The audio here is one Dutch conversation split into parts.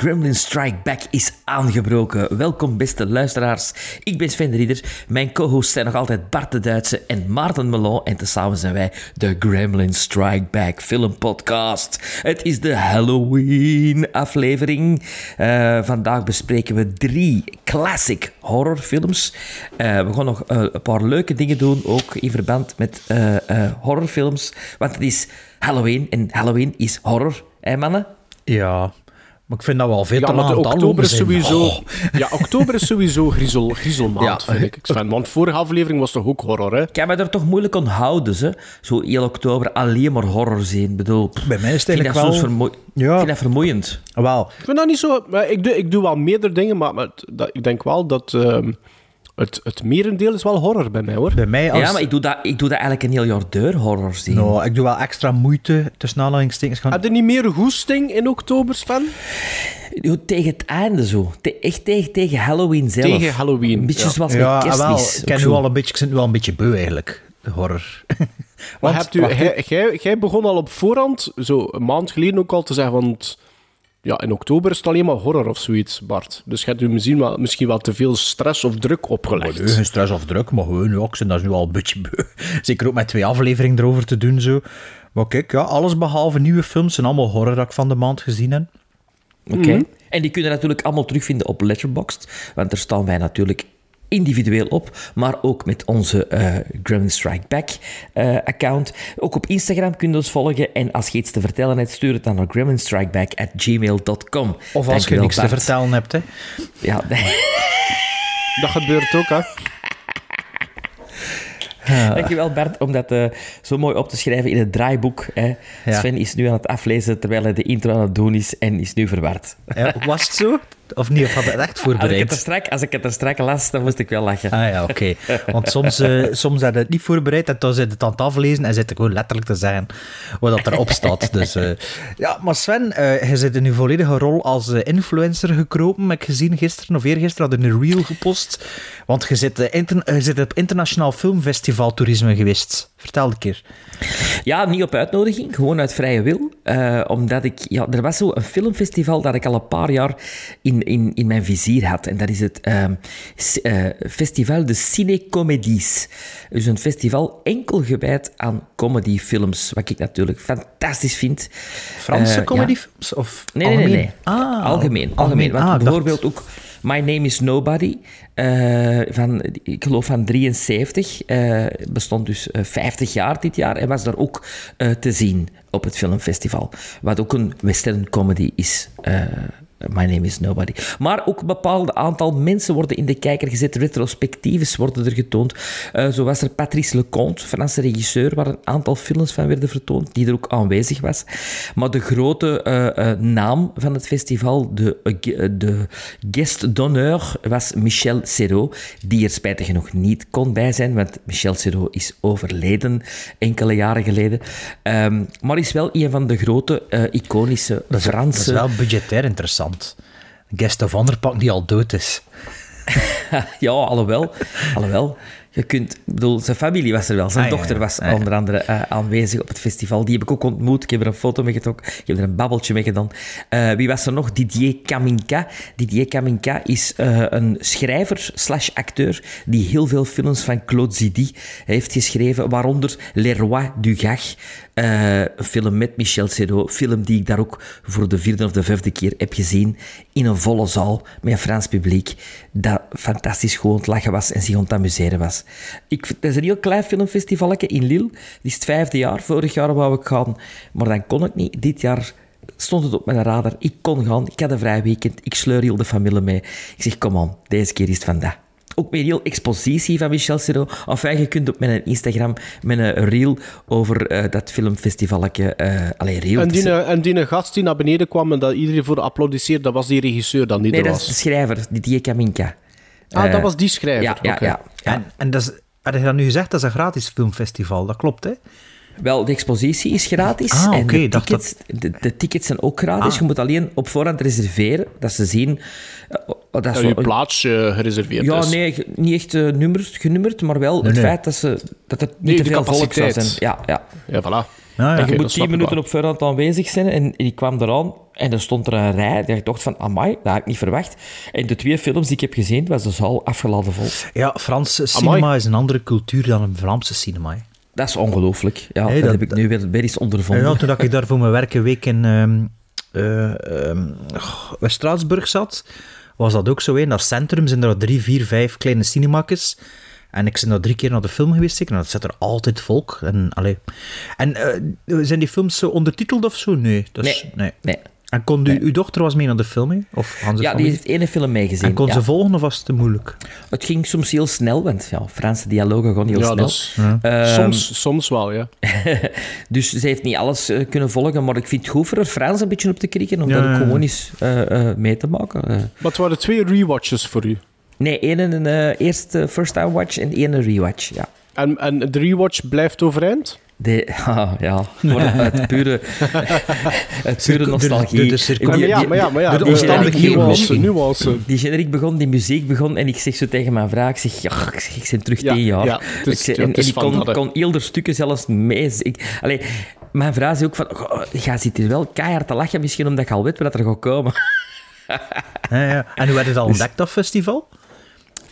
Gremlin Strike Back is aangebroken. Welkom, beste luisteraars. Ik ben Sven de Rieder. Mijn co-hosts zijn nog altijd Bart de Duitse en Maarten Melon. En tezamen zijn wij de Gremlin Strike Back filmpodcast. Het is de Halloween-aflevering. Eh, vandaag bespreken we drie classic horrorfilms. Eh, we gaan nog eh, een paar leuke dingen doen, ook in verband met horrorfilms. Want het is Halloween en Halloween is horror. Hé, mannen? Ja, maar ik vind dat wel veel Ja, te oktober is sowieso... Oh. Ja, oktober is sowieso griezel, griezelmaand, Ja. vind ik. Sven. Want vorige aflevering was toch ook horror, hè? Ik kan me er toch moeilijk aan houden, ze. Zo heel oktober alleen maar horror zien. Bedoel, pff, Bij mij is het ik vind dat eigenlijk soms wel- vermoe- Ja. ik vind dat vermoeiend. Wel, Ik vind dat niet zo... Ik doe, ik doe wel meerdere dingen, maar, maar dat, ik denk wel dat... ehm, het, het merendeel is wel horror bij mij, hoor. bij mij als... Ja, maar ik doe, dat, ik doe dat eigenlijk een heel jaar deur horror zien. Nou, ik doe wel extra moeite tussen aanhalingstekens. Gaan... Heb je niet meer goesting in oktober, Sven? Yo, Tegen het einde zo. Te- echt tegen, tegen Halloween zelf. Tegen Halloween, Een beetje ja. zoals ja, met ah, kerstmis. ik, ken nu al een beetje, ik zit nu al een beetje beu eigenlijk, de horror. Maar Want, hebt u, jij begon al op voorhand, zo een maand geleden ook al te zeggen, want ja, in oktober is het alleen maar horror of zoiets, Bart. Dus je hebt u misschien wel, misschien wel te veel stress of druk opgelegd. Nee, geen stress of druk, maar gewoon, ja, ik ben daar nu al een beetje beu. Zeker ook met twee afleveringen erover te doen, zo. Maar kijk, ja, alles behalve nieuwe films zijn allemaal horror dat ik van de maand gezien heb. Oké. Mhm. En die kunnen natuurlijk allemaal terugvinden op Letterboxd. Want daar staan wij natuurlijk individueel op, maar ook met onze eh Gremlin Strike Back eh, account. Ook op Instagram kun je ons volgen. En als je iets te vertellen hebt, stuur het dan naar gremlinstrikeback@gmail.com. Of als je niks te vertellen hebt, hè. Ja, Dat gebeurt ook, hè. dankjewel Bert om dat eh, zo mooi op te schrijven in het draaiboek. Hè. Ja. Sven is nu aan het aflezen terwijl hij de intro aan het doen is en is nu verward. Ja, was het zo? Of niet? Of had het echt Als ik, het er voorbereid? strak, als ik het er strak las, dan moest ik wel lachen. Ah ja, oké. Want soms, eh soms had het niet voorbereid en dan zit het aan het aflezen en zit je gewoon letterlijk te zeggen wat dat erop staat. Dus, eh, ja, maar Sven, eh, je zit in je volledige rol als influencer gekropen. Heb ik gezien gisteren of eergisteren, had je een reel gepost. Want je zit, eh, inter- je zit op internationaal filmfestival toerisme geweest. Vertel een keer. Ja, niet op uitnodiging, gewoon uit vrije wil. Eh, omdat ik, ja, er was zo een filmfestival dat ik al een paar jaar in, in, in mijn vizier had. En dat is het ehm, s- eh, Festival de Ciné-Comédies. Dus een festival enkel gewijd aan comedyfilms. Wat ik natuurlijk fantastisch vind. Franse Eh, ja. comedyfilms? Of Nee, nee, nee. algemeen? nee. Ah, algemeen. algemeen. Want Ah, dacht- bijvoorbeeld ook My Name is Nobody, eh, van, ik geloof van 73, eh, bestond dus eh, 50 jaar dit jaar en was daar ook eh, te zien op het filmfestival. Wat ook een western comedy is. My Name is Nobody. Maar ook een bepaald aantal mensen worden in de kijker gezet. Retrospectives worden er getoond. Eh, zo was er Patrice Leconte, Franse regisseur, waar een aantal films van werden vertoond, die er ook aanwezig was. Maar de grote eh, eh, naam van het festival, de, de guest d'honneur, was Michel Serrault, die er spijtig genoeg niet kon bij zijn, want Michel Serrault is overleden enkele jaren geleden. Ehm, maar is wel een van de grote, iconische Dat is, dat Franse... is wel budgetair interessant. Guest of Honor pak die al dood is. Ja, alhoewel, alhoewel. Je kunt, ik bedoel, zijn familie was er wel. Zijn Ah, dochter was Ah, ja. onder andere eh, aanwezig op het festival. Die heb ik ook ontmoet. Ik heb er een foto mee getrokken. Ik heb er een babbeltje mee gedaan. Eh, wie was er nog? Didier Kaminka. Didier Kaminka is eh, een schrijver slash acteur die heel veel films van Claude Zidi heeft geschreven, waaronder Les Rois du Gag. Eh, een film met Michel Serrault. Film die ik daar ook voor de vierde of de vijfde keer heb gezien. In een volle zaal met een Frans publiek. Dat fantastisch gewoon het lachen was en zich aan het amuseren was. Ik, het is een heel klein filmfestivaletje in Lille. Het is het vijfde jaar. Vorig jaar wou ik gaan, maar dan kon ik niet. Dit jaar stond het op mijn radar. Ik kon gaan. Ik had een vrij weekend. Ik sleur heel de familie mee. Ik zeg, kom aan, deze keer is het vandaag. Ook weer heel expositie van Michel Serrault. Enfin, je kunt op mijn Instagram met een reel over eh, dat filmfestivaletje... eh allee, reel. En die, en die gast die naar beneden kwam en dat iedereen voor applaudisseerde, dat was die regisseur dan die nee, er dat was. is de schrijver, Didier Kaminka. Ah, Eh, dat was die schrijver. Ja, ja. ja. En, en dat is, had je dat nu gezegd, dat is een gratis filmfestival. Dat klopt, hè? Wel, de expositie is gratis. Ah, en de, tickets, de, de tickets zijn ook gratis. Ah. Je moet alleen op voorhand reserveren, dat ze zien... eh, oh, dat wel je een- plaatsje gereserveerd Ja, is. nee, ge- niet echt eh, nummers, genummerd, maar wel het nee. feit dat, ze, dat het niet Nee, te veel volk zou capaciteit. zijn. Ja, ja. Ja, voilà. Ja, ja. En je moet snap tien ik minuten wel. op voorhand aanwezig zijn en die kwam eraan en er stond er een rij dat ik dacht van, amai, dat had ik niet verwacht. En de twee films die ik heb gezien, was de zaal afgeladen vol. Ja, Franse cinema is een andere cultuur dan een Vlaamse cinema. hè. Dat is ongelooflijk. Ja, Hey, dat, dat- heb ik nu weer, weer eens ondervonden. Ja, toen dat ik daar voor mijn werk een week in ehm eh, ehm, goh, West-Straatsburg zat, was dat ook zo. In dat centrum zijn er drie, vier, vijf kleine cinemakjes. En ik ben daar drie keer naar de film geweest. En dat zit er altijd volk. En, allee. en eh, zijn die films zo ondertiteld of zo? Nee. Is, Nee. Nee. En kon u, uw dochter was mee naar de film, hè? Of Ja, die heeft ene film meegezien. En kon ja. ze volgen of was het te moeilijk? Het ging soms heel snel, want ja, Franse dialogen gaan heel Ja, snel. dat is, Ehm, soms, soms wel, ja. Dus ze heeft niet alles eh, kunnen volgen, maar ik vind het goed voor haar Frans een beetje op te krikken, om Ja, dat ja, ook ja. gewoon eens eh, eh, mee te maken. Eh, Maar het waren twee rewatches voor u. nee, één een eh, eerste first time watch en één een rewatch, ja. En, en de rewatch blijft overeind? De, ah, ja, voor het pure, het pure de- nostalgie. de- de Ja, maar Die- ja, maar ja, maar ja. de die- omstandigheden nuance, misschien. nuance. Die generiek begon, die muziek begon en ik zeg zo tegen mijn vrouw, ik zeg, ja, ik, zeg, ik ben terug Ja, tien jaar. ja, is- ik zeg, ja, en, is en ik kon, kon heel de stukken zelfs mee. Ik, allee, mijn vrouw zei ook van, "Goh, jij zit hier wel keihard te lachen, misschien omdat ik al weet wat er gaat komen. Ja, ja. En hoe werd het al ontdekt, dat festival?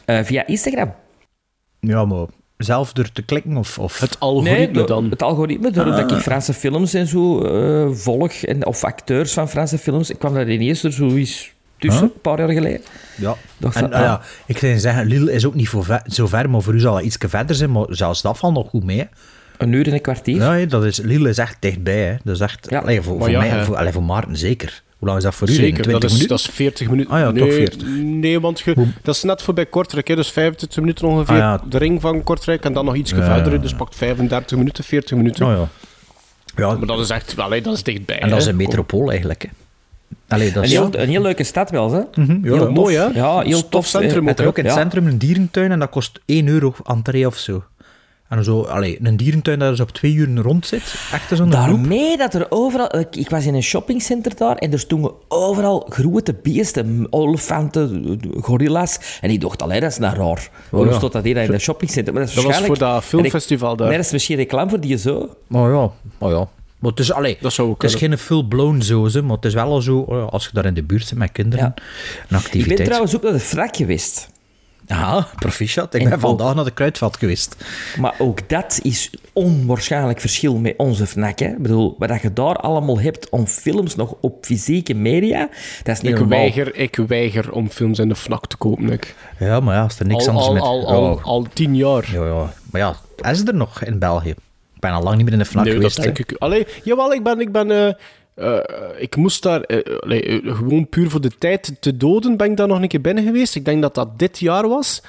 Eh, via Instagram. Ja, maar zelf door te klikken of... of... Het algoritme door- dan. Het algoritme, doordat ik Franse films en zo eh, volg, en, of acteurs van Franse films. Ik kwam daar ineens er zoiets tussen, Huh? een paar jaar geleden. Ja. Dacht En ah ah. ja, ik zou zeggen, Lille is ook niet voor ver- zo ver, maar voor u zal dat iets verder zijn, maar zelfs dat valt nog goed mee. hè. Een uur en een kwartier. Ja, hè, dat is, Lille is echt dichtbij. Hè. Dat is echt, Ja. allee, voor, Maar voor ja, mij, voor, allee, voor Maarten zeker. Hoe lang is dat voor u? Zeker, 20 dat is, minuten? dat is 40 minuten. Ah ja, nee, toch 40. Nee, want je, dat is net voorbij Kortrijk, hè, dus 25 minuten ongeveer. Ah ja. De ring van Kortrijk en dan nog iets Ja, verder, dus pakt 35 minuten, 40 minuten. Oh, ja. Ja, Maar dat is echt, allee, dat is dichtbij. en dat is hè. een metropool eigenlijk. Hè. Allee, dat Een is... heel, een heel leuke stad wel, hè? Ja. Heel mooi, tof. hè? Ja, heel Tof tof. centrum eh, Met er ook in het ja. centrum een dierentuin en dat kost 1 euro entree of zo. En zo, allee, een dierentuin dat dus op twee uur rond zit. Echt zo'n groep. Daarmee dat er overal... Ik, ik was in een shoppingcenter daar en er stonden overal grote beesten. Olifanten, gorilla's. En ik dacht, allee, dat is nou raar. Waarom ja. stond dat hier in een shoppingcenter? Maar dat is Dat was voor dat filmfestival daar. Nee, dat is misschien reclame voor die zo. Maar ja, maar ja. Maar het is, allee, Dat zou het is geen full-blown zoze, maar het is wel al zo, eh, als je daar in de buurt zit met kinderen, Ja. een Ik activiteit. ben trouwens ook naar de frak geweest. Ja, proficiat. Ik En ben ook- vandaag naar de kruidvat geweest. Maar ook dat is onwaarschijnlijk verschil met onze FNAC. Hè? Ik bedoel, wat je daar allemaal hebt om films nog op fysieke media, dat is niet Ik normaal. weiger, ik weiger om films in de FNAC te kopen. Ik. Ja, maar ja, als er niks Al, anders al, met... al, al, ja, al tien jaar. ja, ja. Maar ja, is er nog in België? Ik ben al lang niet meer in de vlak nee, geweest. dat denk hè. ik. Allee, jawel, ik ben... Ik, ben eh, eh, ik moest daar... eh, allee, eh, gewoon puur voor de tijd te doden ben ik daar nog een keer binnen geweest. Ik denk dat dat dit jaar was.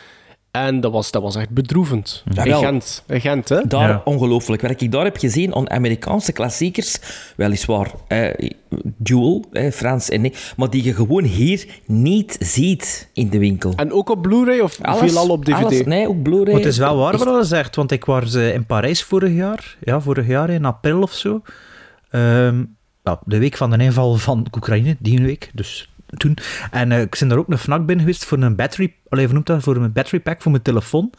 En dat was, dat was echt bedroevend. In Jawel. Gent, in Gent, hè? Daar Ja. ongelooflijk. Wat ik daar heb gezien aan Amerikaanse klassiekers, weliswaar eh, Duel, eh, Frans en nee, maar die je gewoon hier niet ziet in de winkel. En ook op Blu-ray of veelal op DVD? alles- nee, ook Blu-ray. Maar het is wel waar wat je zegt, want ik was in Parijs vorig jaar, ja, vorig jaar in april of zo. Ehm, ja, de week van de inval van Oekraïne, die week, dus toen. En eh, ik ben daar ook een FNAC binnen geweest voor een battery, allee, noemt dat, voor een battery pack voor mijn telefoon.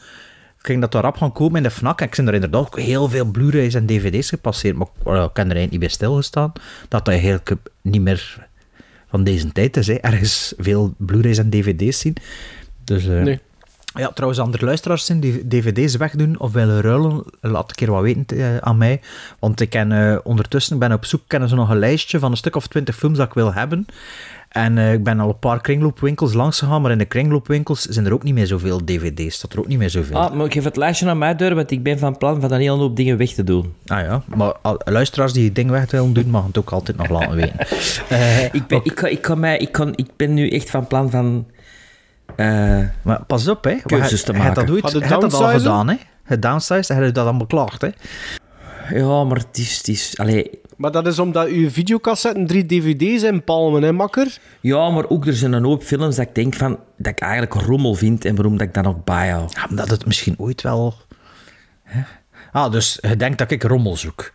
Ik ging dat daar rap gaan kopen in de FNAC en ik ben daar inderdaad ook heel veel Blu-rays en DVD's gepasseerd, maar ik, heb er eigenlijk niet bij stilgestaan, dat dat eigenlijk niet meer van deze tijd is, hè. ergens veel Blu-rays en DVD's zien. Dus, eh, Nee. Ja, trouwens, andere luisteraars zijn die dvd's wegdoen of willen ruilen, laat een keer wat weten eh, aan mij. Want ik ken eh, ondertussen, ik ben op zoek, kennen ze nog een lijstje van een stuk of twintig films dat ik wil hebben. En eh, ik ben al een paar kringloopwinkels langs gegaan, maar in de kringloopwinkels zijn er ook niet meer zoveel dvd's. Staat er ook niet meer zoveel. Ah, maar ik geef het lijstje naar mij door, want ik ben van plan van een hele hoop dingen weg te doen. Ah ja, maar luisteraars die het ding weg willen doen, mag het ook altijd nog laten weten. Ik ben, ik, kan- ik, kan mij, ik, kan, ik ben nu echt van plan van... eh, maar pas op, hè. Keuzes te dat, maken. ooit, Had hebt dat al gedaan, hè. Het downsized, heb je dat allemaal beklaagd, hè. ja, maar het is... Het is allee, Maar dat is omdat uw videocassetten drie dvd's in palmen, hè, makker? ja, maar ook er zijn een hoop films dat ik denk van... Dat ik eigenlijk rommel vind en waarom dat ik dat nog bijhoud. Ja, omdat het misschien ooit wel... Hè? Ah, dus je denkt dat ik rommel zoek.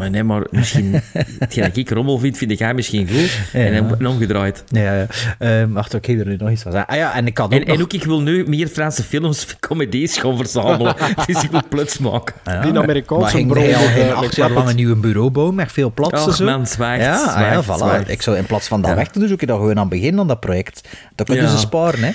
Maar nee, maar misschien... hetgeen dat ik rommel vind, vind jij misschien goed. En, dan- en omgedraaid. Ja, ja. Ehm, wacht, ik heb er nu nog iets van zeggen. Ah ja, en ik had ook En, nog... en ook, ik wil nu meer Franse films, comedies gaan verzamelen. dus ik wil plots maken. Ja, Die Amerikaanse maar ging bron hij al met, geen acht met jaar lang een nieuwe bureau bouwen met veel plaats en Och, zo? man, Ja, ah, ja, voilà. Ik zou in plaats van dat Ja. weg te doen, zoek je dan gewoon aan het begin aan dat project. Dan kunnen Ja. ze sparen, hè.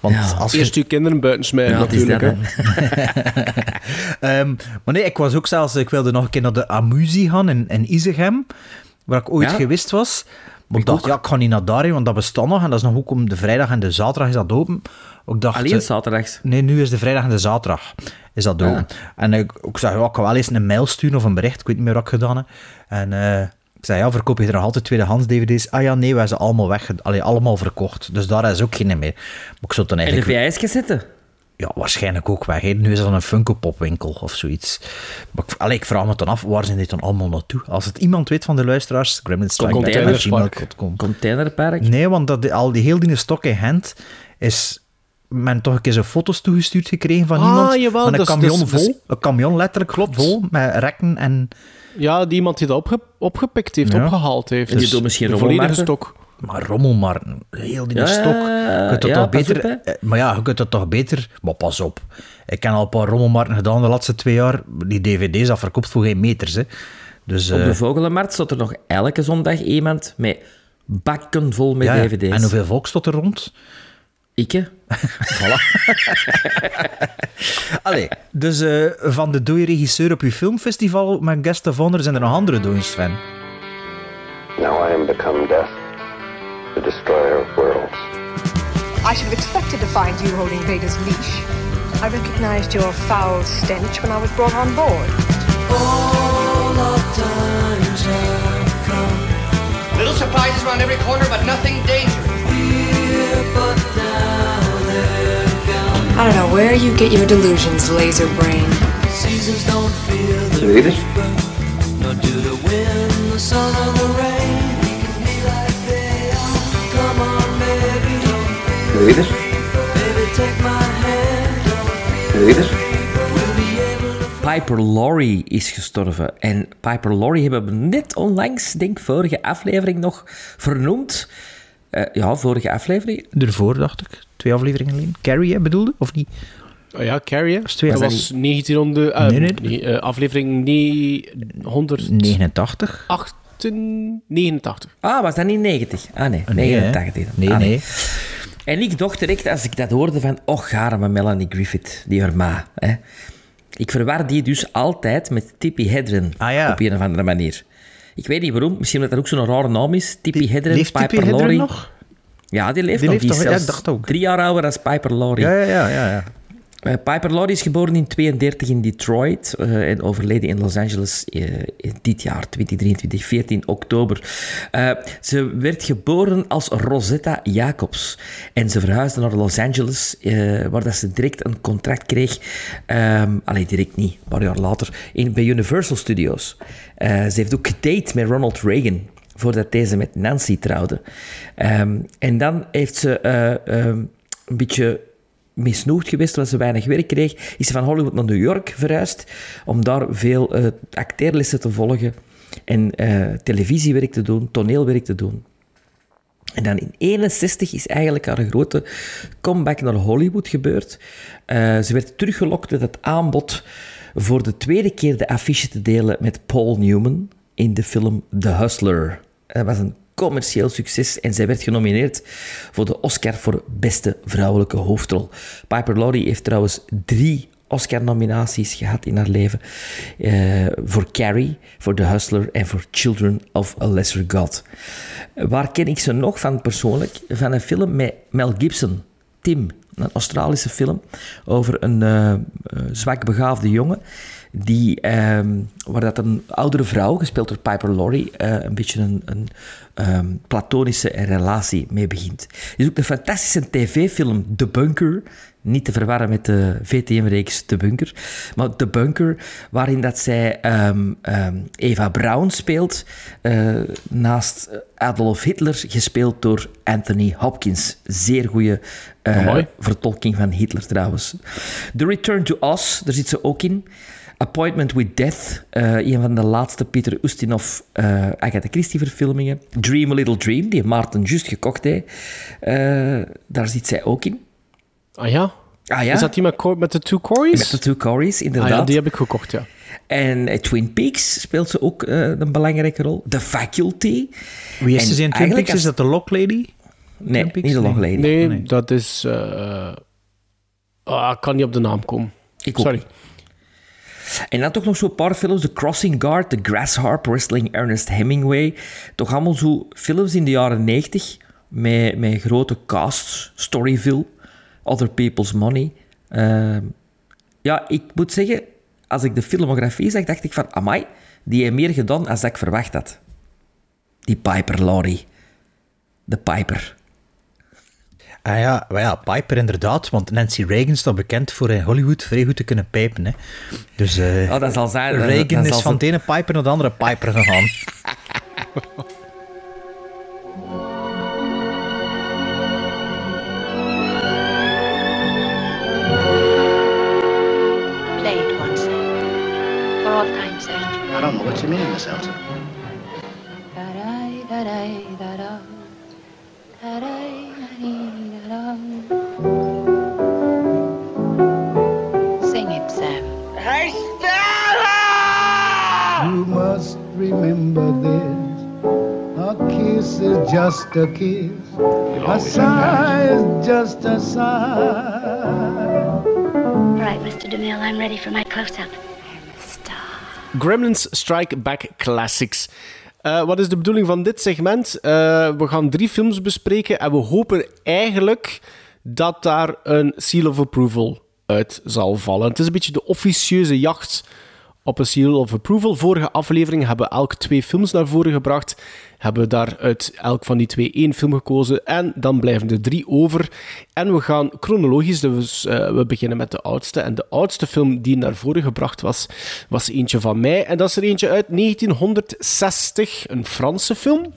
Want Ja. als je Eerst je kinderen buiten smijten, Ja, natuurlijk. dat. Ehm, maar nee, ik was ook zelfs... Ik wilde nog een keer naar de Amusie gaan in, in Isegem, waar ik ooit Ja? geweest was. Maar ik dacht, ook. ja, ik ga niet naar daarheen, want dat bestaat nog. En dat is nog ook om de vrijdag en de zaterdag is dat open. Ik dacht, Alleen eh, zaterdags. Nee, nu is de vrijdag en de zaterdag. Is dat open. En ik, ik zei, ja, ik kan wel eens een mail sturen of een bericht. Ik weet niet meer wat ik gedaan heb. En eh, ik zei, ja, verkoop je er nog altijd tweedehands dvd's? Ah ja, nee, wij zijn allemaal weg. Allee, allemaal verkocht. Dus daar is ook geen meer. Maar ik zou dan En de eigenlijk... VHS-cassetten. Ja, waarschijnlijk ook weg. Nu is dat een Funko Pop winkel of zoiets. Maar ik, allee, ik vraag me dan af, waar zijn die dan allemaal naartoe? Als het iemand weet van de luisteraars, Containerpark. Containerpark. Nee, want dat, al die heel die stok in hand is men toch een keer foto's toegestuurd gekregen van Ah, iemand. jawel, met een dus- camion dus- vol. dus- Een camion letterlijk Klopt. vol met rekken en... Ja, die iemand die dat opge- opgepikt heeft, Ja. opgehaald heeft. En die doet misschien de rommel volledige stok. Maar rommel maar, heel die Ja, stok. Je kunt dat ja, toch beter... op, eh, maar ja, je kunt dat toch beter... Maar pas op. Ik heb al een paar rommelmarkten gedaan de laatste twee jaar. Die dvd's, dat verkoopt voor geen meters, hè. Dus... Op eh, de Vogelenmarkt stond er nog elke zondag iemand met bakken vol met ja. dvd's. En hoeveel volk stond er rond? Ik, hè? Allee, dus eh, van de dode regisseur op uw filmfestival met guest of honor zijn er nog andere dooien, Sven. Now I am become death, the destroyer of worlds. I should have expected to find you holding Vader's leash. I recognized your foul stench when I was brought on board. Little surprises around every corner, but nothing dangerous. I don't know where you get your delusions, laser brain. You eat it? You eat it? You eat it? Piper Laurie is gestorven. En Piper Laurie hebben we net onlangs, denk ik, vorige aflevering nog vernoemd. Eh, ja, vorige aflevering. Ervoor, dacht ik. Twee afleveringen alleen. Carrie, hè, bedoelde? Of niet? Oh ja, Carrie. Dat Was was 1900... eh, Nee, nee. nee, eh, aflevering 989. 89? 89. Ah, was dat niet 90? Ah nee, Nee, hè? 89. dan. Nee, Ah, nee. En ik dacht direct, als ik dat hoorde, van... Och, arme Melanie Griffith, die haar ma. Hè. Ik verwar die dus altijd met Tippi Hedren. Ah, ja. Op een of andere manier. Ik weet niet waarom. Misschien omdat dat ook zo'n rare naam is. Tippi Hedren, Leeft Piper Hedren Laurie. nog? Ja, die leeft Die nog. leeft die is ja, dacht ook. drie jaar ouder dan Piper Laurie. Ja, ja, ja. ja, ja. Eh, Piper Laurie is geboren in 32 in Detroit eh, en overleden in Los Angeles eh, in dit jaar, 2023, 14 oktober. Ze werd geboren als Rosetta Jacobs en ze verhuisde naar Los Angeles, waar dat ze direct een contract kreeg. Ehm allee, direct niet, een paar jaar later, in, bij Universal Studios. Ze heeft ook gedate met Ronald Reagan voordat deze met Nancy trouwde. Ehm, en dan heeft ze eh, ehm, een beetje misnoegd geweest, omdat ze weinig werk kreeg, is ze van Hollywood naar New York verhuisd om daar veel eh acteerlessen te volgen en eh, televisiewerk te doen, toneelwerk te doen. En dan in 61 is eigenlijk haar grote comeback naar Hollywood gebeurd. Eh, ze werd teruggelokt met het aanbod voor de tweede keer de affiche te delen met Paul Newman in de film The Hustler. Dat was een commercieel succes en zij werd genomineerd voor de Oscar voor beste vrouwelijke hoofdrol. Piper Laurie heeft trouwens drie Oscar-nominaties gehad in haar leven. Eh, voor Carrie, voor The Hustler en voor Children of a Lesser God. Waar ken ik ze nog van persoonlijk? Van een film met Mel Gibson, Tim. Een Australische film over een eh, zwak begaafde jongen. Die, ehm, waar dat een oudere vrouw, gespeeld door Piper Laurie, eh, een beetje een, een ehm, platonische relatie mee begint. Er is ook een fantastische tv-film, The Bunker, Niet te verwarren met de VTM-reeks De Bunker. Maar De Bunker, waarin dat zij ehm, Eva Braun speelt, eh, naast Adolf Hitler, gespeeld door Anthony Hopkins. Zeer goede eh, vertolking van Hitler trouwens. The Return to Oz, daar zit ze ook in. Appointment with Death, eh, een van de laatste Peter Ustinov eh Agatha Christie verfilmingen. Dream a Little Dream, die Maarten juist gekocht heeft. Eh, daar zit zij ook in. Ah ja? Ah ja, Is dat die met, met de two Corys? met de two Corys, ah inderdaad. ja, die heb ik gekocht, ja. En Twin Peaks speelt ze ook eh, een belangrijke rol. The Faculty. Wie is En ze in Twin eigenlijk Peaks? Is dat de Lock Lady? Nee, Peaks? niet de Nee. Lady. Nee, nee. dat is... eh ah, ik kan niet op de naam komen. Ik ook Sorry. En dan toch nog zo'n paar films. The Crossing Guard, The Grasshopper, Wrestling Ernest Hemingway. Toch allemaal zo films in de jaren 90 met, met grote casts. Storyville, Other People's Money. Ehm, ja, ik moet zeggen, als ik de filmografie zag, dacht ik van, amai, die heeft meer gedaan dan ik verwacht had. Die Piper Laurie. De Piper. Ah ja, maar ja, Piper inderdaad, want Nancy Reagan staat bekend voor in Hollywood vrij goed te kunnen pijpen. Hè. Dus eh, Oh, dat zal zijn. Reagan dat is zal van de ene Piper naar de andere Piper gegaan. Play it once. For all time's sake. I don't know what you mean, Miss Elsa. Da-dai, da-dee, da-da. Sing it, Sam. You must remember this. A kiss is just a kiss. A sigh is just a sigh. All right, Mr. DeMille, I'm ready for my close-up. I'm the star. Gremlins Strike Back Classics. Eh, wat is de bedoeling van dit segment? Eh, we gaan drie films bespreken en we hopen eigenlijk dat daar een seal of approval uit zal vallen. Het is een beetje de officieuze jacht op een seal of approval. Vorige aflevering hebben we elk twee films naar voren gebracht. Hebben we daar uit elk van die twee één film gekozen. En dan blijven er drie over. En we gaan chronologisch, dus eh, we beginnen met de oudste. En de oudste film die naar voren gebracht was, was eentje van mij. En dat is er eentje uit 1960, een Franse film.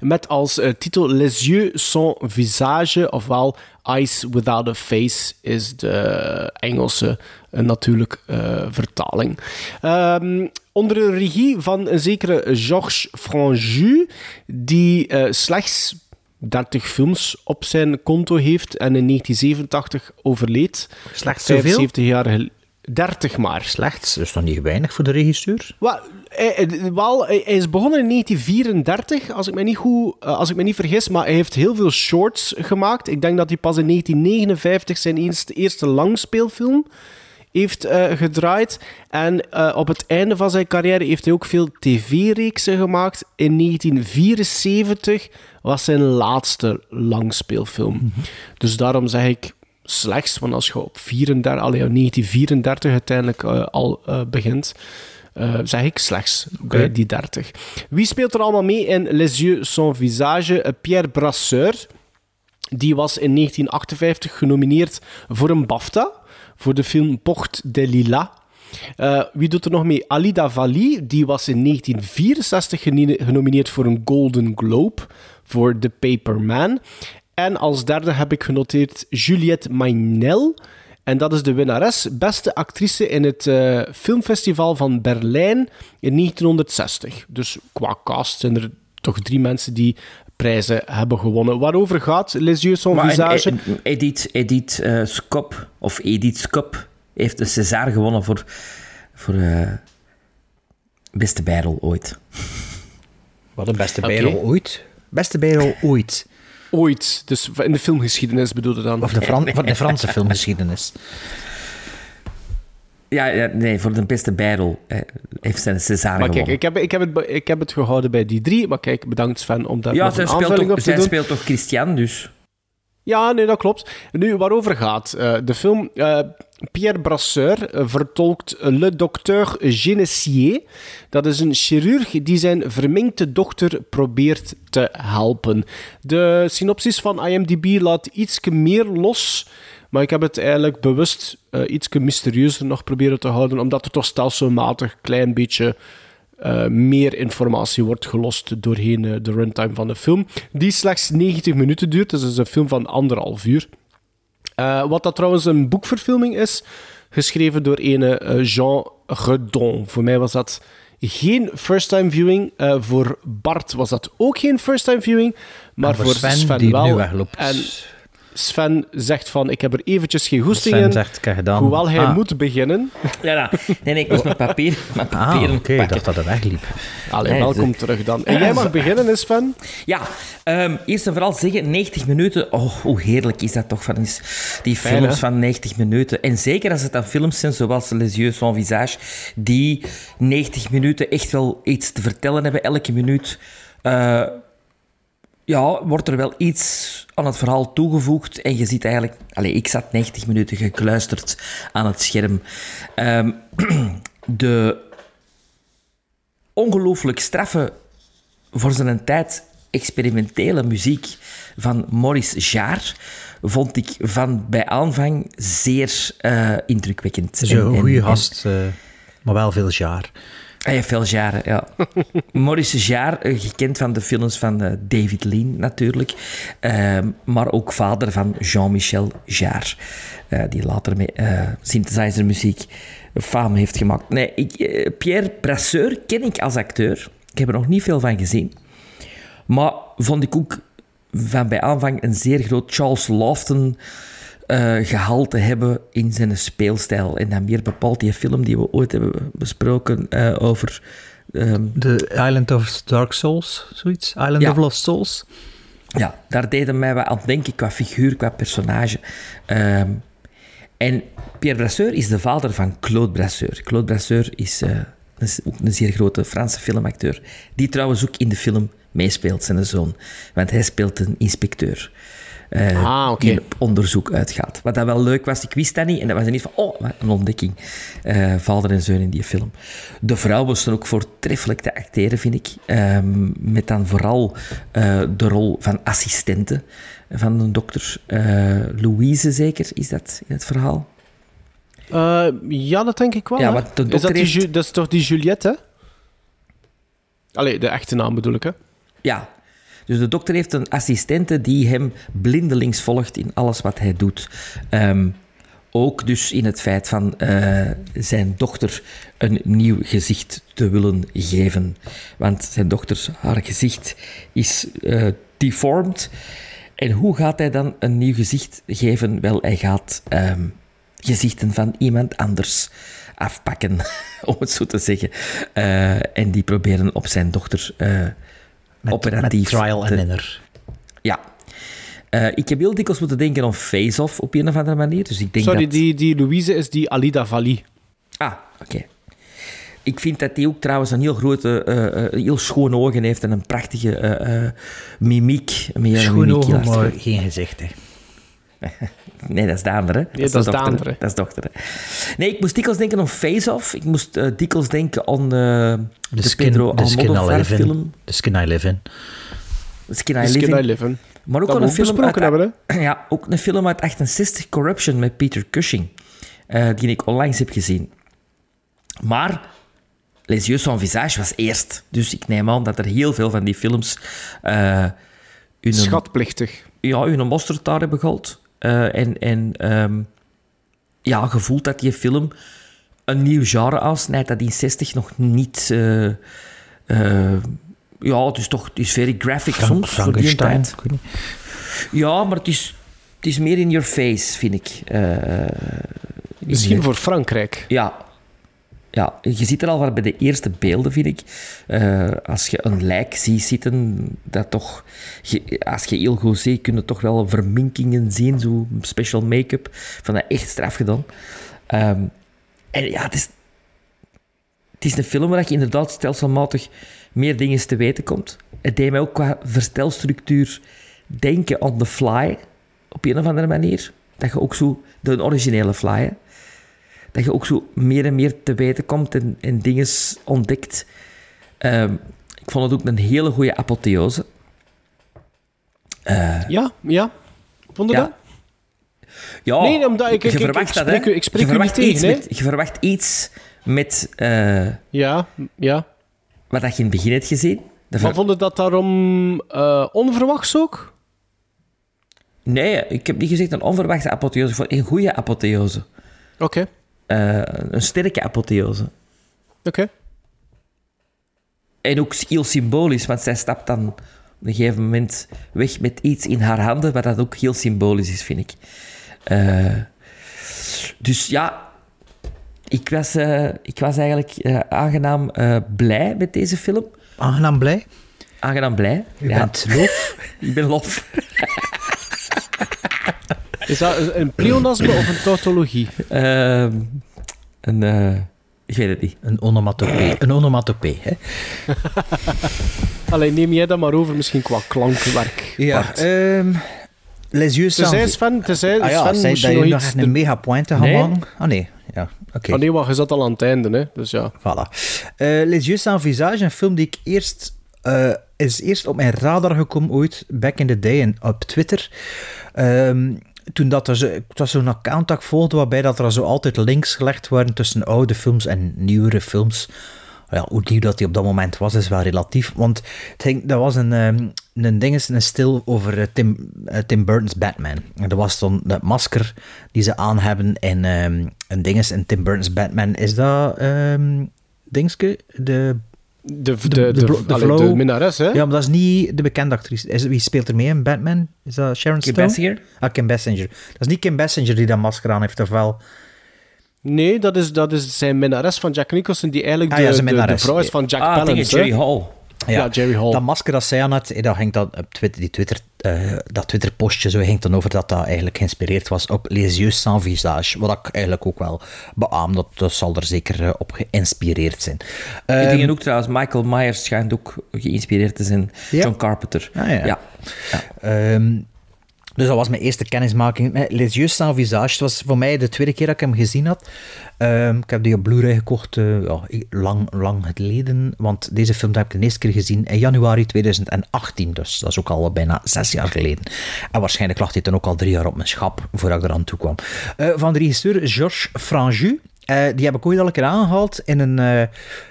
Met als eh, titel Les yeux sans visage, ofwel Eyes Without a Face is de Engelse eh, natuurlijk eh, vertaling. Ehm, onder de regie van een zekere Georges Franju, die slechts 30 films op zijn konto heeft en in 1987 overleed. Slechts zoveel? 75 jaar geleden. 30 maar. Slechts, is nog niet weinig voor de regisseur. Wel, hij, wel, is begonnen in 1934, als ik, me niet goed, eh, als ik me niet vergis, maar hij heeft heel veel shorts gemaakt. Ik denk dat hij pas in 1959 zijn eerste, eerste langspeelfilm heeft eh, gedraaid. En eh, op het einde van zijn carrière heeft hij ook veel tv-reeksen gemaakt. In 1974 was zijn laatste langspeelfilm. Dus daarom zeg ik slechts, want als je op 34, allee, op 1934 uiteindelijk eh, al eh, begint, eh, zeg ik slechts bij die 30. Wie speelt er allemaal mee in Les Yeux sans visage? Pierre Brasseur. Die was in 1958 genomineerd voor een BAFTA voor de film Porte de Lila. Wie doet er nog mee? Alida Valli, die was in 1964 geni- genomineerd voor een Golden Globe voor The Paper Man. En als derde heb ik genoteerd Juliette Maynel. En dat is de winnares, beste actrice in het eh, filmfestival van Berlijn in 1960. Dus qua cast zijn er toch drie mensen die prijzen hebben gewonnen. Waarover gaat Les Yeux sans Maar visage? en- en- Edith, Edith eh, Skop, of Edith Skop, heeft de César gewonnen voor, voor eh, beste bijrol ooit. Wat een beste bijrol ooit. Beste bijrol ooit. Ooit, dus in de filmgeschiedenis bedoelde dan. Of de, Fran van de Franse filmgeschiedenis. Ja, ja, nee, voor de beste bijrol eh, heeft zijn César Maar kijk, ik heb, ik, heb het, ik heb het gehouden bij die drie. Maar kijk, bedankt Sven om daar ja, nog zij een speelt, aanvulling toch, op te zij doen. speelt toch Christian, dus... Ja, nee, dat klopt. Nu, waarover gaat eh, de film? eh, Pierre Brasseur eh, vertolkt Le Docteur Genessier. Dat is een chirurg die zijn verminkte dochter probeert te helpen. De synopsis van IMDb laat iets meer los Maar ik heb het eigenlijk bewust uh, iets mysterieuzer nog proberen te houden, omdat er toch stelselmatig klein beetje uh, meer informatie wordt gelost doorheen uh, de runtime van de film. Die slechts 90 minuten duurt, dus het is een film van anderhalf uur. wat dat trouwens een boekverfilming is, geschreven door ene Jean Redon. Voor mij was dat geen first-time viewing. Voor Bart was dat ook geen first-time viewing. Maar voor Sven, Sven die wel. Nu wegloopt. En Sven zegt van, ik heb er eventjes geen goesting Sven in. zegt, kijk gedaan. Hoewel hij Ah. moet beginnen. Ja, ja. Nee, nee, ik moest mijn papier, mijn Ah, papieren oké, ik pakken. dacht dat het wegliep. Allee, Nee, welkom ze- terug dan. En jij mag beginnen, hè, Sven? Ja, ehm, eerst en vooral zeggen, 90 minuten. Oh, hoe heerlijk is dat toch van die Fijn, films hè? van 90 minuten. En zeker als het dan films zijn zoals Les Yeux sans Visage, die 90 minuten echt wel iets te vertellen hebben, elke minuut. eh, ja, wordt er wel iets aan het verhaal toegevoegd. En je ziet eigenlijk... Allez, ik zat 90 minuten gekluisterd aan het scherm. Ehm, de ongelooflijk straffe, voor zijn tijd experimentele muziek van Maurice Jaar vond ik van bij aanvang zeer eh, indrukwekkend. En- goede gast, eh, maar wel veel jaar. Hij heeft veel jaren, ja. Maurice Jaar, eh, gekend van de films van eh, David Lean natuurlijk, Ehm, maar ook vader van Jean-Michel Jarre, eh, die later met synthesizermuziek faam heeft gemaakt. Nee, ik, Pierre Brasseur ken ik als acteur. Ik heb er nog niet veel van gezien. Maar vond ik ook van bij aanvang een zeer groot Charles Lofton eh, gehalte hebben in zijn speelstijl. En dan meer bepaald die film die we ooit hebben besproken eh, over... ehm, The Island of Dark Souls, zoiets? Island Ja. of Lost Souls? ja, daar deden mij wat aan denken qua figuur, qua personage. Ehm, en Pierre Brasseur is de vader van Claude Brasseur. Claude Brasseur is, eh, is ook een zeer grote Franse filmacteur, die trouwens ook in de film meespeelt, zijn zoon. Want hij speelt een inspecteur. Eh, Ah, oké. Die op onderzoek uitgaat. Wat dat wel leuk was, ik wist dat niet. En dat was niet van, oh, een ontdekking. Eh, vader en zoon in die film. De vrouw was dan ook voortreffelijk te acteren, vind ik. Ehm, met dan vooral eh, de rol van assistente van een dokter. Eh, Louise, zeker, is dat in het verhaal? Eh, ja, dat denk ik wel. Ja, de is die heeft- dat is toch die Juliette, hè? Allee, de echte naam bedoel ik, hè? Ja. Dus de dokter heeft een assistente die hem blindelings volgt in alles wat hij doet. Ehm, ook dus in het feit van eh, zijn dochter een nieuw gezicht te willen geven. Want zijn dochter, haar gezicht is eh, deformed. En hoe gaat hij dan een nieuw gezicht geven? Wel, hij gaat ehm, gezichten van iemand anders afpakken, om het zo te zeggen. Eh, en die proberen op zijn dochter Met, operatief met trial en inner. ja. Eh, ik heb heel dikwijls moeten denken aan Face-Off op een of andere manier. Dus ik denk Sorry, dat... die, die Louise is die Alida Valli. Ah, oké. Ik vind dat hij ook trouwens een heel grote, eh, eh, heel schone ogen heeft en een prachtige mimiek. Mimiek ogen, maar geen gezicht. Hè. Nee, dat is de andere. dat is de andere. Dat is dochter. Nee, ik moest dikwijls denken aan Face-Off. Ik moest eh, dikwijls denken aan eh, de, The skin, Pedro the skin I Almodovar live in. film. The skin I live in. Skin I The Live Skin In. I Live In. Maar ook Dat een ook film uit, hebben, hè? Ja, ook een film uit 68, Corruption, met Peter Cushing. eh, die ik onlangs heb gezien. Maar Les Yeux sans Visage was eerst. Dus ik neem aan dat er heel veel van die films... eh hun, Schatplichtig. ja, hun mosterd daar hebben gehaald. Eh, en en ehm, ja, gevoeld dat die film een nieuw genre aansnijdt dat in 60 nog niet... eh, eh, ja, het is toch het is very graphic Frank- soms voor die tijd. Ja, maar het is, het is meer in your face, vind ik. Eh, Misschien voor Frankrijk. Ja. Ja, je ziet er al wel bij de eerste beelden, vind ik. Eh, als je een lijk ziet zitten, dat toch... als je heel goed ziet, kun je toch wel verminkingen zien, zo special make-up. Van dat echt straf gedaan. Ehm, en ja, het is... Het is een film waar je inderdaad stelselmatig meer dingen te weten komt. Het deed mij ook qua verstelstructuur denken on the fly, op een of andere manier. Dat je ook zo, de originele fly, dat je ook zo meer en meer te weten komt en, en dingen ontdekt. Ehm, ik vond het ook een hele goede apotheose. Ja, ja. Vond je Ja. dat? Ja, Nee, omdat ik- je ik- ik- verwacht ik dat, spreek ik spreek je verwacht niet iets tegen, met, Je verwacht iets met eh, Ja, ja. wat dat je in het begin hebt gezien. Ver- Maar vond je dat daarom eh, onverwachts ook? Nee, ik heb niet gezegd een onverwachte apotheose. Ik vond Een goede apotheose. Oké, Eh, een sterke apotheose. oké. En ook heel symbolisch, want zij stapt dan op een gegeven moment weg met iets in haar handen, wat dat ook heel symbolisch is, vind ik. Eh, dus ja, ik was, eh, ik was eigenlijk eh, aangenaam eh, blij met deze film. Aangenaam blij. Aangenaam blij. Je Ja, bent lof. ik ben lof. Is dat een- een pleonasme of een tautologie? Ehm, een, eh, ik weet het niet. Een onomatopee. Een onomatopee, hè. Alleen neem jij dat maar over, misschien qua klankwerk. Ja, ehm Les yeux sans... Tenzij Sven, tenzij Ah ja, Sven zei nog een mega pointe gaan Nee. Ah nee, ja, oké. Oh nee, maar je zat al aan het einde, hè. Dus ja. Voilà. Eh, Les Yeux sans Visage, een film die ik eerst... eh, is eerst op mijn radar gekomen ooit, back in the day, en op Twitter. Ehm, toen dat er het was zo'n account dat ik volgde, waarbij dat er zo altijd links gelegd waren tussen oude films en nieuwere films. Ja, hoe nieuw dat die op dat moment was, is wel relatief. Want het ging, dat was een, ehm, een ding, een stil over eh, Tim, eh, Tim Burton's Batman. Dat was dan dat masker die ze aan hebben in ehm, een ding is in Tim Burton's Batman. Is dat ehm dingske? De, De, de, de, de, de, allee, minnares, hè. Ja, maar dat is niet de bekende actrice. Is, wie speelt er mee in Batman? Is dat Sharon Kim Stone? Basinger? Ah, Kim Basinger. Dat is niet Kim Basinger die dat masker aan heeft, of wel? Nee, dat is, dat is zijn minnares van Jack Nicholson, die eigenlijk Ah de, ja, de, vrouw is van Jack ah, Palance. hè. Jerry Hall. Ja, Jerry Hall. Dat masker dat zij aan had, eh, dat ging dan op Twitter, die Twitter, eh, dat Twitter-postje zo ging dan over dat dat eigenlijk geïnspireerd was op Les Yeux sans Visage. Wat ik eigenlijk ook wel beaam, dat, dat zal er zeker eh, op geïnspireerd zijn. Die Ehm, dingen ook trouwens, Michael Myers schijnt ook geïnspireerd te zijn. Ja? John Carpenter. Ah, ja. ja. Ehm, dus dat was mijn eerste kennismaking met Les Yeux sans Visage. Het was voor mij de tweede keer dat ik hem gezien had. Ehm, ik heb die op Blu-ray gekocht eh, ja, lang, lang geleden. Want deze film heb ik de eerste keer gezien in januari 2018. Dus dat is ook al bijna zes jaar geleden. En waarschijnlijk lag hij dan ook al drie jaar op mijn schap voordat ik eraan toe kwam. Eh, van de regisseur Georges Franju. Eh, die heb ik ooit al een keer aangehaald in een, eh,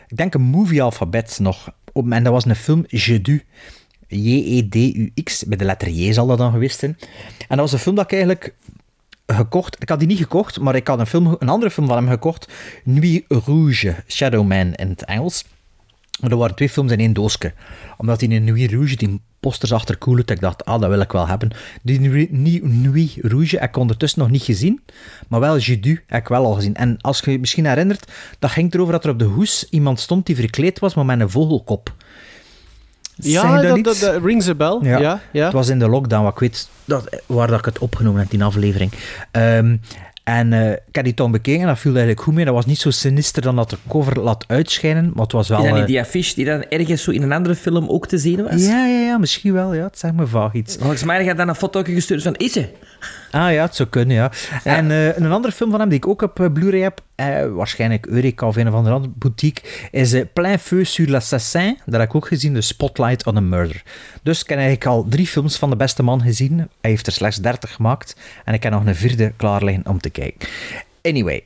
ik denk een movie-alfabet nog. En dat was een film Je Du. J-E-D-U-X. Bij de letter J zal dat dan geweest zijn. En dat was een film dat ik eigenlijk gekocht. Ik had die niet gekocht, maar ik had een, film, een andere film van hem gekocht. Nuit Rouge, Shadow Man in het Engels. Er waren twee films in één doosje. Omdat die in Nuit Rouge, die posters achter cool ik dacht, ah, dat wil ik wel hebben. Die Nuit, Rouge heb ik ondertussen nog niet gezien, maar wel Je Du heb ik wel al gezien. En als je je misschien herinnert, dat ging erover dat er op de hoes iemand stond die verkleed was, maar met een vogelkop. Ja, dat, iets? dat, dat rings a bell. Ja, ja. Het was in de lockdown, wat ik weet dat, waar dat ik het opgenomen heb, die aflevering. Ehm, en eh, ik heb die toen bekeken en dat viel eigenlijk goed mee. Dat was niet zo sinister dan dat de cover laat uitschijnen, maar het was wel... Is dat niet eh, die affiche die dan ergens zo in een andere film ook te zien was? ja, ja, ja, misschien wel. Ja. Het zegt me vaag iets. Volgens mij had dan een foto gestuurd van is ze? Ah ja, het zou kunnen, ja. En eh, een andere film van hem die ik ook op eh, Blu-ray heb, eh, waarschijnlijk Eureka of een of andere boutique, is Plein Feu sur l'Assassin. Dat heb ik ook gezien, de Spotlight on a Murder. Dus ik heb eigenlijk al drie films van de beste man gezien. Hij heeft er slechts 30 gemaakt. En ik heb nog een vierde klaar liggen om te kijken. Anyway,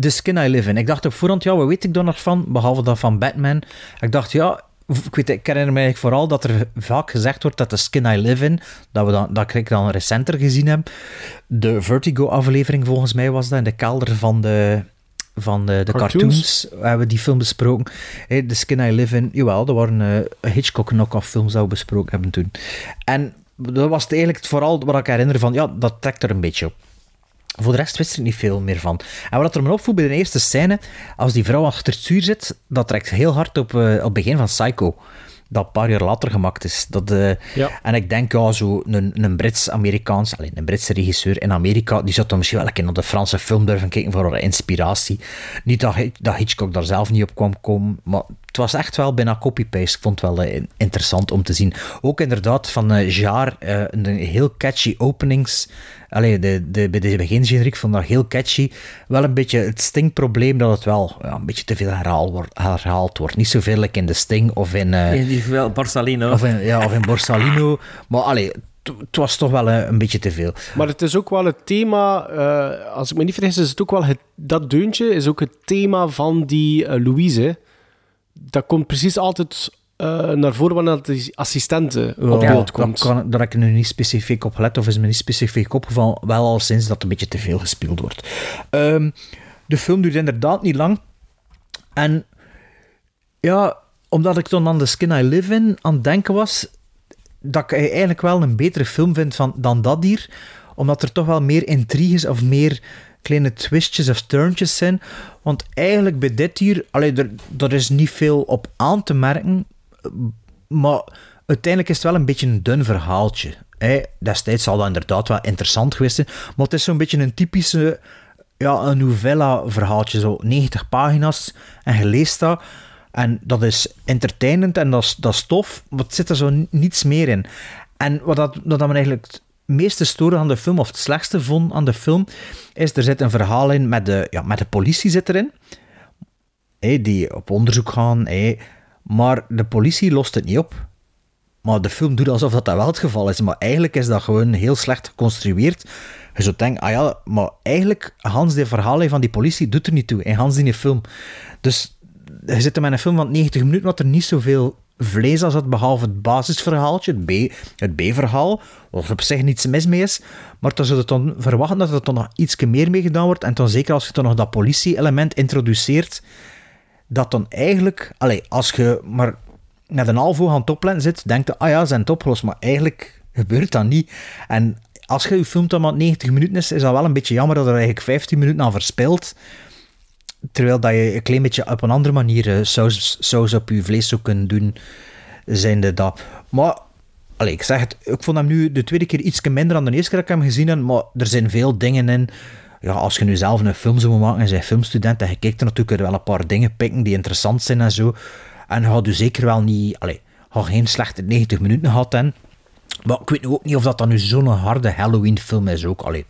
The Skin I Live In. Ik dacht op voorhand, ja, wat weet ik daar nog van? Behalve dat van Batman. Ik dacht, ja, ik, weet, ik herinner me eigenlijk vooral dat er vaak gezegd wordt dat The Skin I Live In, dat, we dan, dat ik dan recenter gezien heb. De Vertigo-aflevering volgens mij was dat, in de kelder van de, van de, de cartoons. Cartoons. hebben we die film besproken. Hey, The Skin I Live In, jawel, dat waren eh, Hitchcock knock-off films dat we besproken hebben toen. En dat was het eigenlijk vooral wat ik herinner van, ja, dat trekt er een beetje op. Voor de rest wist er niet veel meer van. En wat er me opvoelt bij de eerste scène, als die vrouw achter het stuur zit, dat trekt heel hard op, eh, op het begin van Psycho. Dat een paar jaar later gemaakt is. Dat, Ja. En ik denk, ja, zo een, een Brits-Amerikaans, alleen een Britse regisseur in Amerika, die zou dan misschien wel een keer naar de Franse film durven kijken voor inspiratie. Niet dat, dat Hitchcock daar zelf niet op kwam komen, maar het was echt wel bijna copy-paste. Ik vond het wel eh, interessant om te zien. Ook inderdaad van eh Jaar, eh, een heel catchy openings. Allee, de, de, bij de begingeneriek vond ik dat heel catchy. Wel een beetje het Sting-probleem dat het wel ja, een beetje te veel herhaald wordt. Herhaald wordt. Niet zoveel like in de Sting of in... eh, In die geval Borsalino. of in, ja, of in Borsalino. Maar allee, het was toch wel een, een beetje te veel. Maar het is ook wel het thema, eh, als ik me niet vergis, is het ook wel het, dat deuntje is ook het thema van die Louise. Dat komt precies altijd eh, naar voren wanneer die assistente op beeld dat komt. kan, daar heb ik nu niet specifiek op gelet, of is me niet specifiek opgevallen. Wel al sinds dat een beetje te veel gespeeld wordt. Ehm, de film duurt inderdaad niet lang. En ja, omdat ik dan aan The Skin I Live In aan het denken was, dat ik eigenlijk wel een betere film vind van, dan dat hier. Omdat er toch wel meer intriges of meer kleine twistjes of turntjes zijn. Want eigenlijk bij dit hier, allee, er, er is niet veel op aan te merken. Maar uiteindelijk is het wel een beetje een dun verhaaltje. Destijds zal dat inderdaad wel interessant geweest zijn. Maar het is zo'n beetje een typische ja, een novella-verhaaltje. Zo 90 pagina's en je leest dat. En dat is entertainend en dat is, dat is tof, maar het zit er zo ni- niets meer in. En wat dat, dat me eigenlijk meeste stoorde aan de film, of het slechtste vond aan de film, is er zit een verhaal in met de, ja, met de politie zit erin. Die op onderzoek gaan. hé. Maar de politie lost het niet op. Maar de film doet alsof dat, dat wel het geval is. Maar eigenlijk is dat gewoon heel slecht geconstrueerd. Je zou denken, ah ja, maar eigenlijk, Hans, die verhaal van die politie doet er niet toe. In Hans die film. Dus je zit er met een film van 90 minuten, wat er niet zoveel vlees als het, behalve het basisverhaaltje, het B-verhaal, wat op zich niets mis mee is. Maar dan je dan verwachten dat er dan nog iets meer mee gedaan wordt. En dan zeker als je dan nog dat politie-element introduceert, dat dan eigenlijk, allee, als je maar met een half oog aan het zit, denkt je, ah ja, zijn het opgelost, maar eigenlijk gebeurt dat niet. En als je je film dan maar 90 minuten is, is dat wel een beetje jammer dat er eigenlijk 15 minuten aan verspilt. Terwijl dat je een klein beetje op een andere manier eh, saus, saus op je vlees zou kunnen doen, zijnde dat. Maar, allee, ik zeg het, ik vond hem nu de tweede keer iets minder dan de eerste keer dat ik hem gezien heb, maar er zijn veel dingen in. Ja, als je nu zelf een film zou maken en bent filmstudent, en je kijkt er natuurlijk wel een paar dingen pikken die interessant zijn en zo. En je had u zeker wel niet, allee, je had geen slechte 90 minuten gehad en maar ik weet nu ook niet of dat dan nu zo'n harde Halloween-film is ook. Allee,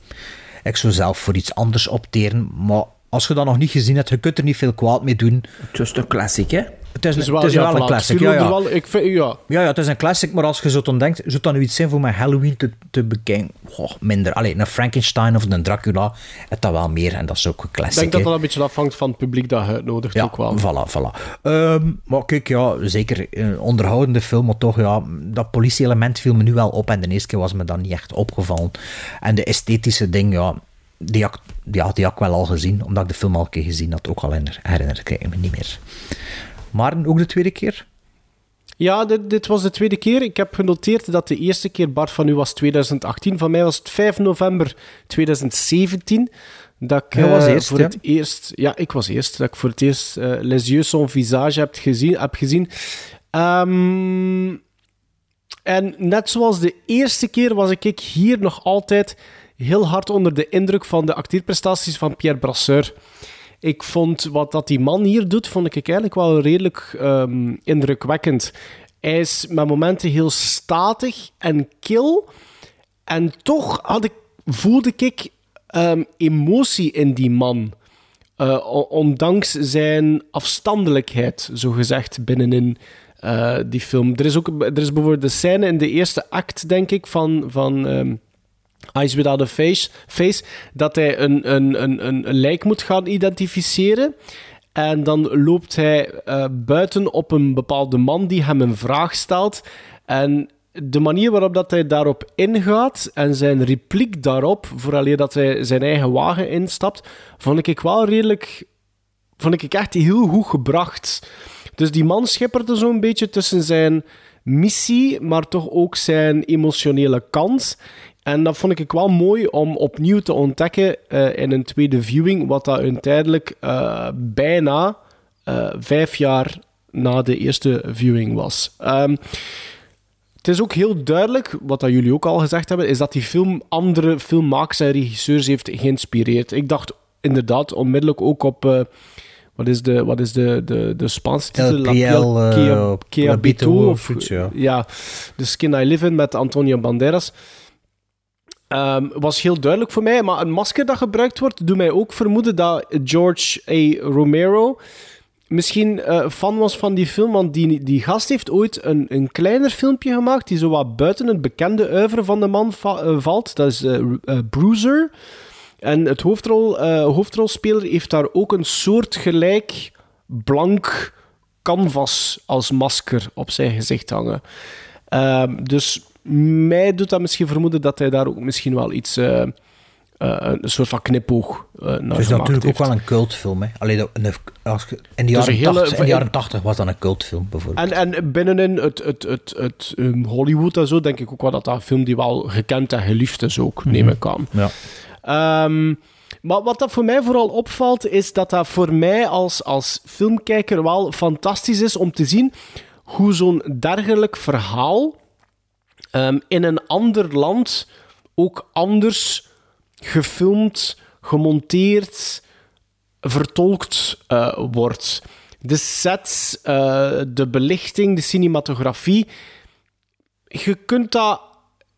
ik zou zelf voor iets anders opteren, maar als je dat nog niet gezien hebt, je kunt er niet veel kwaad mee doen. Het is toch classic, hè? Het is, Het is het wel, is ja, wel een classic, het ja, ja. wel- ik vind, ja. Ja, ja, het is een classic, maar als je zo dan denkt, zou dat nu iets zijn voor mij Halloween te, te bekijken? Goh, minder. Allee, een Frankenstein of een Dracula, het dat wel meer en dat is ook een Ik classic. denk dat dat een beetje afhangt van het publiek dat je uitnodigt Ja, ook wel. voilà, voilà. Ehm, maar kijk, ja, zeker een onderhoudende film, maar toch, ja, dat politie-element viel me nu wel op en de eerste keer was me dat niet echt opgevallen. En de esthetische ding, ja, die had, ja, die had ik wel al gezien, omdat ik de film al een keer gezien had, ook al herinner, ik me niet meer. Maar ook de tweede keer? Ja, dit, dit was de tweede keer. Ik heb genoteerd dat de eerste keer Bart van u was 2018. Van mij was het 5 november 2017. Dat ik was eh, eerst, voor het eerst... Ja, ik was eerst. Dat ik voor het eerst eh, Les Yeux Son Visage heb gezien. Heb gezien. Ehm, en net zoals de eerste keer was ik hier nog altijd heel hard onder de indruk van de acteerprestaties van Pierre Brasseur. Ik vond wat dat die man hier doet, vond ik eigenlijk wel redelijk ehm, indrukwekkend. Hij is met momenten heel statig en kil. En toch had ik, voelde ik ehm, emotie in die man. Eh, ondanks zijn afstandelijkheid, zogezegd, binnenin eh, die film. Er is, ook, er is bijvoorbeeld de scène in de eerste act, denk ik, van... van ehm, Eyes Without a Face, face dat hij een, een, een, een, lijk moet gaan identificeren. En dan loopt hij eh, buiten op een bepaalde man die hem een vraag stelt. En de manier waarop dat hij daarop ingaat en zijn repliek daarop, vooraleer dat hij zijn eigen wagen instapt, vond ik wel redelijk... Vond ik echt heel goed gebracht. Dus die man schipperde zo'n beetje tussen zijn missie, maar toch ook zijn emotionele kant. En dat vond ik wel mooi om opnieuw te ontdekken eh, in een tweede viewing, wat dat uiteindelijk eh, bijna eh, vijf jaar na de eerste viewing was. Ehm, het is ook heel duidelijk, wat dat jullie ook al gezegd hebben, is dat die film andere filmmakers en regisseurs heeft geïnspireerd. Ik dacht inderdaad onmiddellijk ook op... wat is de, wat is de, de, de Spaanse titel? El La Piel, Quabito of ja, The Skin I Live In met Antonio Banderas. Ehm, was heel duidelijk voor mij, maar een masker dat gebruikt wordt, doet mij ook vermoeden dat George A. Romero misschien eh, fan was van die film, want die, die gast heeft ooit een, een kleiner filmpje gemaakt die zo wat buiten het bekende uiveren van de man eh, valt. Dat is eh, Bruiser. En het hoofdrol, hoofdrolspeler heeft daar ook een soortgelijk blank canvas als masker op zijn gezicht hangen. Ehm, dus mij doet dat misschien vermoeden dat hij daar ook misschien wel iets... eh, eh, een soort van knipoog eh, naar Het is natuurlijk heeft. ook wel een cultfilm. Hè. Allee, dat- een- als in, de jaren een hele- 80, in de jaren 80 was dat een cultfilm, bijvoorbeeld. En, en binnenin het, het, het, het um, Hollywood en zo, denk ik ook wel dat dat een film die wel gekend en geliefd is ook, neem ik aan. Ja. Ehm, maar wat dat voor mij vooral opvalt, is dat dat voor mij als, als filmkijker wel fantastisch is om te zien hoe zo'n dergelijk verhaal ehm, in een ander land ook anders gefilmd, gemonteerd, vertolkt eh, wordt. De sets, eh, de belichting, de cinematografie. Je kunt dat.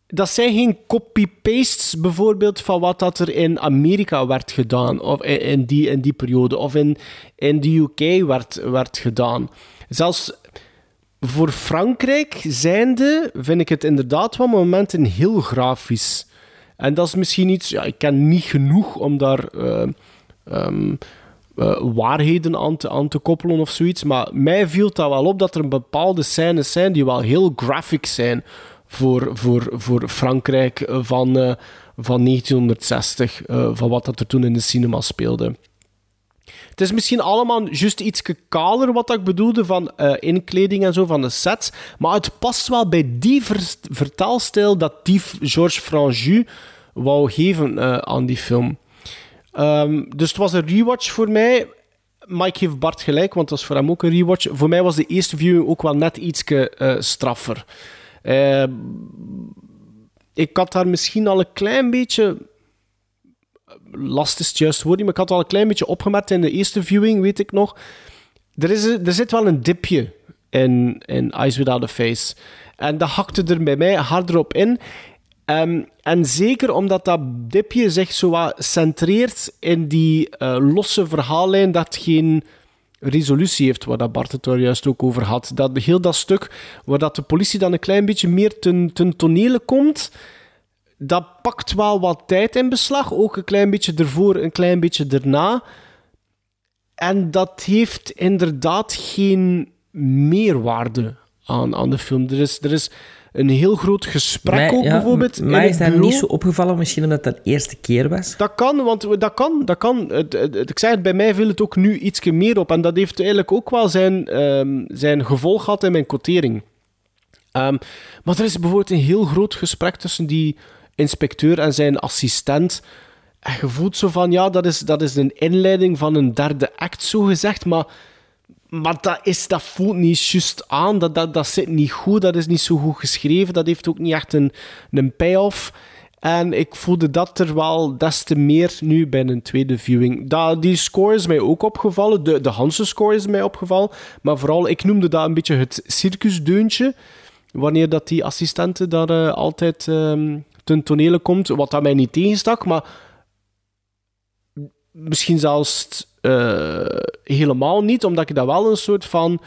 Dat zijn geen copy-pastes bijvoorbeeld van wat dat er in Amerika werd gedaan, of in, in die, in die periode, of in, in de UK werd, werd gedaan. Zelfs voor Frankrijk zijnde vind ik het inderdaad wel momenten heel grafisch. En dat is misschien iets, ja, ik ken niet genoeg om daar eh, ehm, eh, waarheden aan te, aan te koppelen of zoiets. Maar mij viel dat wel op dat er bepaalde scènes zijn die wel heel graphic zijn voor, voor, voor Frankrijk van, eh, van 1960, eh, van wat dat er toen in de cinema speelde. Het is misschien allemaal juist iets kaler wat ik bedoelde van eh, inkleding en zo van de sets. Maar het past wel bij die ver- vertaalstijl dat die Georges Franju wou geven eh, aan die film. Ehm, dus het was een rewatch voor mij. Ik geef Bart gelijk, want dat was voor hem ook een rewatch. Voor mij was de eerste viewing ook wel net iets straffer. Ehm, ik had daar misschien al een klein beetje last is het juist woord niet, maar ik had al een klein beetje opgemerkt in de eerste viewing, weet ik nog. Er, is er zit wel een dipje in, in Eyes Without a Face. En dat hakte er bij mij harder op in. Ehm, en zeker omdat dat dipje zich zo wat centreert in die eh, losse verhaallijn dat geen resolutie heeft, waar dat Bart het er juist ook over had. Dat heel dat stuk waar dat de politie dan een klein beetje meer ten, ten tonele komt, dat pakt wel wat tijd in beslag. Ook een klein beetje ervoor, een klein beetje erna. En dat heeft inderdaad geen meerwaarde aan, aan de film. Er is, er is een heel groot gesprek Mij- ook ja, bijvoorbeeld. Mij het is dat bureau. niet zo opgevallen, misschien omdat dat de eerste keer was. Dat kan, want dat kan. Dat kan. Ik zei het, bij mij viel het ook nu iets meer op. En dat heeft eigenlijk ook wel zijn, ehm, zijn gevolg gehad in mijn quotering. Ehm, maar er is bijvoorbeeld een heel groot gesprek tussen die inspecteur en zijn assistent. En je voelt zo van, ja, dat is, dat is een inleiding van een derde act, zo gezegd. Maar, maar dat, is, dat voelt niet juist aan. Dat, dat, dat zit niet goed. Dat is niet zo goed geschreven. Dat heeft ook niet echt een, een payoff. En ik voelde dat er wel des te meer nu bij een tweede viewing. Dat, die score is mij ook opgevallen. De, de Hansen score is mij opgevallen. Maar vooral, ik noemde dat een beetje het circusdeuntje. Wanneer dat die assistente daar eh, altijd ehm ten tonele komt. Wat dat mij niet tegenstak, maar misschien zelfs eh, helemaal niet. Omdat ik dat wel een soort van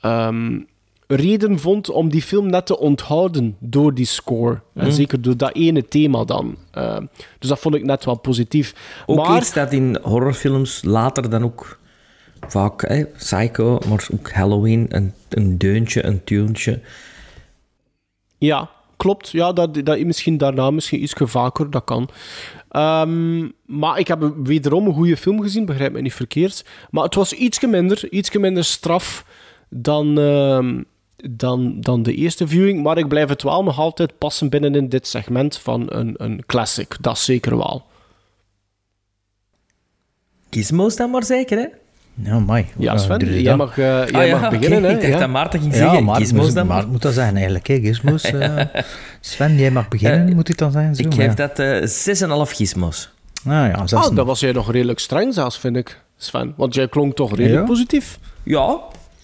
ehm, reden vond om die film net te onthouden door die score. En Mm. zeker door dat ene thema dan. Ehm, dus dat vond ik net wel positief. Ook maar iets dat in horrorfilms later dan ook vaak, hè, Psycho, maar ook Halloween, een, een deuntje, een tuentje. Ja, klopt. Ja, dat, dat misschien daarna misschien iets vaker, dat kan. Ehm, maar ik heb wederom een goede film gezien, begrijp me niet verkeerd. Maar het was ietsje minder, ietsje minder straf dan, ehm, dan, dan de eerste viewing. Maar ik blijf het wel nog altijd passen binnen in dit segment van een, een classic. Dat zeker wel. Gizmos dan maar zeker, hè? Ja, mai. Ja, Sven, je jij mag, eh, jij Ah, ja, mag beginnen. Hè? Ik dacht ja. dat Maarten ging Ja, zeggen, gizmos dan maar. maar moet dat zijn eigenlijk, hè, gizmos. eh. Sven, jij mag beginnen, Eh, moet het dan zijn? Zo, Ik geef ja. dat eh 6,5 gizmos. Ah ja, Ah, een- dat was jij nog redelijk streng zelfs, vind ik, Sven. Want jij klonk toch redelijk Ja? positief. Ja,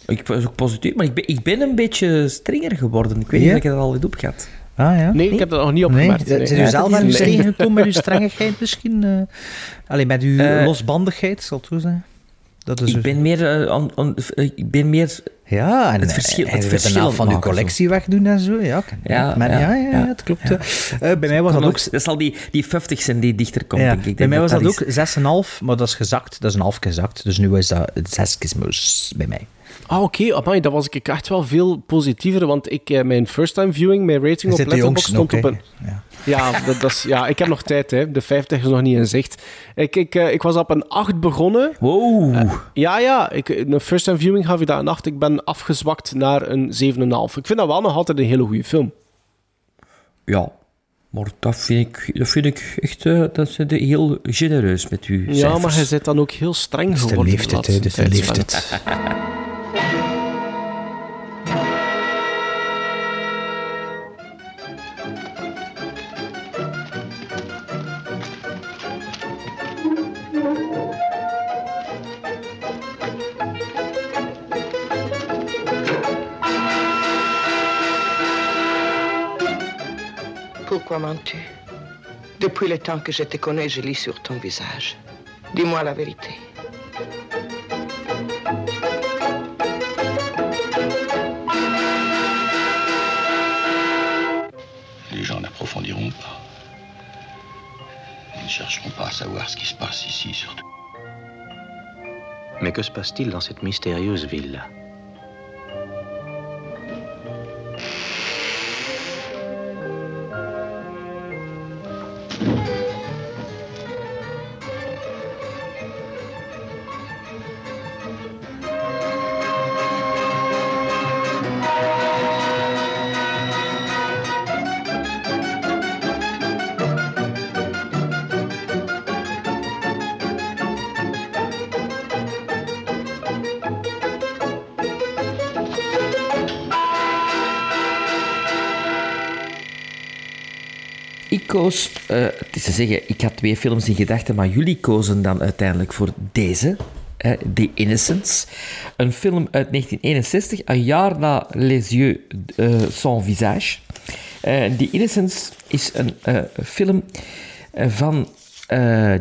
ik was ook positief, maar ik ben, ik ben een beetje strenger geworden. Ik weet niet Ja? of ik dat al niet op gehad. Ah ja? Nee, ik heb dat nog niet Nee, opgemerkt. zijn nee. u Ja, zelf aan uw is- streng gekomen met uw strengigheid misschien? Alleen met uw losbandigheid, zal het zo zijn? Dat is Ik ben meer... eh, aan- aan- eh, ik ben meer... Ja, en Het verschil- en het verschil de van maken, collectie wegdoen en zo. Ja, Ja, maar, ja, ja, ja, ja. het klopt. Eh, bij mij was dat ook... Dat zal die, die 50 zijn die dichter komt, denk ik. Bij mij was dat is- ook 6,5, maar dat is gezakt. Dat is een half gezakt. Dus nu is dat 6 gizmos bij mij. Ah, oké. dat was ik echt wel veel positiever. Want ik, eh, mijn first time viewing, mijn rating op Letterboxd stond ook, op een... Ja. Ja, dat, dat is, ja, ik heb nog tijd, hè. De 50 is nog niet in zicht. Ik, ik, eh, ik was op een 8 begonnen. Wow. Ja, ja. Ik, een first time viewing gaf je dat een 8. Ik ben afgezwakt naar een 7,5. Ik vind dat wel nog altijd een hele goede film. Ja, maar dat vind ik, dat vind ik echt eh, dat is de- heel genereus met uw Ja, cijfers. maar hij zit dan ook heel streng Dat is de geworden. leeftijd, hè. de leeftijd. Pourquoi mens-tu Depuis le temps que je te connais, je lis sur ton visage. Dis-moi la vérité. Les gens n'approfondiront pas. Ils ne chercheront pas à savoir ce qui se passe ici, surtout. Mais que se passe-t-il dans cette mystérieuse ville-là? Koos, eh, het is te zeggen, ik had twee films in gedachten, maar jullie kozen dan uiteindelijk voor deze, The Innocents. Een film uit 1961, een jaar na Les Yeux eh, sans visage. Eh, The Innocents is een film van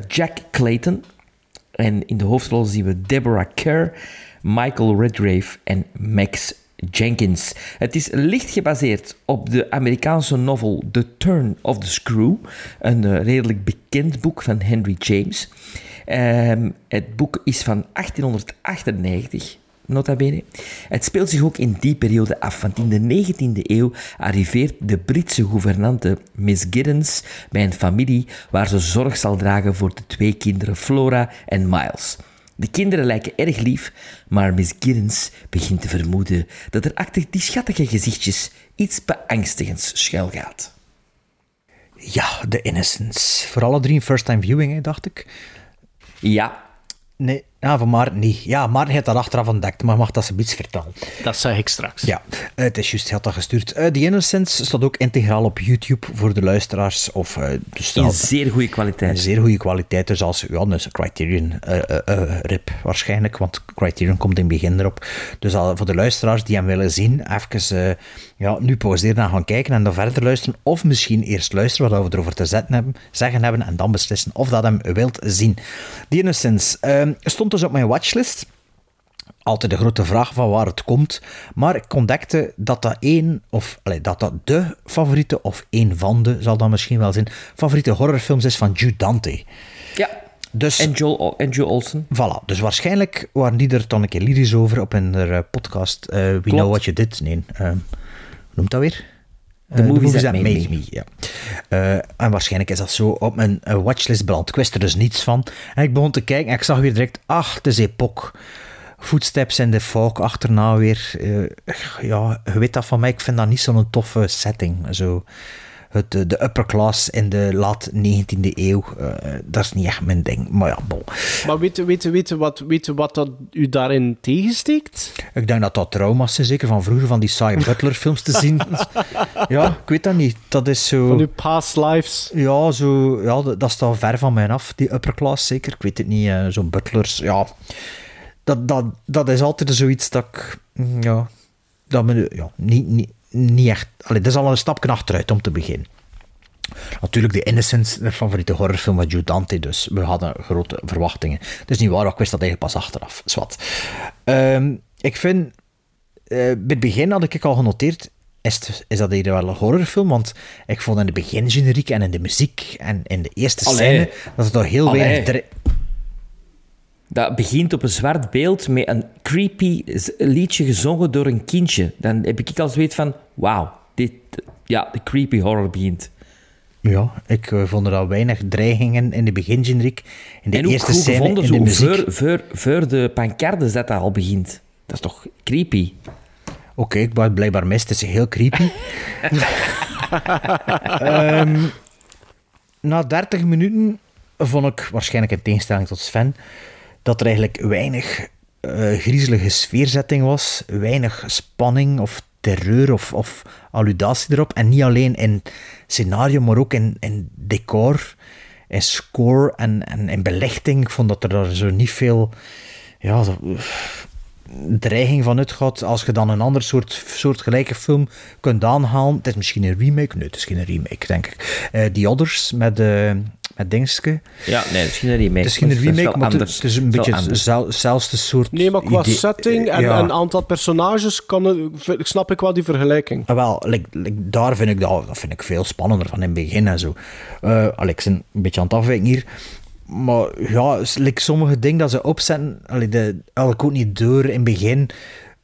Jack Clayton. En in de hoofdrol zien we Deborah Kerr, Michael Redgrave en Max Jenkins. Het is licht gebaseerd op de Amerikaanse novel The Turn of the Screw, een eh, redelijk bekend boek van Henry James. Ehm, het boek is van 1898, nota bene. Het speelt zich ook in die periode af, want in de 19e eeuw arriveert de Britse gouvernante Miss Giddens bij een familie waar ze zorg zal dragen voor de twee kinderen Flora en Miles. De kinderen lijken erg lief, maar Miss Giddens begint te vermoeden dat er achter die schattige gezichtjes iets beangstigends schuilgaat. Ja, The Innocents. Voor alle drie een first-time viewing, hè, dacht ik. Ja. Nee, ja, van Maarten niet. Ja, Maarten heeft dat achteraf ontdekt, maar mag dat ze iets vertellen? Dat zeg ik straks. Ja, eh, het is juist, hij had dat gestuurd. Eh The Innocents staat ook integraal op YouTube voor de luisteraars. Of, eh, dus In zeer goede kwaliteit. Zeer goede kwaliteit, dus als ja, dus Criterion eh, eh, eh, rip waarschijnlijk, want Criterion komt in het begin erop. Dus al, voor de luisteraars die hem willen zien, even eh, ja, nu pauzeren en gaan kijken en dan verder luisteren. Of misschien eerst luisteren wat we erover te zetten hebben, zeggen hebben en dan beslissen of dat hem wilt zien. The Innocents eh, stond dus op mijn watchlist altijd de grote vraag van waar het komt. Maar ik ontdekte dat dat één, of dat dat de favoriete, of één van de, zal dat misschien wel zijn, favoriete horrorfilms is van Jude Dante. Ja. Dus, en, Joel, en Joel Olsen. Voilà, dus waarschijnlijk waren die er dan een keer lyrisch over op hun eh, podcast eh, We Know What You Did. Nee, eh, hoe noemt dat weer? The Eh, Movies That That Made Made Me. Me. ja. Eh, en waarschijnlijk is dat zo op mijn eh, watchlist beland. Ik wist er dus niets van. En ik begon te kijken en ik zag weer direct, ach, het is Epoch. Footsteps in the Fog achterna weer. Ja, je weet dat van mij, ik vind dat niet zo'n toffe setting. Zo, het, eh, de upper class in de laat 19e eeuw, eh, dat is niet echt mijn ding. Maar ja, bon. Maar weet weet, weet, wat, weet wat dat u daarin tegensteekt? Ik denk dat dat trauma's zijn, zeker van vroeger, van die Cy Butler films te zien. ja, ik weet dat niet. Dat is zo... Van uw past lives. Ja, zo, ja dat, dat staat ver van mij af, die upper class zeker. Ik weet het niet, eh, zo'n butlers, ja. Dat, dat, dat is altijd zoiets dat ik, mm, ja, dat me, ja, niet, niet, niet echt... Allee, dat is al een stapje achteruit om te beginnen. Natuurlijk, The Innocents, de favoriete horrorfilm van Joe Dante, dus we hadden grote verwachtingen. Het is niet waar, ik wist dat eigenlijk pas achteraf. Zwat. Ehm, ik vind, eh, bij het begin had ik al genoteerd, is, het- is dat hier wel een horrorfilm? Want ik vond in de begin generiek en in de muziek en in de eerste Allee. scène dat het toch heel Allee. weinig... Dat begint op een zwart beeld met een creepy liedje gezongen door een kindje. Dan heb ik al zoiets van, wauw, dit, ja, de creepy horror begint. Ja, ik eh, vond er al weinig dreigingen in de begingeneriek. In de en eerste scène, gevonden, in de muziek. voor, voor, voor de pancardes dat dat al begint. Dat is toch creepy? Oké, ik blijkbaar mis. Het is heel creepy. Ehm, na 30 minuten vond ik, waarschijnlijk in tegenstelling tot Sven, dat er eigenlijk weinig eh, griezelige sfeerzetting was. Weinig spanning of terreur of, of alludatie erop. En niet alleen in scenario, maar ook in, decor, in score en, en in belichting. Ik vond dat er daar zo niet veel... Ja, dreiging van uitgaat als je dan een ander soort, soortgelijke film kunt aanhalen. Het is misschien een remake. Nee, het is geen remake, denk ik. Eh The Others met, eh met Dingske. Ja, nee, is geen remake. Het is geen is remake, maar het, anders. het is een beetje hetzelfde soort Nee, maar qua idee. setting en Ja. een aantal personages kan, het- snap ik wel die vergelijking. Ah, wel, like, like, daar vind ik dat, dat vind ik veel spannender van in het begin en zo. Eh allee, ik ben een beetje aan het afwijken hier. Maar ja, like, sommige dingen dat ze opzetten, allee, de, ik ook niet door in het begin.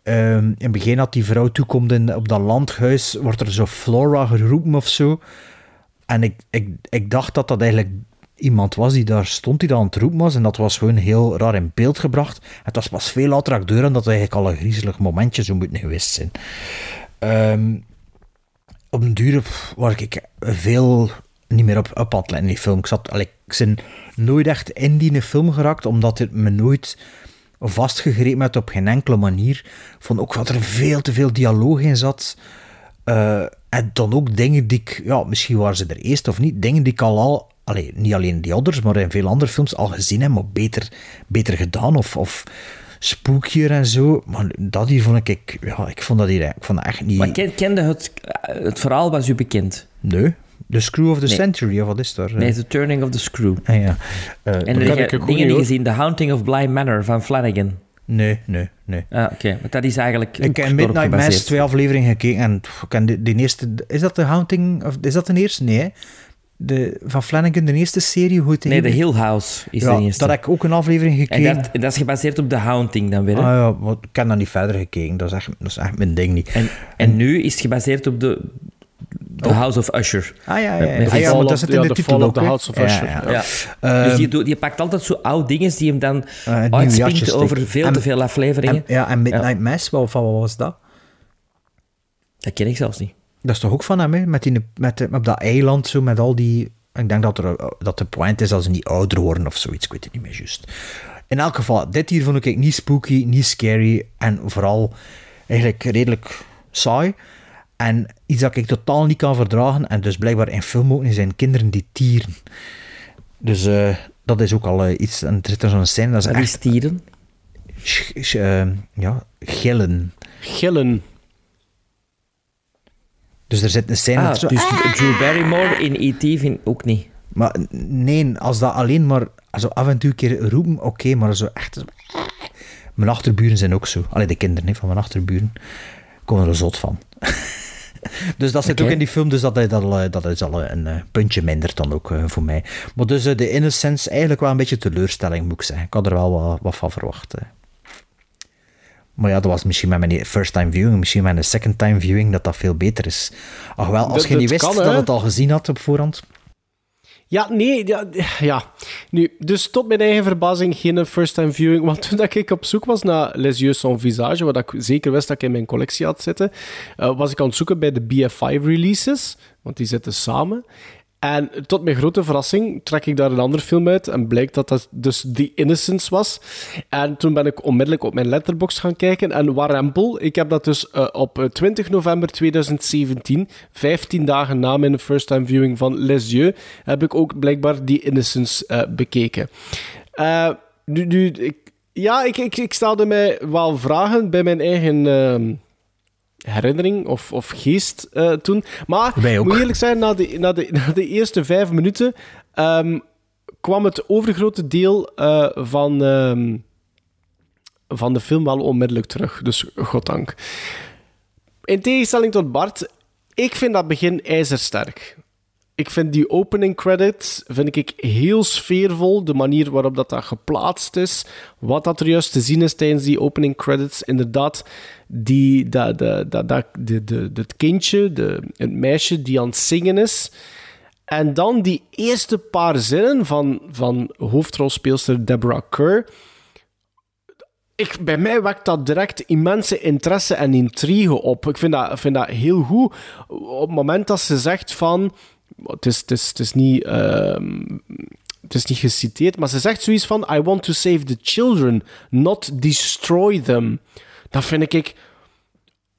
Ehm, in het begin dat die vrouw toekomt in, op dat landhuis, wordt er zo Flora geroepen of zo. En ik, ik, ik dacht dat dat eigenlijk iemand was die daar stond, die dat aan het roepen was. En dat was gewoon heel raar in beeld gebracht. Het was pas veel later dat en dat eigenlijk al een griezelig momentje zou moeten geweest zijn. Ehm, op een duur waar ik veel niet meer op, op aan in die film. Ik, zat, ik ben nooit echt in die film geraakt, omdat het me nooit vastgegrepen heeft op geen enkele manier. Vond ook dat er veel te veel dialoog in zat. Eh, en dan ook dingen die ik, ja, misschien waren ze er eerst of niet, dingen die ik al al, allee, niet alleen die others, maar in veel andere films al gezien heb, maar beter, beter gedaan of, of spookier en zo. Maar dat hier vond ik, ja, ik vond dat hier, ik vond dat echt niet... Maar ken, kende het, het verhaal was u bekend? Nee, The Screw of the Nee. Century, of wat is dat? Nee, The Turning of the Screw. Ah, ja. Eh, En ook dingen gezien, The Haunting of Bly Manor van Flanagan. Nee, nee, nee. Ah, oké. Maar dat is eigenlijk Ik heb Midnight Mass twee afleveringen gekeken en pff, ik de, de eerste... Is dat de Haunting... Of, is dat de eerste? Nee, hè? De, van Flanagan, de eerste serie, hoe het Nee? The Hill House is ja, de eerste. Daar heb ik ook een aflevering En gekeken. dat, en dat is gebaseerd op The Haunting dan weer. hè? Ah ja, maar ik heb dat niet verder gekeken. Dat is echt, dat is echt mijn ding niet. En, en nu is het gebaseerd op de The House of Usher. Ah ja, ja, ja. met Ah, ja, maar dat zit in ja, de The titel ook, the. House of Ja, Usher. ja. Ja. Ehm, dus die, doet- die pakt altijd zo oud dingen die hem dan Eh, uitspringt nieuwjaarsje over veel En- te veel afleveringen. En, ja, en Midnight Mass, wat, van wat was dat? dat ken ik zelfs niet. Dat is toch ook van hem, hè? Met die, met, op dat eiland, zo, met al die... Ik denk dat, er, dat de point is dat ze niet ouder worden of zoiets. Ik weet het niet meer juist. In elk geval, dit hier vond ik niet spooky, niet scary en vooral eigenlijk redelijk saai. En iets dat ik totaal niet kan verdragen, en dus blijkbaar in film ook niet, zijn kinderen die tieren. Dus eh, dat is ook al eh, iets, en er zit er zo'n scène, dat is echt... is tieren? sch- sch- eh, ja, gillen. Gillen. Dus er zit een scène... Ah, dat zo, dus Drew Barrymore in E.T. vind ook niet. Maar nee, als dat alleen maar zo af en toe een keer roepen, oké, maar zo echt... zo- Mijn achterburen zijn ook zo. Allee, de kinderen hè, van mijn achterburen komen er zot van. dus dat zit ook in die film, dus dat is al, eh, dat is al een eh, puntje minder dan ook eh, voor mij. Maar dus eh, de Innocence, eigenlijk wel een beetje teleurstelling, moet ik zeggen. Ik had er wel wat, wat van verwacht. eh. Maar ja, dat was misschien met mijn first time viewing, misschien met een second time viewing, dat dat veel beter is. Ach wel, als Dat- je niet dat wist kan, dat het al gezien had op voorhand... Ja, nee, ja. Nu, dus tot mijn eigen verbazing geen first-time viewing. Want toen dat ik op zoek was naar Les Yeux sans visage, wat ik zeker wist dat ik in mijn collectie had zitten, eh, was ik aan het zoeken bij de BF5-releases, want die zitten samen. En tot mijn grote verrassing trek ik daar een andere film uit en blijkt dat dat dus The Innocence was. En toen ben ik onmiddellijk op mijn letterbox gaan kijken en warempel, ik heb dat dus eh, op eh, 20 november 2017, 15 dagen na mijn first time viewing van Les Yeux, heb ik ook blijkbaar The Innocence eh, bekeken. Eh, nu, nu, ik, ja, ik, ik, ik stelde mij wel vragen bij mijn eigen... herinnering of, of geest eh, toen. Maar Wij ook. moet eerlijk zijn, na de, na de, na de eerste vijf minuten ehm, kwam het overgrote deel eh, van, ehm, van de film wel onmiddellijk terug. Dus goddank. In tegenstelling tot Bart, ik vind dat begin ijzersterk. Ik vind die opening credits vind ik heel sfeervol. De manier waarop dat, dat geplaatst is. Wat dat er juist te zien is tijdens die opening credits. Inderdaad, die, dat, dat, dat, dat, de, de, het kindje, de, het meisje die aan het zingen is. En dan die eerste paar zinnen van, van hoofdrolspeelster Deborah Kerr. Ik, bij mij wekt dat direct immense interesse en intrigue op. Ik vind dat, vind dat heel goed. Op het moment dat ze zegt van... Het is, is, is niet... ehm, het is niet geciteerd, maar ze zegt zoiets van... I want to save the children, not destroy them. Dat vind ik...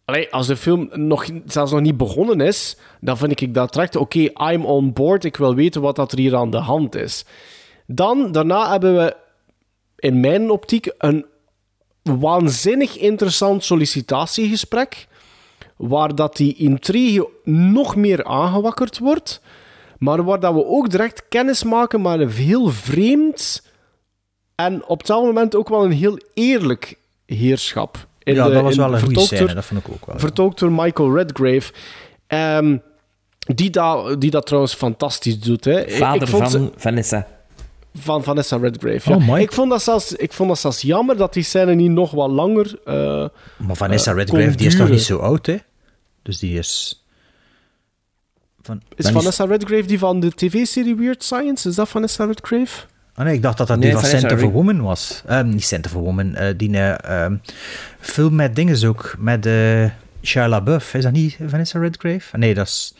Allee, als de film nog, zelfs nog niet begonnen is, dan vind ik dat direct... Oké, I'm on board. Ik wil weten wat dat er hier aan de hand is. Dan, daarna hebben we in mijn optiek een waanzinnig interessant sollicitatiegesprek, waar dat die intrigue nog meer aangewakkerd wordt, maar waar dat we ook direct kennis maken met een heel vreemd en op hetzelfde moment ook wel een heel eerlijk heerschap. In ja, de- dat was wel een goede scène, door- dat vond ik ook wel. Vertolkt door Michael Redgrave. Ehm, die, dat, die dat trouwens fantastisch doet. Hè. Ik- Vader ik vond ze- van Vanessa. van Vanessa Redgrave. Oh, ja. ik, vond dat zelfs, ik vond dat zelfs jammer dat die scène niet nog wat langer. eh, Maar Vanessa eh, Redgrave, die is nog duren. niet zo oud, hè? Dus die is... Van, Is Vanessa Redgrave die van de tv-serie Weird Science? Is dat Vanessa Redgrave? Ah nee, ik dacht dat dat Nee, die van a Red- Woman was. Ehm, niet Scent of a Woman, eh, die eh, ehm, film met dinges ook. Met eh Shia LaBeouf. Is dat niet Vanessa Redgrave? Nee, dat is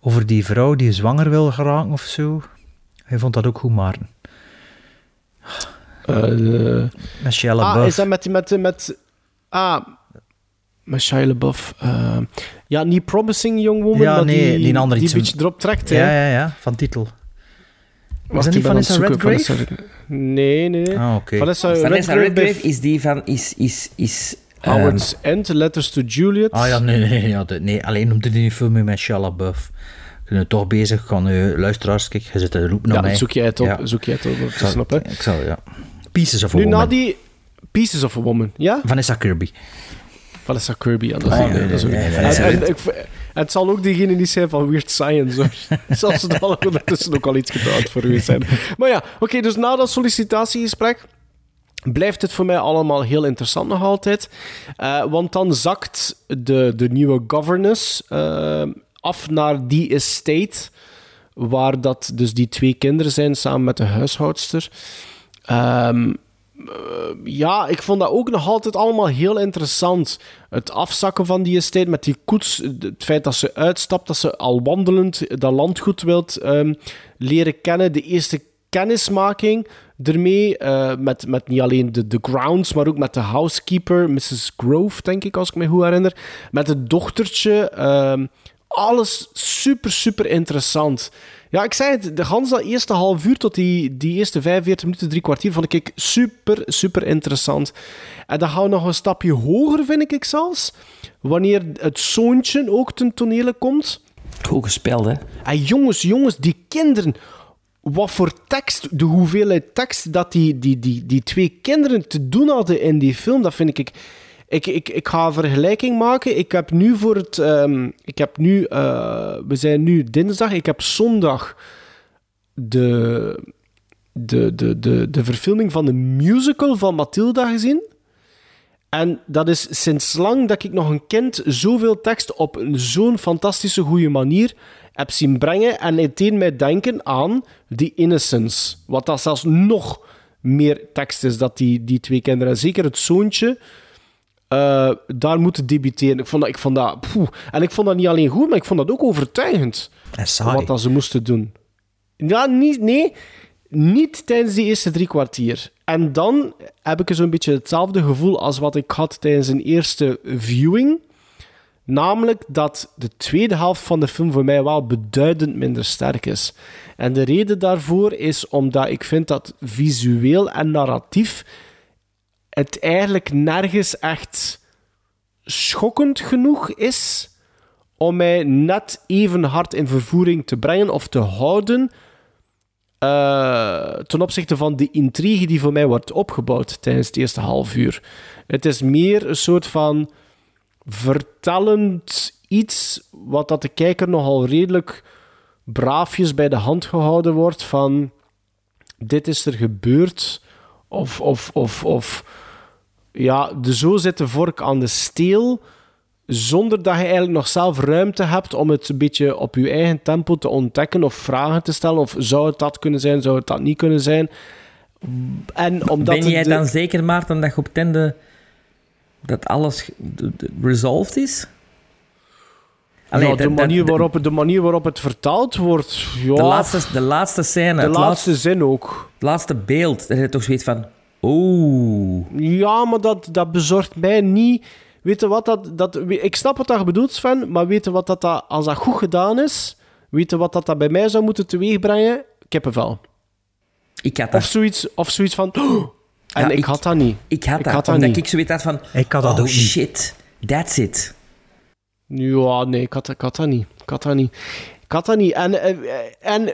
over die vrouw die zwanger wil geraken of zo. Hij vond dat ook goed, Maarten. Eh, Met Shia ah, LaBeouf. is dat met... met, met ah, met Shia LaBeouf. eh, ja, niet Promising Young Woman, Ja, maar nee, die, die andere die iets een beetje erop trekt. hè. Ja, ja, ja, van titel. Aan het Vanessa. Redgrave? Vanessa- Nee, nee, nee. Ah, oké. Vanessa, Vanessa Redgrave, Redgrave is die van... Is, is, is, ehm, Howard's End, Letters to Juliet. Ah ja, nee, nee, ja, de- nee alleen noemde die film met Shia LaBeouf. Ik ben toch bezig, kan uh, luisteraars, kijk, je zit te roepen naar ja, mij. zoek jij het op, Ja. zoek jij het op Ik zal, tussenop, hè. ik zal, ja. Pieces of a Nu, Woman. na die Pieces of a Woman, ja? Vanessa Kirby. Vanessa Kirby, ja, dat is Ah, ook- nee, dat is ook- nee, nee, En- Het zal ook degene niet zijn van Weird Science, hoor. Zelfs het al ondertussen ook al iets gedaan voor u zijn. Maar ja, oké, dus na dat sollicitatiegesprek blijft het voor mij allemaal heel interessant nog altijd. Eh, want dan zakt de, de nieuwe governess eh, af naar die estate, waar dat dus die twee kinderen zijn samen met de huishoudster. Ehm, eh, ja, ik vond dat ook nog altijd allemaal heel interessant. Het afzakken van die estate met die koets. Het feit dat ze uitstapt, dat ze al wandelend dat landgoed wilt ehm, leren kennen. De eerste kennismaking ermee. eh, met, met niet alleen de, de grounds, maar ook met de housekeeper, Mrs. Grove, denk ik, als ik me goed herinner. Met het dochtertje. ehm, alles super, super interessant. Ja, ik zei het, de gans dat eerste half uur tot die, die eerste 45 minuten, drie kwartier, vond ik super, super interessant. En dan gaan we nog een stapje hoger, vind ik zelfs. Wanneer het zoontje ook ten tonele komt. Goed gespeeld, hè? En jongens, jongens, die kinderen. Wat voor tekst, de hoeveelheid tekst dat die, die, die, die twee kinderen te doen hadden in die film, dat vind ik. Ik, ik, ik ga een vergelijking maken. Ik heb nu voor het. ehm, ik heb nu. eh, we zijn nu dinsdag. Ik heb zondag de, de, de, de, de verfilming van de musical van Matilda gezien. En dat is sinds lang dat ik nog een kind zoveel tekst op zo'n fantastische goede manier heb zien brengen. En het deed mij denken aan The Innocence. Wat dat zelfs nog meer tekst is dat die, die twee kinderen. En zeker het zoontje eh, daar moeten debuteren. Ik vond dat... Ik vond dat poeh. En ik vond dat niet alleen goed, maar ik vond dat ook overtuigend. Wat dat ze moesten doen. Ja, niet, nee, niet tijdens die eerste drie kwartier. En dan heb ik zo'n beetje hetzelfde gevoel als wat ik had tijdens een eerste viewing. Namelijk dat de tweede helft van de film voor mij wel beduidend minder sterk is. En de reden daarvoor is omdat ik vind dat visueel en narratief het eigenlijk nergens echt schokkend genoeg is om mij net even hard in vervoering te brengen of te houden eh, ten opzichte van de intrigue die voor mij wordt opgebouwd tijdens het eerste half uur. Het is meer een soort van vertellend iets wat dat de kijker nogal redelijk braafjes bij de hand gehouden wordt van dit is er gebeurd of, of, of, of ja, de zo zit de vork aan de steel zonder dat je eigenlijk nog zelf ruimte hebt om het een beetje op je eigen tempo te ontdekken of vragen te stellen. Of zou het dat kunnen zijn, zou het dat niet kunnen zijn? En omdat ben jij de- dan zeker, Maarten, dat je op het einde dat alles resolved is? Allee, ja, de, dat- dat- manier waarop, de manier waarop het vertaald wordt. Ja, de, laatste, de laatste scène, de het laatste zin ook. Het laatste beeld, heb je toch zoiets van... Oeh. Ja, maar dat, dat bezorgt mij niet. Weet je wat dat, dat... Ik snap wat je bedoelt, Sven, maar weet je wat dat, dat... Als dat goed gedaan is, weet je wat dat, dat bij mij zou moeten teweegbrengen? Kippenvel. Ik had Of dat. zoiets, of zoiets van... "Oh!" En Ja, ik, ik- had dat niet. Ik had Ik dat, had dat omdat niet. ik zoiets had van... Ik had dat oh, ook niet. shit, that's it. Ja, nee, ik had, ik had dat niet. Ik had dat niet. Ik had dat niet. En, eh, en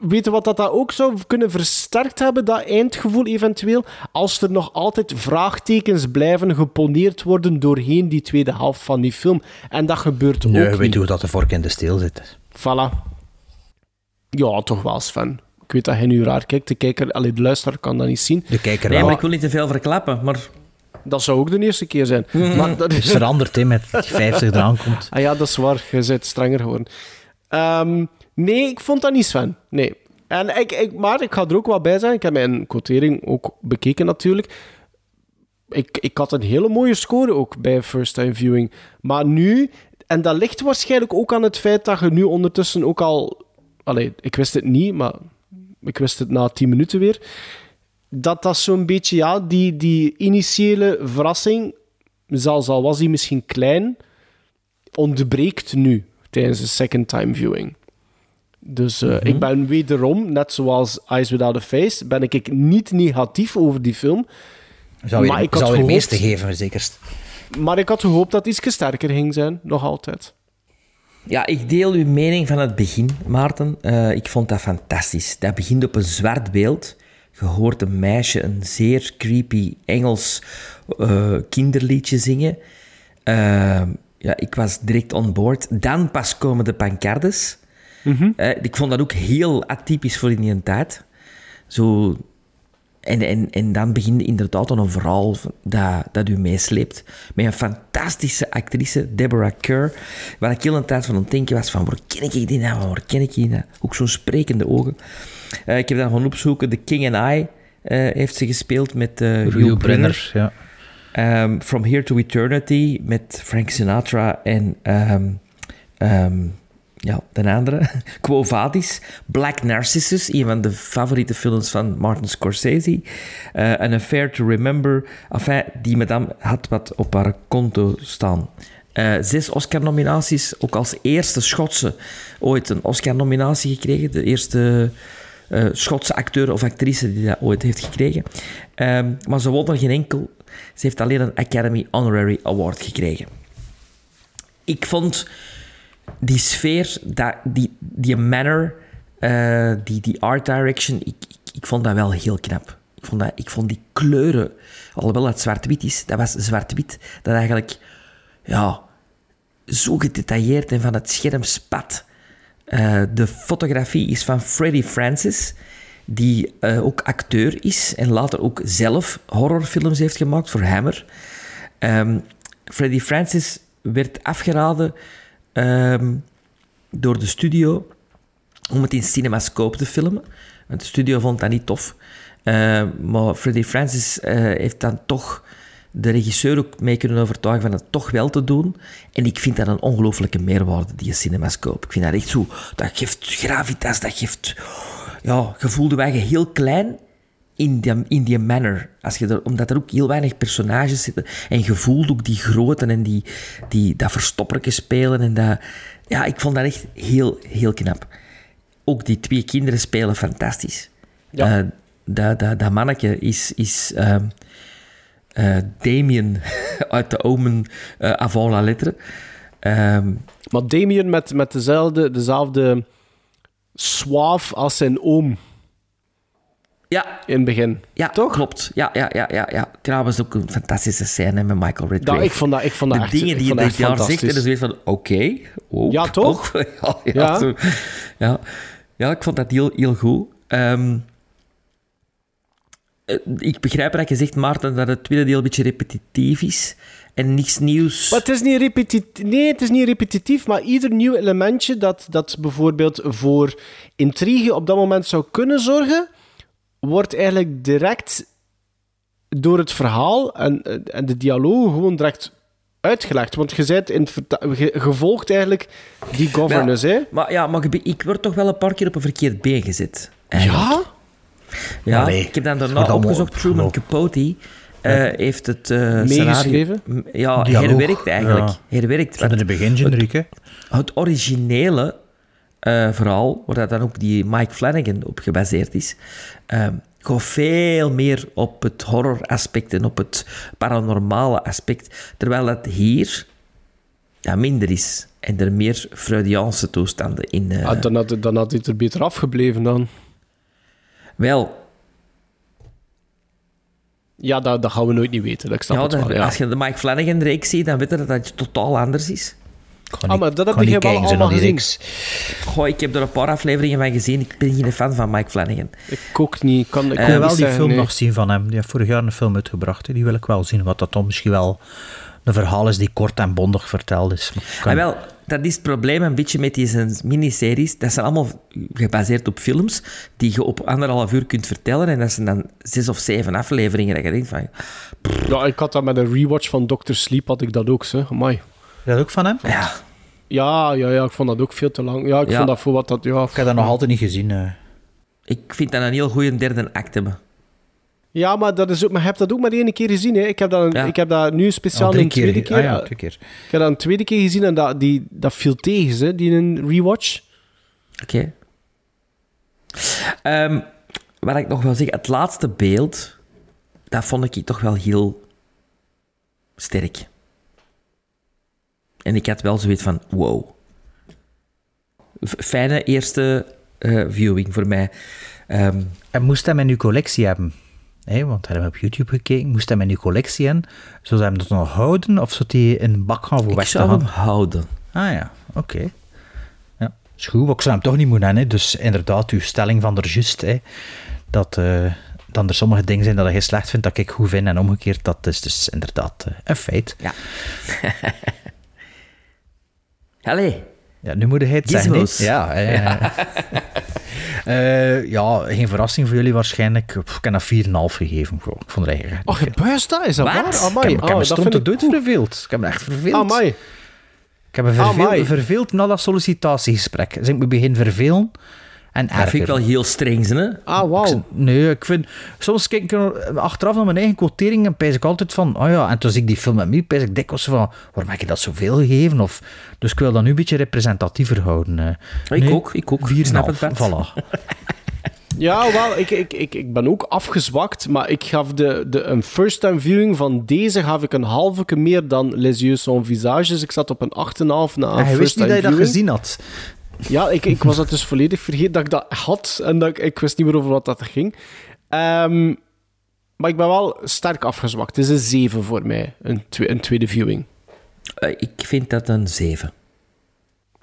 weet je wat dat, dat ook zou kunnen versterkt hebben, dat eindgevoel eventueel? Als er nog altijd vraagtekens blijven geponeerd worden doorheen die tweede helft van die film. En dat gebeurt Nee, ook je weet niet. hoe dat de vork in de steel zit. Voilà. Ja, toch wel, Sven. Ik weet dat hij nu raar kijkt. De kijker, allee, de luisteraar kan dat niet zien. De kijker Nee, maar ik wil niet te veel verklappen, maar... Dat zou ook de eerste keer zijn. Maar dat Het is veranderd, hè, met dat je 50 eraan komt. Ah ja, dat is waar. Je bent strenger geworden. Ehm, nee, ik vond dat niet, Sven. Nee. En ik, ik, maar ik ga er ook wat bij zijn. Ik heb mijn quotering ook bekeken natuurlijk. Ik, ik had een hele mooie score ook bij First Time Viewing. Maar nu... En dat ligt waarschijnlijk ook aan het feit dat je nu ondertussen ook al... Allee, ik wist het niet, maar ik wist het na 10 minuten weer. Dat dat zo'n beetje, ja, die, die initiële verrassing, zelfs al was die misschien klein, ontbreekt nu tijdens de second time viewing. Dus eh, ik ben wederom, net zoals Eyes Without a Face, ben ik niet negatief over die film. Zou je, Maar ik had zou je gehoopt- meeste geven, zekerst. Maar ik had gehoopt dat iets sterker ging zijn, nog altijd. Ja, ik deel uw mening van het begin, Maarten. Eh, ik vond dat fantastisch. Dat begint op een zwart beeld. Je hoort een meisje een zeer creepy Engels eh, kinderliedje zingen. Ja, ik was direct on board. Dan pas komen de pancardes. Eh, ik vond dat ook heel atypisch voor in die tijd. Zo... En, en, en dan begint inderdaad dan een verhaal dat, dat u meesleept. Met een fantastische actrice, Deborah Kerr. Waar ik heel een tijd van aan het denken was van... Waar ken ik die nou? Waar ken ik die nou? Ook zo'n sprekende ogen. Eh, ik heb dan gaan opzoeken. The King and I eh, heeft ze gespeeld met eh Hugh. Brenner, ja. Ehm, From Here to Eternity met Frank Sinatra en ehm, ehm, ja, de andere. Quo Vadis. Black Narcissus, een van de favoriete films van Martin Scorsese. Eh An Affair to Remember. Enfin, die madame had wat op haar konto staan. Eh, zes Oscar-nominaties, ook als eerste Schotse ooit een Oscar-nominatie gekregen. De eerste eh, Schotse acteur of actrice die dat ooit heeft gekregen. Ehm, maar ze won er geen enkel. Ze heeft alleen een Academy Honorary Award gekregen. Ik vond die sfeer, dat, die, die manner, eh, die, die art direction, ik, ik, ik vond dat wel heel knap. Ik vond, dat, ik vond die kleuren, alhoewel dat zwart-wit is, dat was zwart-wit, dat eigenlijk ja, zo gedetailleerd en van het scherm spat. Eh, de fotografie is van Freddie Francis, die eh, ook acteur is en later ook zelf horrorfilms heeft gemaakt voor Hammer. Ehm Freddie Francis werd afgeraden ehm, door de studio om het in CinemaScope te filmen. Want de studio vond dat niet tof. Eh, maar Freddie Francis eh, heeft dan toch de regisseur ook mee kunnen overtuigen van het toch wel te doen. En ik vind dat een ongelooflijke meerwaarde, die CinemaScope. Ik vind dat echt zo... Dat geeft gravitas, dat geeft... Ja, je voelde wij heel klein in die, in die manner. Als je er, omdat er ook heel weinig personages zitten. En je voelt ook die grootte en die, die, dat verstopperke spelen. En dat, ja, ik vond dat echt heel, heel knap. Ook die twee kinderen spelen fantastisch. Ja. Eh, dat, dat, dat manneke is... is ehm, eh, Damien uit de Omen eh, avant la lettre. Ehm, Maar Damien met, met dezelfde, dezelfde suave als zijn oom. Ja. In het begin. Ja, toch? Klopt. Ja, ja, ja, ja, ja. Trouwens ook een fantastische scène met Michael Redgrave. Dat, ik vond dat, ik vond dat de echt, dingen die je dit echt jaar zegt, en is weer van, oké. wow, Ja, toch? ja, ja, Ja. zo. ja. ja, ik vond dat heel, heel goed. Ehm, eh, ik begrijp dat je zegt, Maarten, dat het tweede deel een beetje repetitief is en niks nieuws. Maar het is niet repetitief. Nee, het is niet repetitief, maar ieder nieuw elementje dat, dat bijvoorbeeld voor intrigue op dat moment zou kunnen zorgen, wordt eigenlijk direct door het verhaal en, en de dialoog gewoon direct uitgelegd. Want je, bent in volgt eigenlijk die governance, hè? Maar ja, maar ik- word toch wel een paar keer op een verkeerd been gezet. eigenlijk. Ja? Ja, Allee, ik heb dan daarna opgezocht. Truman. Capote eh, heeft het eh Meegeschreven? Ja, Dialoog, herwerkt eigenlijk. ja. Herwerkt. Van in het begin generiek, hè? Het originele eh, verhaal, waar dat dan ook die Mike Flanagan op gebaseerd is, ehm gaat veel meer op het horror-aspect en op het paranormale aspect, terwijl dat hier ja, minder is. En er meer Freudiaanse toestanden in... eh, Ah, dan, had, dan had het er beter afgebleven dan. Wel, Ja, dat, dat gaan we nooit niet weten. Ik snap ja, het dat- wel, ja. als je de Mike Flanagan-reeks ziet, dan weet je dat het totaal anders is. Ah, maar dat heb je wel allemaal gezien. Goh, ik heb er een paar afleveringen van gezien. Ik ben geen fan van Mike Flanagan. Ik ook niet. Kan, ik Ik kan wel die zeggen, film nee. nog zien van hem. Die heeft vorig jaar een film uitgebracht. hè. Die wil ik wel zien. Wat dat dan misschien wel een verhaal is die kort en bondig verteld is. Maar ik kan- Ah, wel, dat is het probleem een beetje met deze miniseries. Dat zijn allemaal gebaseerd op films die je op anderhalf uur kunt vertellen. En dat zijn dan zes of zeven afleveringen. Dat je denkt van... Ja, ik had dat met een rewatch van Dr. Sleep, had ik dat ook, zo. Amai. Is dat ook van hem? Ja. Ja, ja, ja, ik vond dat ook veel te lang. Ja, ik Ja. vond dat voor wat dat... Ja, Ik heb dat nog altijd niet gezien. eh. Ik vind dat een heel goede derde act hebben. Ja, maar, dat is ook, maar je hebt dat ook maar één keer gezien. Hè. Ik, heb dat een- Ja. ik heb dat nu speciaal Al drie een tweede keer. keer... Ah ja, twee keer. Ik heb dat een tweede keer gezien en dat, die, dat viel tegen, hè, die een rewatch. Oké. Ehm, wat ik nog wil zeggen, het laatste beeld, dat vond ik toch wel heel sterk. En ik had wel zoiets van, wow. Fijne eerste eh, viewing voor mij. Ehm, En moest hem in uw collectie hebben? Hè, want hij heeft op YouTube gekeken. Moest hem in uw collectie hebben? Zou hij hem dat nog houden? Of zou hij in een bak gaan voor ik weg zou hem houden. Ah ja, oké. Ja, is goed. Ik zou hem toch niet moeten hebben. Hè. Dus inderdaad, uw stelling van er juist. Hè, dat eh, dan er sommige dingen zijn dat je slecht vindt, dat ik goed vind. En omgekeerd, dat is dus inderdaad eh, een feit. Ja. Allee. Ja, nu moet hij het zeggen. hè. Gizmos. Ja, ja. Eh, ja, geen verrassing voor jullie waarschijnlijk. Pff, Ik heb dat 4,5 gegeven. Goh, Ik vond het eigenlijk... Ach, je buist dat? Is dat Wat? waar? Ik Amai. heb, ik heb Ah, me dat stond te dood verveeld. Ik heb me echt verveeld. Amai. Ik heb me verveeld, Amai. verveeld na dat sollicitatiegesprek. Dus ik me begin vervelen en Dat vind ik wel heel streng, hè? Ah, wauw. Nee, ik vind... Soms kijk ik er achteraf naar mijn eigen quotering en pijs ik altijd van... Oh ja, en toen zie ik die film met mij, pijs ik dikwijls van... Waarom heb je dat zoveel gegeven? Of, dus ik wil dat nu een beetje representatiever houden. eh. Ik Nee, ook, ik ook. 4,5, Snap het. Voilà. Ja, wel, ik, ik, ik, ik ben ook afgezwakt, maar ik gaf de, de, een first-time viewing van deze gaf ik een halve meer dan Les Yeux Sans Visage, dus ik zat op een 8,5 na een En hij wist niet first-time dat je dat viewing. gezien had. Ja, ik, ik was dat dus volledig vergeten dat ik dat had en dat ik, ik wist niet meer over wat dat ging. Ehm, maar ik ben wel sterk afgezwakt. Het is een 7 voor mij, een, twe- een tweede viewing. Eh, ik vind dat een 7.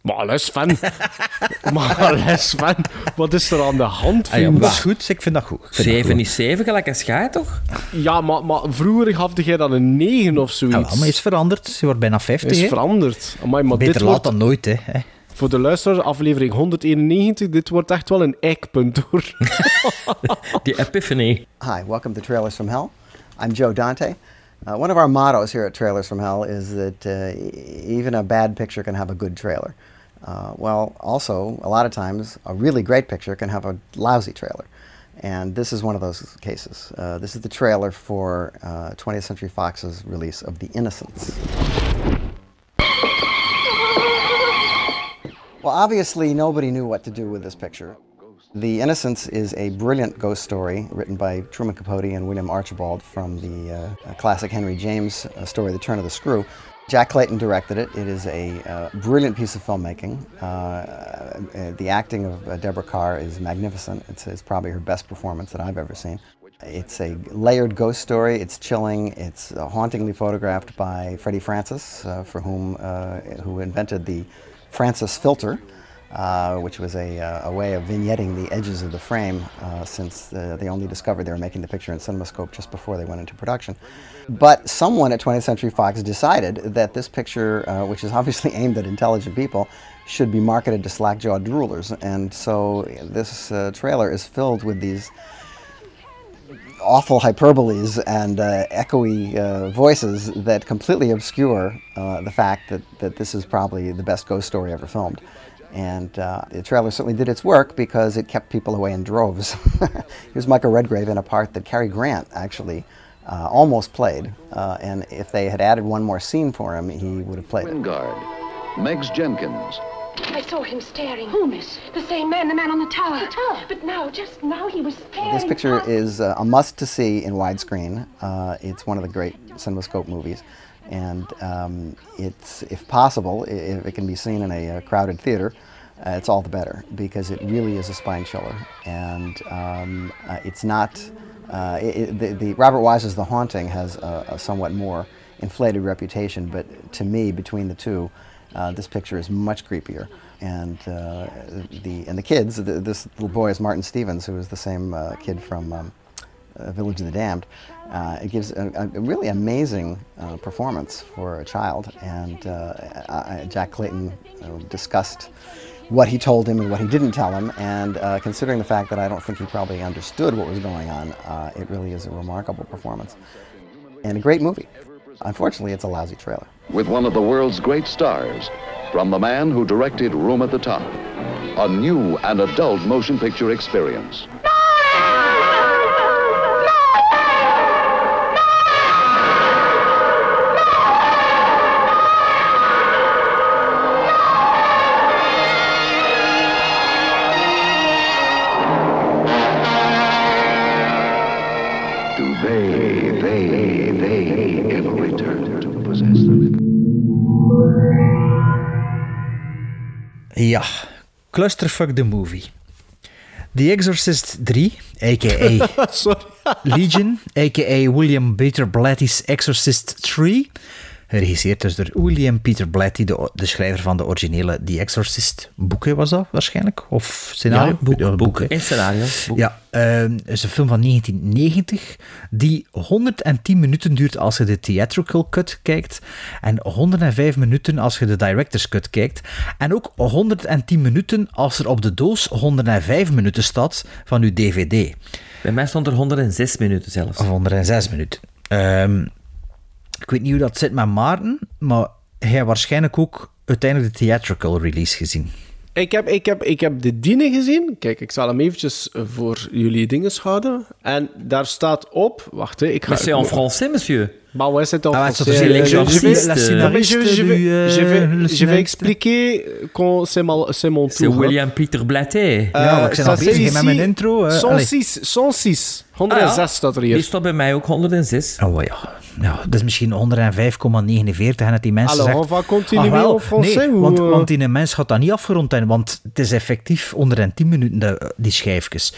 Maar les fan. maar les fan. Wat is er aan de hand, Ah, ja, dat is goed, ik vind dat goed. Ik vind dat 7 goed. is 7, gelijk als jij, toch? Ja, maar, maar vroeger gaf jij dan een 9 of zoiets. Ja, wel, maar is veranderd. Ze wordt bijna 50. is hè. veranderd. Amai, maar Beter dit laat wordt, dan nooit, hè. Hè. voor de luisteraar, aflevering 191, dit wordt echt wel een eikpunt, hoor. Die epiphany. Hi, welcome to Trailers from Hell. I'm Joe Dante. Uh, one of our mottos here at Trailers from Hell is that uh, even a bad picture can have a good trailer. Uh, well, also, a lot of times, a really great picture can have a lousy trailer. And this is one of those cases. Uh, this is the trailer for uh, 20th Century Fox's release of The Innocents. Well, obviously, nobody knew what to do with this picture. The Innocents is a brilliant ghost story written by Truman Capote and William Archibald from the uh, classic Henry James uh, story, The Turn of the Screw. Jack Clayton directed it. It is a uh, brilliant piece of filmmaking. Uh, uh, the acting of uh, Deborah Carr is magnificent. It's, it's probably her best performance that I've ever seen. It's a layered ghost story. It's chilling. It's hauntingly photographed by Freddie Francis, uh, for whom uh, who invented the Francis filter, uh, which was a, uh, a way of vignetting the edges of the frame uh, since uh, they only discovered they were making the picture in CinemaScope just before they went into production. But someone at 20th Century Fox decided that this picture, uh, which is obviously aimed at intelligent people, should be marketed to slack-jawed droolers. And so this trailer is filled with these awful hyperboles and uh, echoey uh, voices that completely obscure uh, the fact that, that this is probably the best ghost story ever filmed. And uh, the trailer certainly did its work because it kept people away in droves. Here's Michael Redgrave in a part that Cary Grant actually uh, almost played. Uh, and if they had added one more scene for him, he would have played it. Wingard, Megs Jenkins, I saw him staring. Who, miss? The same man, the man on the tower. The tower. But now, just now, he was staring. This picture is uh, a must to see in widescreen. Uh, it's one of the great CinemaScope movies. And um, it's, if possible, if it can be seen in a, uh crowded theater, uh, it's all the better because it really is a spine chiller. And um, uh, it's not, uh, it, it- the, the Robert Wise's The Haunting has a, a somewhat more inflated reputation, but to me, between the two, uh, this picture is much creepier. And uh, the and the kids, th this little boy is Martin Stevens, who is the same uh, kid from um, uh, Village of the Damned. Uh, it gives a, a really amazing uh, performance for a child. And I, Jack Clayton discussed what he told him and what he didn't tell him. And uh, considering the fact that I don't think he probably understood what was going on, uh, it really is a remarkable performance and a great movie. Unfortunately, it's a lousy trailer. with one of the world's great stars, from the man who directed Room at the Top, a new and adult motion picture experience. Do Ja, Clusterfuck the Movie. The Exorcist 3, a.k.a. Legion, a.k.a. William Peter Blatty's Exorcist 3. Geregisseerd dus door William Peter Blatty, de, de schrijver van de originele The Exorcist boeken, was dat waarschijnlijk? Of scenario? Ja, boek- Ja, boek en scenario, boek. Ja, ehm, is een film van 1990 die 110 minuten duurt als je de theatrical cut kijkt en 105 minuten als je de director's cut kijkt en ook 110 minuten als er op de doos 105 minuten staat van uw DVD. Bij mij stond er 106 minuten zelfs. Of 106 minuten. Ehm, ik weet niet hoe dat zit met Maarten, maar hij heeft waarschijnlijk ook uiteindelijk de theatrical release gezien. Ik heb, ik, heb, ik heb de Diene gezien. Kijk, ik zal hem eventjes voor jullie dingen houden. En daar staat op... Wacht, hè, ik ga... Maar c'est en français, monsieur. Maar ouais, c'est en Ah, ouais, français. c'est Je- l'exorciste, je vais- euh, mais je, je vais, du, euh, je vais, je vais expliquer quand c'est c'est mon C'est tour. hein. William Peter Blatty. Ja, maar ik Euh, ben al ça, bezig c'est met ici mijn intro. eh, allee. 106, 106. 106 Ah, ja. staat er Die hier. stond bij mij ook 106. Oh ja. ja, dat is misschien 105,49 en dat die mensen Alors, zegt... va continuer "Ah, wel, français Nee, ou, want, euh? want die mens gaat dat niet afgerond hebben, want het is effectief 110 minuten, de, die schijfjes.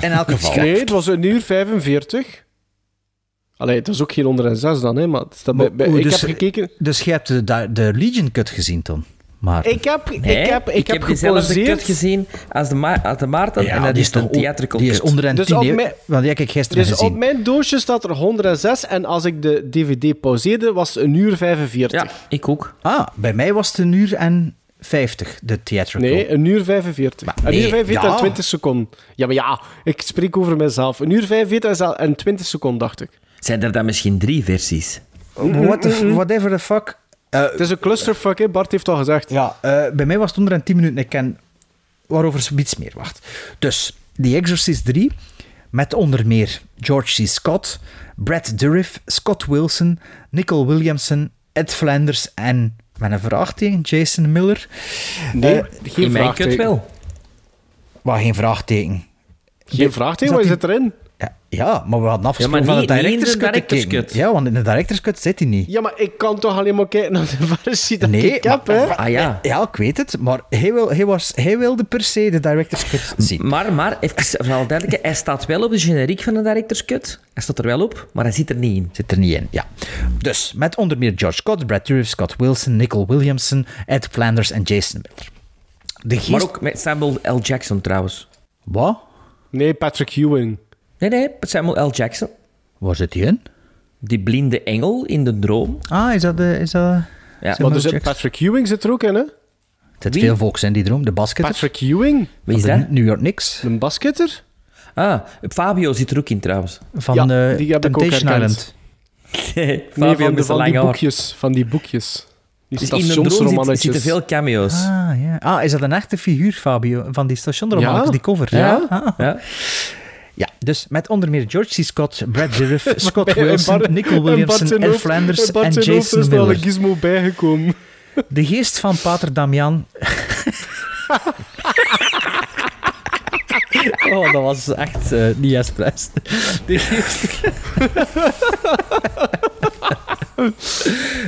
In elk geval. Nee, het was een uur 45. Allee, het was ook geen 106 dan, hè, maar het staat bij, ik dus, heb gekeken... Dus je hebt de, de, de Legion Cut gezien dan? Maar, Ik heb, Nee, ik heb, ik heb dezelfde cut gezien als de, Ma als de Maarten. Ja, en dat die is een ook- theatrical die is onder een Dus 10, op hè, mijn- want die heb ik gisteren Dus gezien. op mijn doosje staat er 106 en als ik de DVD pauzeerde, was het een uur 45. Ja, ik ook. Ah, bij mij was het een uur en 50, de theatrical. Nee, een uur 45. een nee, uur 45 ja. en 20 seconden. Ja, maar ja, ik spreek over mezelf. Een uur 45 en- en 20 seconden, dacht ik. Zijn er dan misschien drie versies? What the, whatever the fuck. Eh, Het is een clusterfuck, hè? Bart heeft al gezegd. Ja, eh, bij mij was het onder een 10 minuten. Ik ken waarover iets meer wacht. Dus, The Exorcist 3, met onder meer George C. Scott, Brad Dourif, Scott Wilson, Nicole Williamson, Ed Flanders en, met een vraagteken, Jason Miller. Nee, Eh, geen In vraagteken. wel. Maar geen vraagteken. Geen vraagteken, wat zit erin? Ja, maar we hadden afgesproken Ja, maar van de niet- niet in de director's cut. Ja, want in de director's cut zit hij niet. Ja, maar ik kan toch alleen maar kijken naar de versie dat Nee, ik heb, hè? Ah ja. Ja, ik weet het, maar hij, wil, hij, was, hij wilde per se de director's cut zien. Maar, maar, even voor alle duidelijkheid, hij staat wel op de generiek van de director's cut. Hij staat er wel op, maar hij zit er niet in. Zit er niet in, ja. Dus, met onder meer George Scott, Brad Dourif, Scott Wilson, Nicole Williamson, Ed Flanders en Jason Miller. De geest... Maar ook met Samuel L. Jackson trouwens. Wat? Nee, Patrick Ewing. Nee, nee, Samuel L. Jackson. Waar zit hij in? Die blinde engel in de droom. Ah, is dat... de- Is dat Ja. Maar er zit Jackson? Patrick Ewing zit er ook in, hè? Er zit Wie? veel volks in die droom. De basketter. Patrick Ewing? Wie is de dat? New York Knicks. Een basketter? Ah, Fabio zit er ook in trouwens. Van Ja, eh, die heb ik ook Temptation. Island. Nee, Fabio van, de, zijn van die boekjes. Van die boekjes. Die Dus in de droom zit- stationsromannetjes. zitten veel cameo's. Ah, ja. ah, is dat een echte figuur, Fabio? Van die stationromannetjes, Ja. die cover? Ja. Ah. Ja. Ja, dus met onder meer George C. Scott, Brad Dourif, Scott Wilson, Nicole en Williamson, hoofd- Flanders en en Jason is er Miller. gizmo bijgekomen. De geest van Pater Damian. oh, dat was echt eh, niet expres. De geest...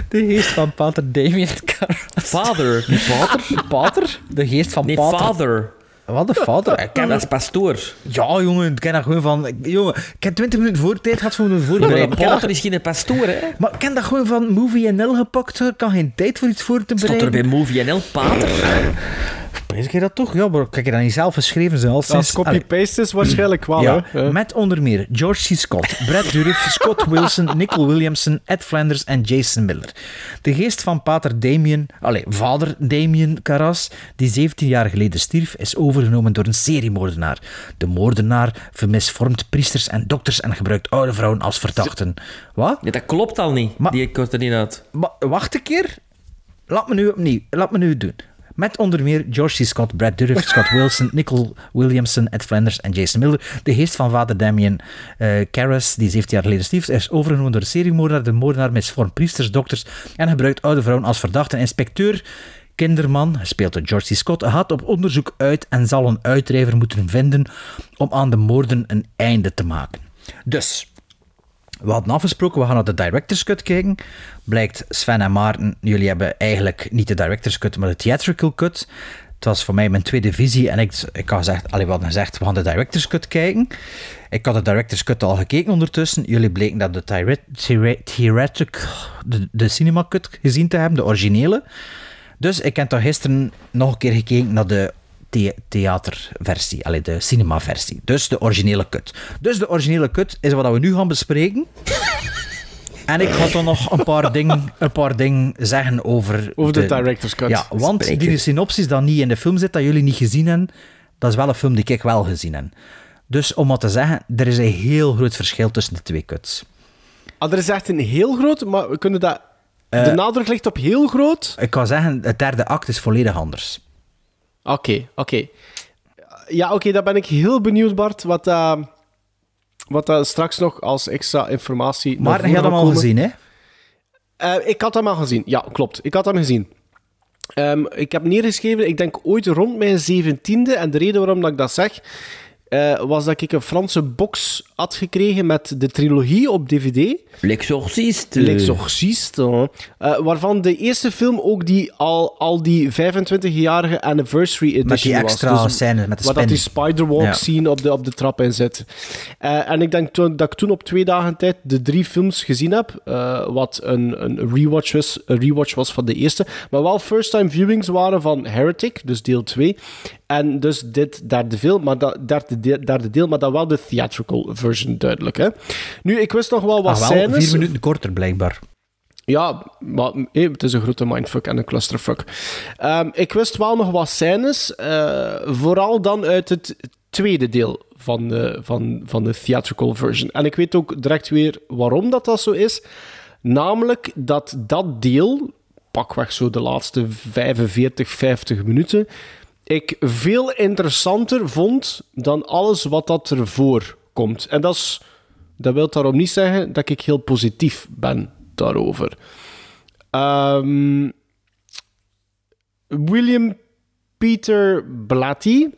De geest van Pater Damien Carras. Father. Pater? Pater? De geest van Nee, Pater. father. Wat een vader? Ik ken Dat pastoor. Ja, jongen, ik ken dat gewoon van... Jongen, ik heb 20 minuten voor tijd gehad voor Maar voorbereiding. Dat- pater is geen pastoor, hè? maar ik ken dat gewoon van Movie NL gepakt. Ik kan geen tijd voor iets voor te Staat er bereiden. bij Movie NL pater? Weet ik dat toch? Ja, maar ik heb dat niet zelf geschreven. Ze al Als sinds... Allee. copy-paste is waarschijnlijk wel, Ja, hè? Met onder meer George C. Scott, Brad Dourif, Scott Wilson, Nicole Williamson, Ed Flanders en Jason Miller. De geest van pater Damien, allez, vader Damien Carras, die 17 jaar geleden stierf, is overgenomen door een seriemoordenaar. De moordenaar vermisvormt priesters en dokters en gebruikt oude vrouwen als verdachten. Wat? Ja, dat klopt al niet. Maar- Die komt er niet uit. Maar wacht een keer. Laat me nu opnieuw. Laat me nu doen. Met onder meer George C. Scott, Brad Dourif, Scott Wilson, Nicole Williamson, Ed Flanders en Jason Miller. De geest van vader Damien eh Karras, die 17 jaar geleden stierf, is overgenomen door de seriemoordenaar. De moordenaar misvormt priesters, dokters en gebruikt oude vrouwen als verdachten. Inspecteur Kinderman, gespeeld door George C. Scott, gaat op onderzoek uit en zal een uitdrijver moeten vinden om aan de moorden een einde te maken. Dus, we hadden afgesproken, we gaan naar de director's cut kijken. Blijkt, Sven en Maarten, jullie hebben eigenlijk niet de director's cut, maar de theatrical cut. Het was voor mij mijn tweede visie en ik, ik had gezegd, allee, we hadden gezegd, we gaan de director's cut kijken. Ik had de director's cut al gekeken ondertussen. Jullie bleken dat de theatrical, de, de cinema cut gezien te hebben, de originele. Dus ik heb toch gisteren nog een keer gekeken naar de the- theaterversie, allee, de cinemaversie. Dus de originele cut. Dus de originele cut is wat we nu gaan bespreken. En ik ga dan nog een paar dingen een paar dingen zeggen over... Over de director's cut. Ja, want die synopsis dat niet in de film zit, dat jullie niet gezien hebben, dat is wel een film die ik wel gezien heb. Dus om wat te zeggen, er is een heel groot verschil tussen de twee cuts. Ah, er is echt een heel groot, maar we kunnen dat... Eh, de nadruk ligt op heel groot. Ik kan zeggen, het derde act is volledig anders. Oké, oké. Ja, oké, dan ben ik heel benieuwd, Bart, wat, eh, wat dat straks nog als extra informatie... Maar je had hem al komen. gezien, hè? Eh, ik had hem al gezien, ja, klopt. Ik had hem gezien. Ehm, ik heb neergeschreven, ik denk ooit rond mijn zeventiende, en de reden waarom dat ik dat zeg, eh, was dat ik een Franse box had gekregen met de trilogie op DVD. L'Exorciste. L'Exorciste. Eh, waarvan de eerste film ook die, al, al die 25-jarige anniversary edition Met die extra was. Dus scènes met de Waar dat die spiderwalk Ja. scene op de, op de trap in zit. Eh, en ik denk toen, dat ik toen op twee dagen tijd de drie films gezien heb, eh, wat een, een, rewatch was, een rewatch was van de eerste, maar wel first-time viewings waren van Heretic, dus deel 2. En dus dit derde deel, maar dat, derde, derde deel, maar dan wel de theatrical version, duidelijk. Hè? Nu, ik wist nog wel wat Ah, wel, scènes... vier minuten korter, blijkbaar. Ja, maar het is een grote mindfuck en een clusterfuck. Ehm, ik wist wel nog wat scènes, eh, vooral dan uit het tweede deel van de, van, van de theatrical version. En ik weet ook direct weer waarom dat, dat zo is. Namelijk dat dat deel, pakweg zo de laatste 45, 50 minuten, ik veel interessanter vond dan alles wat dat ervoor komt. En dat, is, dat wil daarom niet zeggen dat ik heel positief ben daarover. Ehm, William Peter Blatty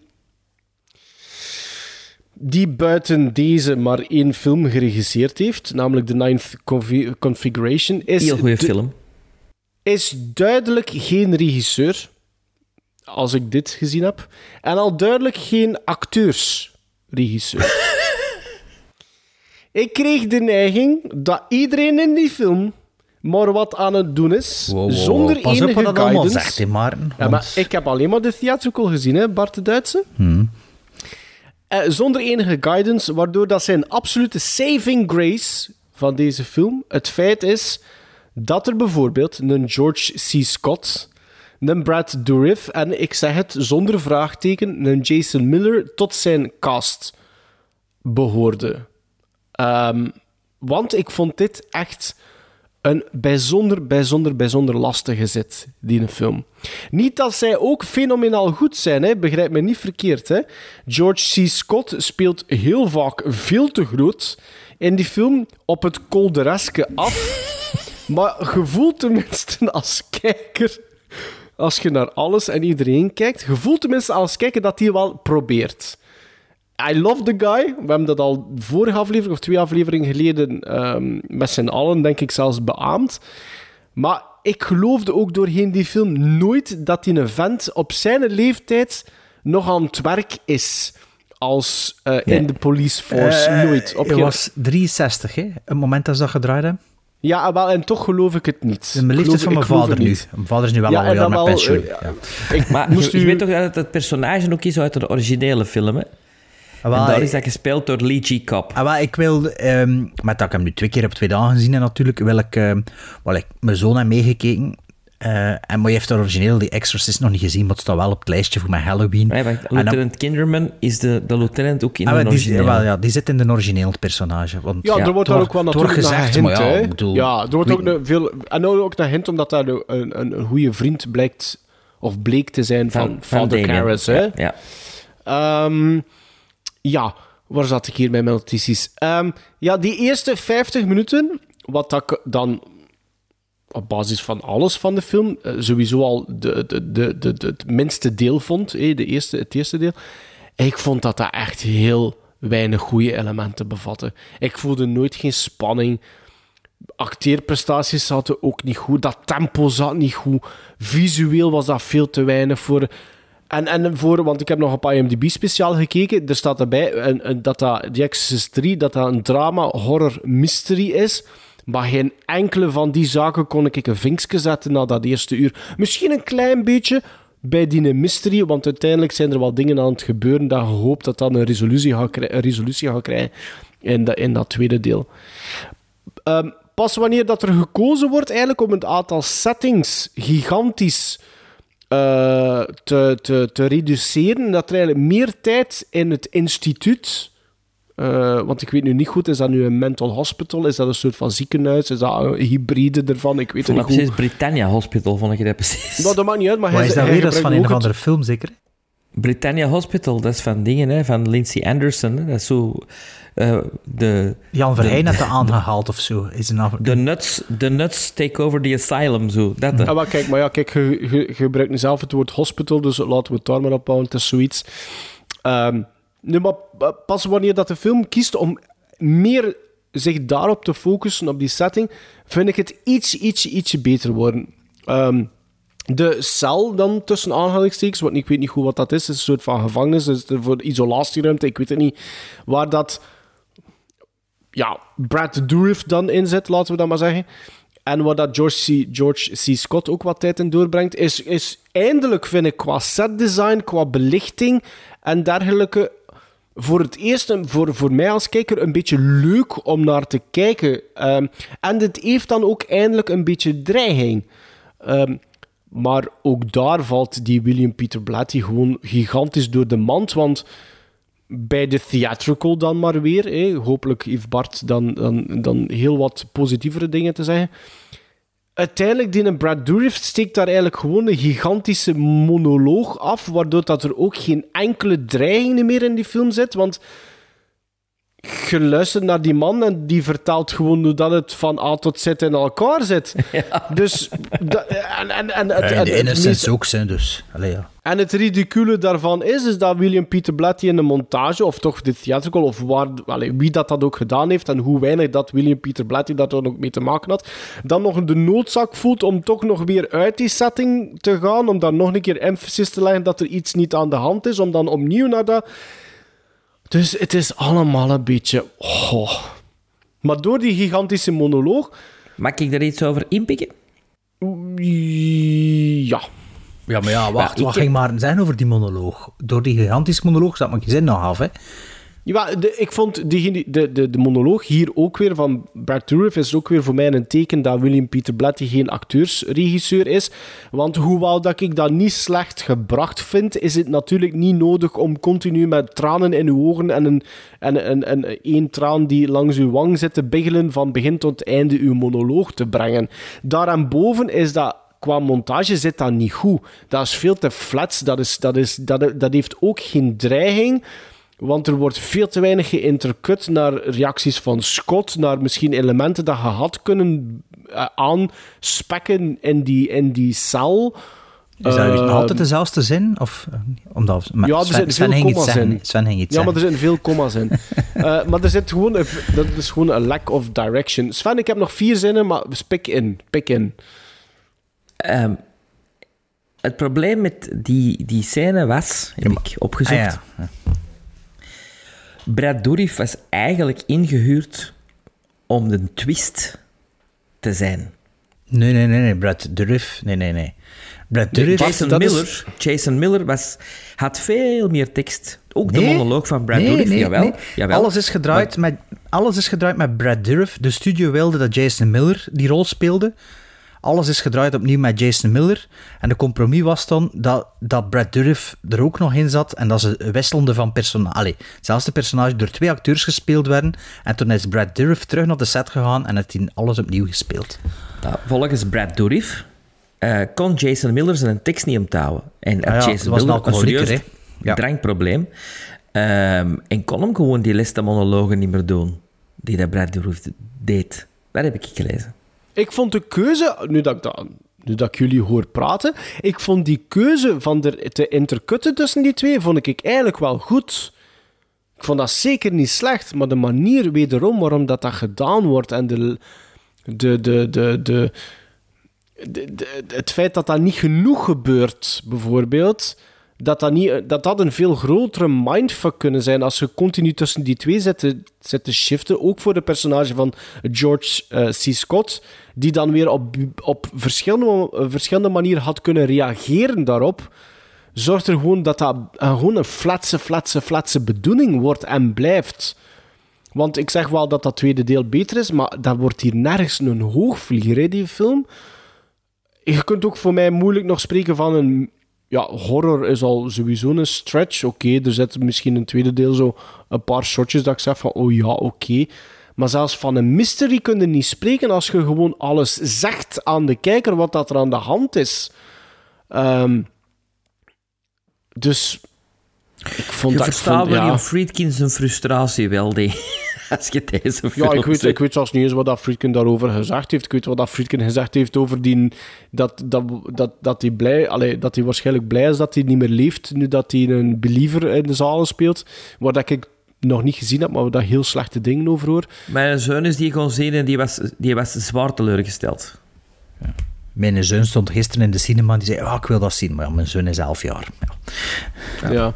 die buiten deze maar één film geregisseerd heeft, namelijk The Ninth Confi- Configuration, is, Heel goede film. is duidelijk geen regisseur, als ik dit gezien heb. En al duidelijk geen acteursregisseur. ik kreeg de neiging dat iedereen in die film maar wat aan het doen is, Wow, wow, wow. zonder Pas op enige wat allemaal guidance. zegt, Maarten. Ja, maar ik heb alleen maar de theatrical gezien, hè, Bart de Duitse. Hmm. Eh, zonder enige guidance, waardoor dat zijn absolute saving grace van deze film het feit is dat er bijvoorbeeld een George C. Scott, een Brad Dourif en ik zeg het zonder vraagteken, een Jason Miller tot zijn cast behoorde. Ehm, want ik vond dit echt een bijzonder, bijzonder, bijzonder lastige zit, die een film. Niet dat zij ook fenomenaal goed zijn, hè? begrijp me niet verkeerd. Hè? George C. Scott speelt heel vaak veel te groot in die film op het koldereske af. maar je voelt tenminste als kijker, als je naar alles en iedereen kijkt, je voelt tenminste als kijker dat hij wel probeert. I love the guy. We hebben dat al vorige aflevering of twee afleveringen geleden ehm, met z'n allen, denk ik, zelfs beaamd. Maar ik geloofde ook doorheen die film nooit dat die een vent op zijn leeftijd nog aan het werk is. Als eh, Nee. in de police force. Eh, nooit. Op Hij was 63, hè? Het moment dat ze dat gedraaid hebben. Ja, wel, en toch geloof ik het niet. De leeftijd Geloof- van mijn vader nu. Mijn vader is nu wel Ja, al en een jaar dan met pensioen. eh, ja. Ik Maar moest je, u- weet toch dat het personage ook is uit de originele film, hè? Ah, wel, en daar is dat gespeeld door Lee G. Cobb. Ah, wel, ik wil, ehm, met dat ik hem nu twee keer op twee dagen gezien heb natuurlijk, wil ik, ehm, wel, ik mijn zoon heb meegekeken. Eh, en maar je heeft de origineel, die Exorcist, nog niet gezien, maar het staat wel op het lijstje voor mijn Halloween. Nee, wacht, En dan- Lieutenant Kinderman is de, de lieutenant ook in Ah, de wel, ja, die zit in de origineel het personage. Want, Ja, er wordt daar ook wel natuurlijk naar gezegd, hint, maar ja, ik bedoel, ja, er wordt ook een veel... En ook naar hint, omdat daar een, een, een goede vriend blijkt... Of bleek te zijn van, Van- van Father. Karras, hè. Ja, ja. Ehm, ja, waar zat ik hier met mijn notities? Ehm, ja, die eerste 50 minuten, wat dat ik dan op basis van alles van de film eh, sowieso al de, de, de, de, het minste deel vond, hè, de eerste, het eerste deel. Ik vond dat dat echt heel weinig goede elementen bevatte. Ik voelde nooit geen spanning. Acteerprestaties zaten ook niet goed. Dat tempo zat niet goed. Visueel was dat veel te weinig voor. En, en voor, want ik heb nog op IMDb speciaal gekeken. Er staat erbij en dat dat, The Exorcist 3 dat dat een drama, horror, mystery is. Maar geen enkele van die zaken kon ik een vinkje zetten na dat eerste uur. Misschien een klein beetje bij die mystery, want uiteindelijk zijn er wel dingen aan het gebeuren dat je hoopt dat dat een resolutie gaat, een resolutie gaat krijgen in, dat in dat tweede deel. Ehm, pas wanneer dat er gekozen wordt eigenlijk om het aantal settings gigantisch eh, te, te, te reduceren, dat er eigenlijk meer tijd in het instituut, eh, want ik weet nu niet goed, is dat nu een mental hospital, is dat een soort van ziekenhuis, is dat een hybride ervan, ik weet het niet goed. precies Britannia Hospital, vond ik dat precies. Nou, dat maakt niet uit, maar hij is dat hij weer? Dat is van een of andere film, zeker? Britannia Hospital, dat is van dingen, hè, van Lindsay Anderson. Hè. Dat is zo... eh, de, Jan Verheyen de- had dat aangehaald of zo. Is een af... De nuts, de nuts take over the asylum, zo. Dat, hè. Ah, maar kijk, maar ja, kijk, je, je, je gebruikt nu zelf het woord hospital, dus laten we het daar maar op houden. Het is zoiets. Ehm, nu, maar pa- pas wanneer dat de film kiest om meer zich daarop te focussen, op die setting, vind ik het iets, iets, ietsje beter worden. Ehm, de cel dan tussen aanhalingstekens, want ik weet niet goed wat dat is, is een soort van gevangenis, is voor isolatieruimte, ik weet het niet, waar dat ja, Brad Dourif dan inzet, laten we dat maar zeggen. En waar dat George C. George C. Scott ook wat tijd in doorbrengt, is, is eindelijk, vind ik, qua setdesign, qua belichting en dergelijke, voor het eerst, voor, voor mij als kijker, een beetje leuk om naar te kijken. Ehm, en het heeft dan ook eindelijk een beetje dreiging. Ehm, maar ook daar valt die William Peter Blatty gewoon gigantisch door de mand, want bij de theatrical dan maar weer. Hopelijk heeft Bart dan, dan, dan heel wat positievere dingen te zeggen. Uiteindelijk, die Brad Dourif steekt daar eigenlijk gewoon een gigantische monoloog af, waardoor dat er ook geen enkele dreiging meer in die film zit. Want geluisterd naar die man en die vertelt gewoon hoe dat het van A tot Z in elkaar zit. Dus... dat- en, en, en, het- En de ook, zijn dus. Allee, ja. en het ridicule daarvan is, is dat William Peter Blatty in de montage, of toch de theatrical, of waar, allee, wie dat, dat ook gedaan heeft, en hoe weinig dat William Peter Blatty daar dan ook mee te maken had, dan nog de noodzaak voelt om toch nog weer uit die setting te gaan, om dan nog een keer emphasis te leggen dat er iets niet aan de hand is, om dan opnieuw naar dat... Dus het is allemaal een beetje... Oh. Maar door die gigantische monoloog... Mag ik daar iets over inpikken? Ja. Ja, maar ja, wacht. Ja, wat ik ging maar zijn over die monoloog? Door die gigantische monoloog zat maar geen zin nog af, hè? Ja, ik vond die, de, de, de monoloog hier ook weer van Dourif is ook weer voor mij een teken dat William Peter Blatty geen acteursregisseur is. Want hoewel dat ik dat niet slecht gebracht vind, is het natuurlijk niet nodig om continu met tranen in uw ogen en een, en, en, en één traan die langs uw wang zit te biggelen van begin tot einde uw monoloog te brengen. Daarboven is dat qua montage zit dat niet goed. Dat is veel te flats. Dat, is, dat, is, dat, dat heeft ook geen dreiging. Want er wordt veel te weinig geïntercut naar reacties van Scott, naar misschien elementen dat je had kunnen eh, aanspekken in die, in die cel. Is dat nog altijd dezelfde zin? Of, eh, omdat, maar ja, er Sven, zitten Sven veel comma's zeggen. in. Sven ging iets ja, maar er zitten veel comma's in. Eh, maar er zit gewoon een, dat is gewoon een lack of direction. Sven, ik heb nog vier zinnen, maar pik in. Pik in. Ehm, het probleem met die, die scène was, heb ik opgezocht. Ah, ja. Brad Dourif was eigenlijk ingehuurd om de twist te zijn. Nee, nee, nee, nee. Brad Dourif. Nee, nee, nee. Brad Dourif... Jason dat is- Miller, Jason Miller was, had veel meer tekst. Ook de Nee. monoloog van Brad Nee, Dourif, nee, jawel. nee. jawel. Alles, is gedraaid met, alles is gedraaid met Brad Dourif. De studio wilde dat Jason Miller die rol speelde. Alles is gedraaid opnieuw met Jason Miller. En de compromis was dan dat, dat Brad Dourif er ook nog in zat. En dat ze wisselden van personage. Allee, zelfs de personage door twee acteurs gespeeld werden. En toen is Brad Dourif terug naar de set gegaan en heeft hij alles opnieuw gespeeld. Nou, volgens Brad Dourif eh, kon Jason Miller zijn tekst niet onthouden. En Ah ja, Jason dat was een Miller een alcoholieker, serieus? Ja. drankprobleem. Ehm, en kon hem gewoon die liste monologen niet meer doen. Die dat Brad Dourif deed. Dat heb ik gelezen. Ik vond de keuze, nu dat ik, nu dat jullie hoor praten, ik vond die keuze van er te intercutten tussen die twee, vond ik eigenlijk wel goed. Ik vond dat zeker niet slecht, maar de manier wederom waarom dat, dat gedaan wordt en de, de, de, de, de, de- de- het feit dat dat niet genoeg gebeurt, bijvoorbeeld, dat dat, niet, dat dat een veel grotere mindfuck kunnen zijn als je continu tussen die twee zit te, zit te shiften. Ook voor de personage van George eh, C. Scott, die dan weer op, op verschillende, eh, verschillende manieren had kunnen reageren daarop. Zorgt er gewoon dat dat eh, gewoon een flatse, flatse, flatse bedoeling wordt en blijft. Want ik zeg wel dat dat tweede deel beter is, maar dat wordt hier nergens een hoogvlieger, hè, die film. Je kunt ook voor mij moeilijk nog spreken van een... Ja, horror is al sowieso een stretch. Oké, er zit misschien het tweede deel zo een paar shotjes dat ik zeg van... Oh ja, oké. Maar zelfs van een mystery kun je niet spreken als je gewoon alles zegt aan de kijker wat dat er aan de hand is. Ehm, dus... Ik vond Je dat... ik vond- William ja. Friedkin zijn frustratie wel, die, als je deze film Ja, ik weet, ik weet zelfs niet eens wat dat Friedkin daarover gezegd heeft. Ik weet wat dat Friedkin gezegd heeft over die... Dat, dat, dat, dat, hij blij, allee, dat hij waarschijnlijk blij is dat hij niet meer leeft, nu dat hij een believer in de zalen speelt. Waar dat ik nog niet gezien heb, maar waar daar heel slechte dingen over hoor. Mijn zoon is die gewoon zien en die was, die was zwaar teleurgesteld. Mijn zoon stond gisteren in de cinema en die zei, ah, ik wil dat zien. Maar ja, mijn zoon is 11 jaar. Ja. Ja.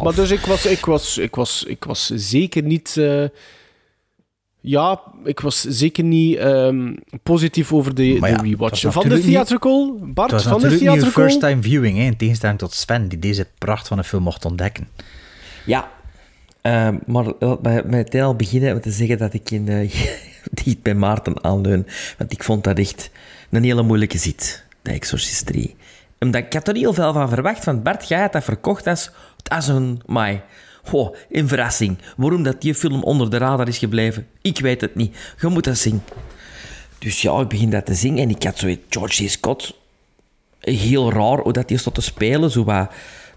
12. Maar dus ik was, ik was, ik was, ik was zeker niet... eh, ja, ik was zeker niet ehm, positief over de, Maar de ja, rewatch. Van de niet- theatrical, Bart, Het was van de natuurlijk niet een theatrical... first-time viewing, hè, in tegenstelling tot Sven, die deze pracht van een film mocht ontdekken. Ja, Ehm, maar laat mij meteen al beginnen met te zeggen dat ik in, eh, niet bij Maarten aanleun. Want ik vond dat echt een hele moeilijke zit, de Exorcist 3. Omdat ik had er heel veel van verwacht, want Bart, jij had dat verkocht als, als een... Oh, een verrassing. Waarom dat die film onder de radar is gebleven, ik weet het niet. Je moet dat zien. Dus ja, ik begin dat te zingen en ik had zoiets... George C. Scott, heel raar hoe dat hij stond te spelen. Zo wat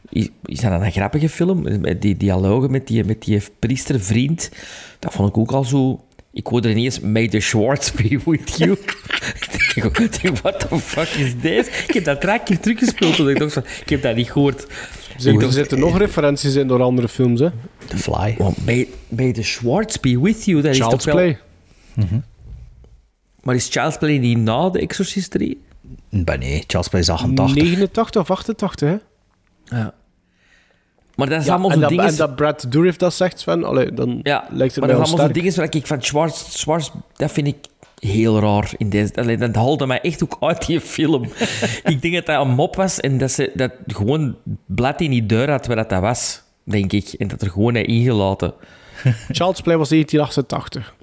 is, is dat een grappige film? Die dialogen met die, met die priestervriend, dat vond ik ook al zo... Ik hoorde ineens, may the Schwartz be with you. ik denk, ik denk, what the fuck is this? Ik heb dat drie keer teruggespeeld, en ik dacht van, ik heb dat niet gehoord. Er zitten, er zitten nog referenties in door andere films, hè. The Fly. Want may, may the Schwartz be with you, dat is Child's toch wel... Play. Maar is Child's Play niet na The Exorcist 3? Ben nee, Charles Play is 88. 89 of 88, hè. Ja. Maar dat is Ja, allemaal en, zo dat, dingen... en dat Brad Dourif dat zegt, Sven, allee, dan Ja, lijkt het maar mij dat is allemaal zo sterk. dingen waar ik van Schwarz, Schwarz, dat vind ik heel raar in deze. Allee, dat haalde mij echt ook uit die film. ik denk dat dat een mop was en dat ze dat gewoon blad in die deur had waar dat, dat was, denk ik. En dat er gewoon ingelaten. Child's Play was 1988.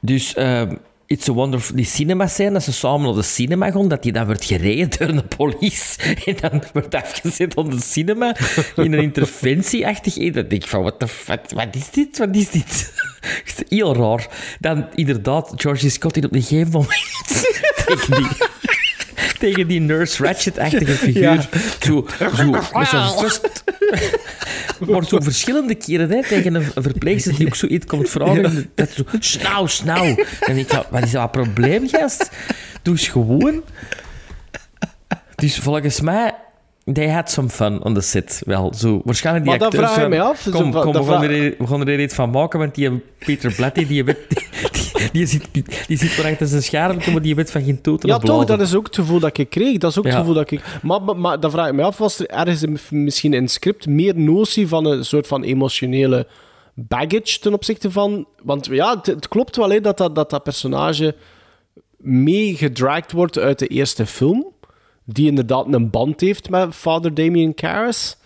Dus ehm It's a Wonder, die cinema scène, dat ze samen naar de cinema gaan, dat die dan wordt gereden door de police en dan wordt afgezet op de cinema in een interventieachtig iets. Dan denk ik van, the fuck, wat is dit? Wat is dit? Heel raar. Dan inderdaad, Georgie Scott in op een gegeven moment tegen die Nurse Ratchet-achtige figuur. Ja. Zo, zo, met zo'n. Maar zo verschillende keren hè, tegen een verpleegster die ook zoiets komt vragen. Dat zo, snauw, snauw. En ik dacht, wat is dat probleem, gast? Doe eens gewoon. Dus volgens mij, they had some fun on the set. Wel, zo, waarschijnlijk die Maar acteurs... vraag ik van, mij af, Kom, we, gaan er, we gaan er iets van maken, want die Peter Blatty, die, die, die, die zit, die zit maar achter zijn scherm, maar die weet van geen toten Ja, toch, dat is ook het gevoel dat ik kreeg. Dat is ook het gevoel dat ik... Maar, maar, maar dan vraag ik me af, was er ergens misschien in het script meer notie van een soort van emotionele baggage ten opzichte van... Want ja, het, het klopt wel hè, dat, dat, dat dat personage meegedraagd wordt uit de eerste film. Die inderdaad een band heeft met Father Damien Karras.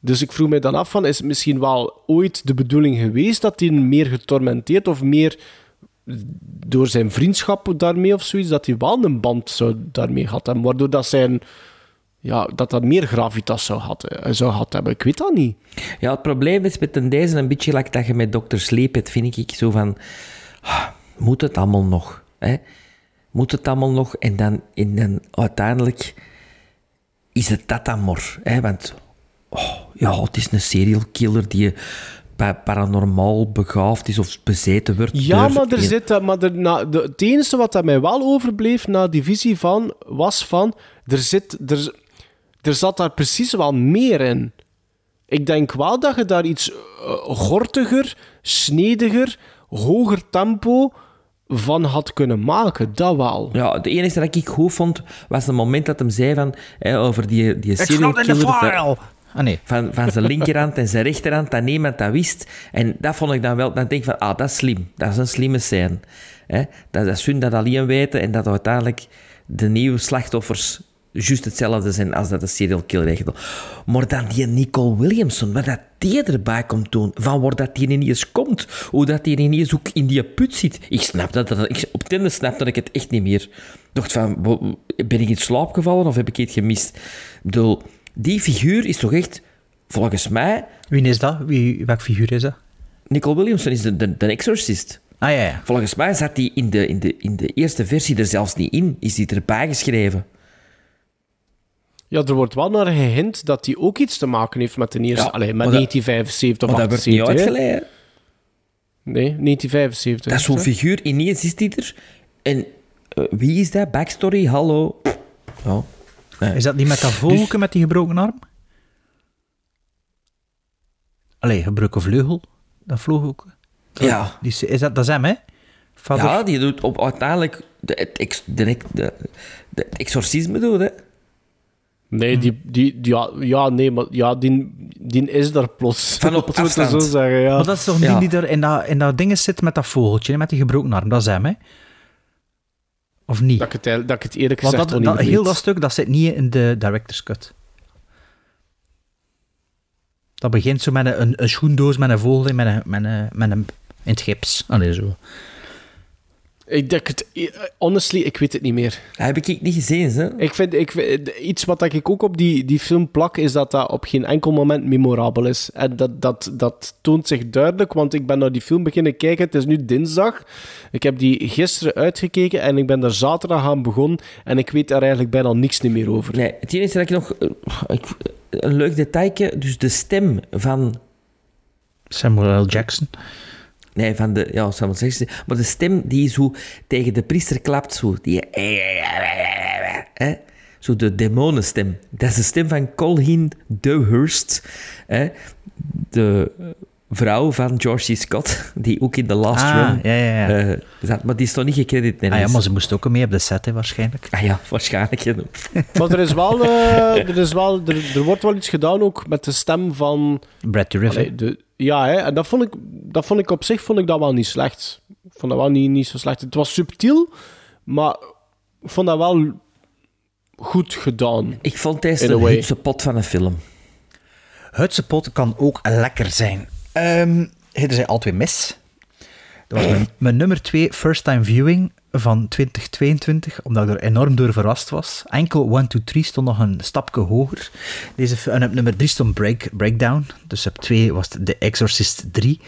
Dus ik vroeg mij dan af van, is het misschien wel ooit de bedoeling geweest dat hij meer getormenteerd of meer door zijn vriendschap daarmee of zoiets, dat hij wel een band zou daarmee gehad hebben, waardoor dat zijn... Ja, dat dat meer gravitas zou, had, eh, zou gehad hebben. Ik weet dat niet. Ja, het probleem is met deze een beetje like dat je met Dr. Sleep hebt, vind ik zo van... ah, moet het allemaal nog? Hè? Moet het allemaal nog? En dan, en dan uiteindelijk is het dat dan maar. Hè? Want oh, ja, het is een serial killer die pa- paranormaal begaafd is of bezeten wordt. Ja, maar er een- zit... dat- Maar er, na, de, het enige wat dat mij wel overbleef na die visie van, was van... Er, zit, er, er zat daar precies wel meer in. Ik denk wel dat je daar iets eh, gortiger, snediger, hoger tempo van had kunnen maken. Dat wel. Ja, het enige dat ik goed vond, was het moment dat hem zei van, hè, over die, die It's serial not in the killer... Ah nee. Van, van zijn linkerhand en zijn rechterhand, dat niemand dat wist. En dat vond ik dan wel... Dan denk ik van, ah, dat is slim. Dat is een slimme scène. Hè? Dat, dat is hun dat alleen weten en dat uiteindelijk de nieuwe slachtoffers juist hetzelfde zijn als dat de serial killer gedaan. Maar dan die Nicole Williamson, wat dat die erbij komt doen, van waar dat die ineens komt, hoe dat die ineens ook in die put zit. Ik snap dat, dat ik, op het einde snapte ik het echt niet meer. Dacht van, ben ik in slaap gevallen of heb ik iets gemist? Ik bedoel, die figuur is toch echt, volgens mij, Wie is dat? Wie, welk figuur is dat? Nicole Williamson is de, de, de exorcist. Ah ja, ja. Volgens mij zat die in de, in, de, in de eerste versie er zelfs niet in. Is die erbij geschreven? Ja, er wordt wel naar gehint dat hij ook iets te maken heeft met de eerste... Ja, Allee, met maar dat- 1975 of Maar dat wordt niet 78. hè. uitgeleid. Nee, 1975. Dat is zo'n figuur, ineens is die er. En eh, wie is dat? Backstory, hallo. Ja. Nee. Is dat niet met dat vogelke met die gebroken arm? Allee, gebroken vleugel. Dat vogelke. Ja. Die, is- dat, dat is hem, hè? Vader- Ja, die doet op, uiteindelijk de, het, de, de, exorcisme doet, hè. Nee, die, die, die- ja, ja, nee, maar ja, die, die is daar plots. Van op afstand. zo zeggen, ja. Maar dat is toch Ja. die die er in dat, in dat ding zit met dat vogeltje, met die gebroken arm. Dat is hem, hè? Of niet? Dat ik het, dat ik het eerlijk gezegd dat, wel dat, niet heel dat stuk, dat zit niet in de director's cut. Dat begint zo met een, een schoendoos met een vogel in, met een, met een, met een, in het gips. Allee, zo. Ik denk het... Honestly, ik weet het niet meer. Dat heb ik niet gezien, hè? Ik vind, ik vind- iets wat ik ook op die, die film plak, is dat dat op geen enkel moment memorabel is. En dat, dat, dat toont zich duidelijk, want ik ben naar die film beginnen kijken. Het is nu dinsdag. Ik heb die gisteren uitgekeken en ik ben er zaterdag aan begonnen. En ik weet daar eigenlijk bijna niks niet meer over. Nee, het enige dat ik nog... eh, ik- een leuk detailje, dus de stem van... Samuel L. Jackson. Nee, van de... Ja, Samuel Jackson. Maar de stem die zo tegen de priester klapt, zo. Die... Hè? Zo de demonenstem. Dat is de stem van Colleen Dewhurst. Hè? De vrouw van George C. Scott, die ook in The Last Ah, Run ja, ja, ja. eh, zat. Maar die is toch niet gecrediteerd? Nee, Ah ja, maar ze moest ook mee op de set, hè, waarschijnlijk. Ah ja, waarschijnlijk. ja. Maar er is wel... eh, er, is wel er, er wordt wel iets gedaan ook met de stem van... Brad Dourif, de, ja, hè, en dat vond, ik, dat vond ik op zich vond ik dat wel niet slecht. Ik vond dat wel niet, niet zo slecht. Het was subtiel, maar ik vond dat wel goed gedaan. Ik vond deze way. hutse pot van een film. Hutse pot kan ook lekker zijn. Ehm er zijn al twee mis. Dat was mijn, mijn nummer twee first time viewing van 2022, omdat ik er enorm door verrast was. Enkel 1, 2, 3 stond nog een stapje hoger. Deze, en op nummer 3 stond Break, Breakdown. Dus op 2 was het The Exorcist 3.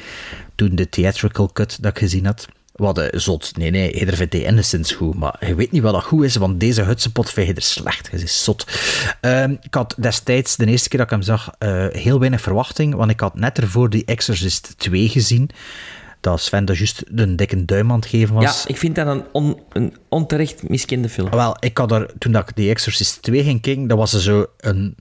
Toen de theatrical cut dat ik gezien had. Wat eh, zot. Nee, nee, ieder vindt die Innocence goed. Maar je weet niet wat dat goed is, want deze hutsepot vind je er slecht. Het is zot. Ehm, ik had destijds, de eerste keer dat ik hem zag, eh, heel weinig verwachting. Want ik had net ervoor die Exorcist 2 gezien. Dat Sven daar juist een dikke duim aan het geven was. Ja, ik vind dat een, on- een onterecht miskende film. Wel, ik had er, toen dat ik The Exorcist 2 ging kijken, dat was er zo een,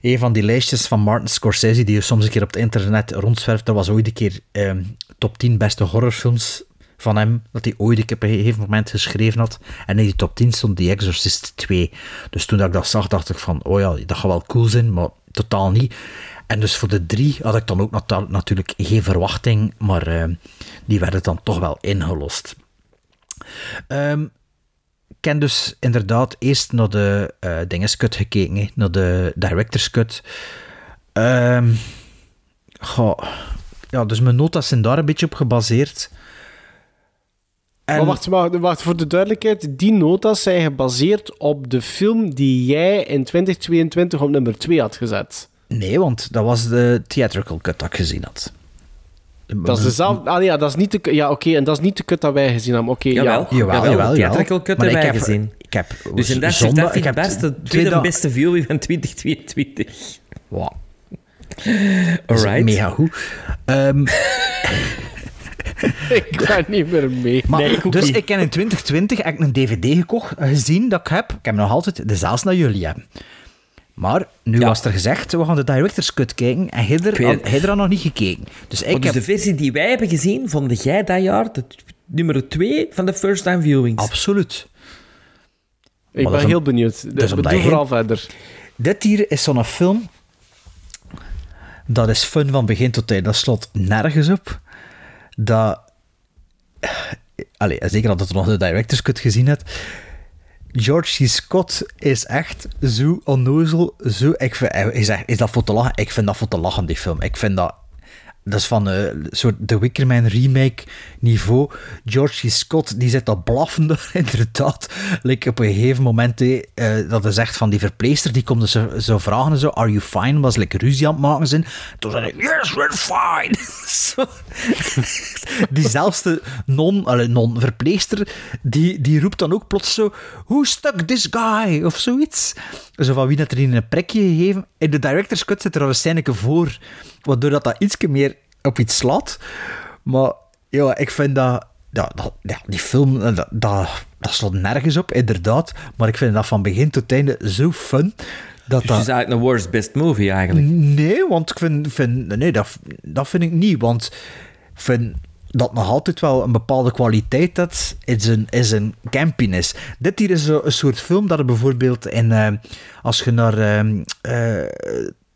een van die lijstjes van Martin Scorsese, die je soms een keer op het internet rondzwerft. Dat was ooit een keer ehm, top 10 beste horrorfilms van hem, dat hij ooit een keer op een gegeven moment geschreven had. En in die top 10 stond The Exorcist 2. Dus toen dat ik dat zag, dacht ik van, oh ja, dat gaat wel cool zijn, maar totaal niet. En dus voor de drie had ik dan ook natuurlijk geen verwachting, maar ehm, die werden dan toch wel ingelost. Ehm, ik heb dus inderdaad eerst naar de eh dingescut gekeken, naar de director's cut. Ehm, goh, ja, dus mijn notas zijn daar een beetje op gebaseerd. En- wacht, maar wacht, voor de duidelijkheid. Die notas zijn gebaseerd op de film die jij in 2022 op nummer 2 had gezet. Nee, want dat was de theatrical cut dat ik gezien had. Dat is dezelfde... Ah ja, dat is niet de... Ja, oké, en dat is niet de cut dat wij gezien hebben. Oké, Jawel, ja. Jawel, jawel, jawel, de theatrical cut ik wij heb- gezien. Ik heb Dus in dat zondag- dat ik heb best de twee tweede beste viewing van 2022. Wow. Dat Alright. Mega goed. Ehm, ik ga niet meer mee. Maar, Nee, ik ook dus niet. ik heb in 2020 heb ik een DVD gekocht, eh, gezien dat ik heb. Ik heb nog altijd dezelfde naar jullie hebben. Maar nu was er gezegd, we gaan de director's cut kijken. En hij er, had, nog niet gekeken. Dus ik dus heb... de versie die wij hebben gezien, vond jij dat jaar de nummer 2 van de first time viewings? Absoluut. Ik Maar ben heel benieuwd. dat is Doe vooral verder. Dit hier is zo'n film... Dat is fun van begin tot eind. Dat slot nergens op. Dat... Allee, zeker dat je nog de director's cut gezien hebt. George C. Scott is echt zo onnozel. Zo, ik vind, zegt, is dat voor te lachen? Ik vind dat voor te lachen, die film. Ik vind dat... Dat is van een soort The Wickerman remake niveau. George C. Scott, die zit dat blaffende, inderdaad. Like op een gegeven moment, eh, dat is echt van die verpleester, die komt dus zo, zo vragen en zo, are you fine? Was like ruzie aan het maken zijn. Toen zei ik, yes, we're fine. Zo. Diezelfde non, allee, non-verpleegster, die, die roept dan ook plots zo, who stuck this guy? Of zoiets. Zo van wie dat er in een prikje gegeven. In de director's cut zit er al een scèneke voor, waardoor dat, dat iets meer op iets slaat. Maar ja, ik vind dat... Ja, dat, ja, die film, eh, dat, dat, dat slaat nergens op, inderdaad. Maar ik vind dat van begin tot einde zo fun. Dat Dus dat... het is eigenlijk een worst best movie eigenlijk. Nee, want ik vind, vind nee, dat, dat vind ik niet. Want ik vind dat nog altijd wel een bepaalde kwaliteit had in zijn, in zijn campiness. Dit hier is zo een soort film dat er bijvoorbeeld in... eh, als je naar ehm, eh,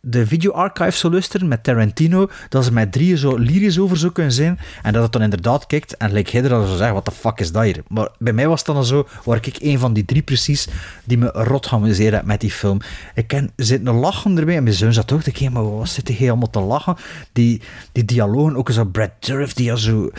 de video archive zou luisteren met Tarantino, dat ze met drieën zo lyrisch over zou kunnen zijn en dat het dan inderdaad kijkt en like hij er dan zeggen, wat de fuck is dat hier? Maar bij mij was het dan zo, waar ik een van die drie precies, die me rot geamuseerd met die film. Ik ken, zitten lachen erbij en mijn zoon zat ook te kijken, maar wat zit hij allemaal te lachen? Die, die dialogen, ook zo Brad Dourif, die ja zo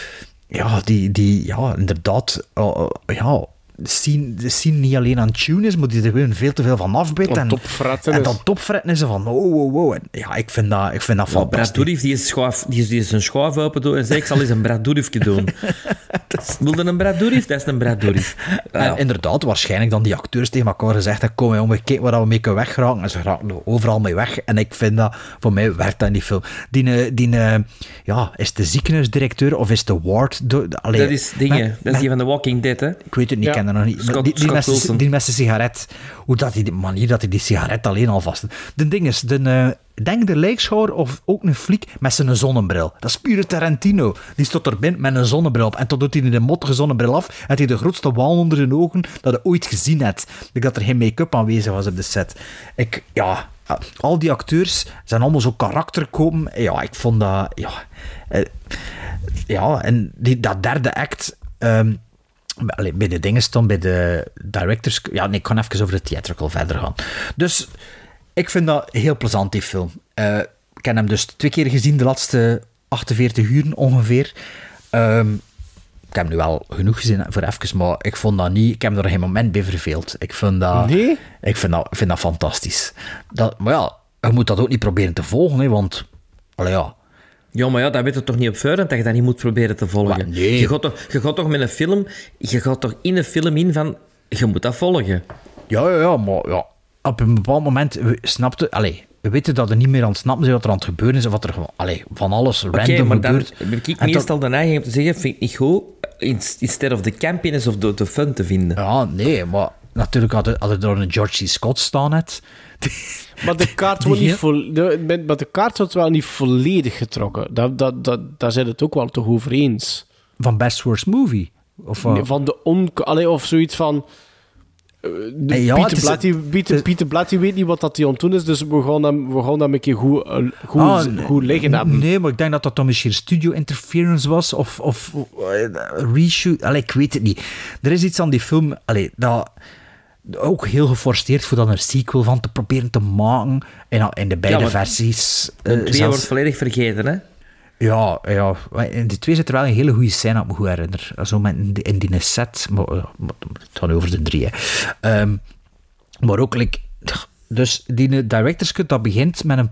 ja, die, die ja, inderdaad, uh, uh, ja, de scene, de scene niet alleen aan tune is, maar die er gewoon veel te veel van afbijt. En, topfretten en is. dan topfretten is ze van, wow, wow, wow. En ja, ik vind dat, ik vind dat Ja, Brad. Dourif, die is, schuif, die is, die is een schuif open doen en zei, ik zal eens een Brad Dourifje doen. Wilde een Brad Dourif? Dat is een Brad Dourif. En inderdaad, waarschijnlijk dan die acteurs tegen elkaar gezegd hebben, kom jongen, kijk waar we mee kunnen weggeraken. En ze raken er overal mee weg. En ik vind dat, voor mij werkt dat in die film. Die, eh, die eh, ja, is de ziekenhuisdirecteur of is de ward? allee, dat is dingen. dat is die van The Walking Dead, hè? Ik weet het niet, Ja. ik nog niet. Scott- die, die, Scott met, die met zijn sigaret. Hoe dat die, manier dat hij die sigaret alleen al vast... De ding is, de, eh, denk de lijkschouwer of ook een fliek met zijn zonnebril. Dat is pure Tarantino. Die stond er binnen met een zonnebril op. En toen doet hij de mottige zonnebril af. En hij de grootste wal onder zijn ogen dat hij ooit gezien hebt. Ik dat er geen make-up aanwezig was op de set. Ik, ja... Al die acteurs zijn allemaal zo karakterkomen. Ja, ik vond dat... Ja, eh, ja en die, dat derde act... ehm, Allee, bij de dingen stond, bij de directors... Ja, nee, ik kan even over de theatrical verder gaan. Dus ik vind dat heel plezant, die film. Eh, ik heb hem dus twee keer gezien, de laatste 48 uur ongeveer. Ehm, ik heb hem nu wel genoeg gezien voor even, maar ik vond dat niet... Ik heb er geen moment bij verveeld. Ik vind dat... Nee? Ik vind dat, vind dat fantastisch. Dat, maar ja, je moet dat ook niet proberen te volgen, hè, want... Allee, ja... Ja, maar ja, dat weet je toch niet op voorhand dat je dat niet moet proberen te volgen. nee. Je, gaat toch, je gaat toch met een film, je gaat toch in een film in van, je moet dat volgen. Ja, ja, ja, maar ja, op een bepaald moment we snapte... Allee, we weten dat er niet meer aan het snappen is wat er aan het gebeuren is, of wat er allee, van alles random maar dan gebeurt. heb ik meestal de neiging om te zeggen, vind ik niet goed, ins- instead of the campiness of the, the fun te vinden. Ja, nee, maar natuurlijk had er, had er door een George C. Scott staan net. Maar de kaart wordt niet de, maar de kaart wordt wel niet volledig getrokken. Dat, dat, dat, daar zijn het ook wel toch over eens. Van Best Worst Movie. Of, Nee, van de on, allee, of zoiets van. eh, de ja, Pieter, is- Blatty, Pieter, Pieter Blatty weet niet wat dat hij aan het doen is, dus we gaan hem, we gaan hem een keer goed, eh, goed, Ah, goed liggen hebben. Nee, maar ik denk dat dat dan misschien studio interference was, of, of eh, reshoot. Allee, ik weet het niet. Er is iets aan die film, allee, dat ook heel geforceerd voor dan een sequel van te proberen te maken. En in de beide versies. De eh, twee zelfs- wordt volledig vergeten, hè? Ja, ja. In de twee zit er wel een hele goede scène, dat ik me goed herinner. Zo met in die, die set. Maar, eh, maar het gaat over de drie, hè. Ehm, maar ook, like, dus die director's cut, dat begint met een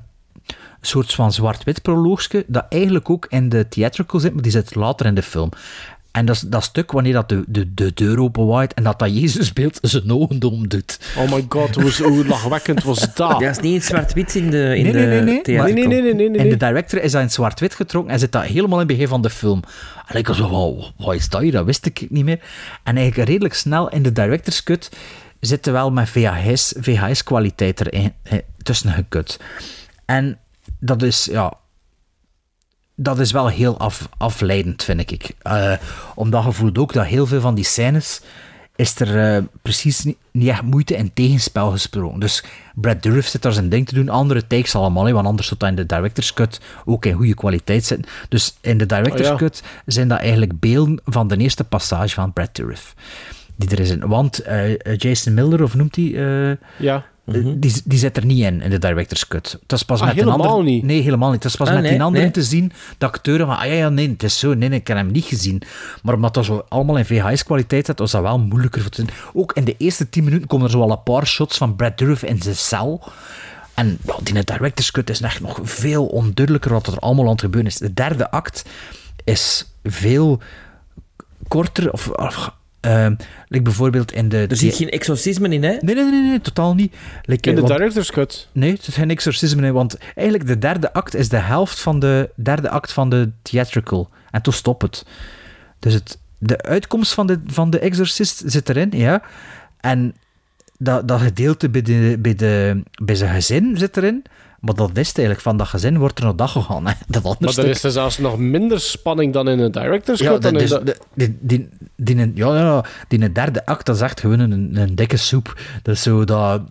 soort van zwart-wit proloogje, dat eigenlijk ook in de theatrical zit, maar die zit later in de film. En dat dat stuk wanneer dat de, de, de deur openwaait en dat dat Jezusbeeld zijn ogen dom doet. Oh my god, hoe, hoe lachwekkend was dat? Dat is niet in zwart-wit in de, in Nee, de nee, nee, nee. theatrical. Nee, nee, nee, nee, nee. En de director is dat in zwart-wit getrokken en zit dat helemaal in het begin van de film. En ik was zo, wow, wat is dat hier? Dat wist ik niet meer. En eigenlijk redelijk snel in de director's cut zit er wel met VHS, VHS-kwaliteit erin eh, tussen gekut. En dat is, ja... Dat is wel heel af, afleidend, vind ik. Eh, omdat je voelt ook dat heel veel van die scènes is er eh, precies niet, niet echt moeite en tegenspel gesproken. Dus Brad Dourif zit daar zijn ding te doen, andere takes allemaal, hè, want anders zou dat in de director's cut ook in goede kwaliteit zitten. Dus in de director's Oh ja. cut zijn dat eigenlijk beelden van de eerste passage van Brad Dourif. Die er is in. Want eh, Jason Miller, of noemt hij... eh, Eh, Die, die zit er niet in, in de director's cut. Het is pas Ah, met een helemaal ander... niet? Nee, helemaal niet. Het is pas Ah, met nee, die anderen nee. te zien, de acteuren van, ah ja, ja, nee, het is zo, nee, nee, ik heb hem niet gezien. Maar omdat dat zo allemaal in VHS-kwaliteit zit, was dat wel moeilijker voor te zien. Ook in de eerste tien minuten komen er zo al een paar shots van Brad Dourif in zijn cel. En ja, die director's cut is echt nog veel onduidelijker wat er allemaal aan het gebeuren is. De derde act is veel korter, of... of ehm, like bijvoorbeeld in de... Er zit geen exorcisme in, hè? Nee, nee, nee, nee, totaal niet. Like, In de want- director's cut. Nee, het is geen exorcisme in, want eigenlijk de derde act is de helft van de derde act van de theatrical. En toen stopt het. Dus het, de uitkomst van de, van de exorcist zit erin, ja. En dat, dat gedeelte bij, de, bij, de, bij zijn gezin zit erin. Maar dat is eigenlijk, van dat gezin wordt er nog dag gegaan. Hè. Dat Maar stuk- er is er zelfs nog minder spanning dan in de director's ja, cut. dus de- die, die, die, ja, ja, die derde act, dat is echt gewoon een, een dikke soep. Dat is zo dat...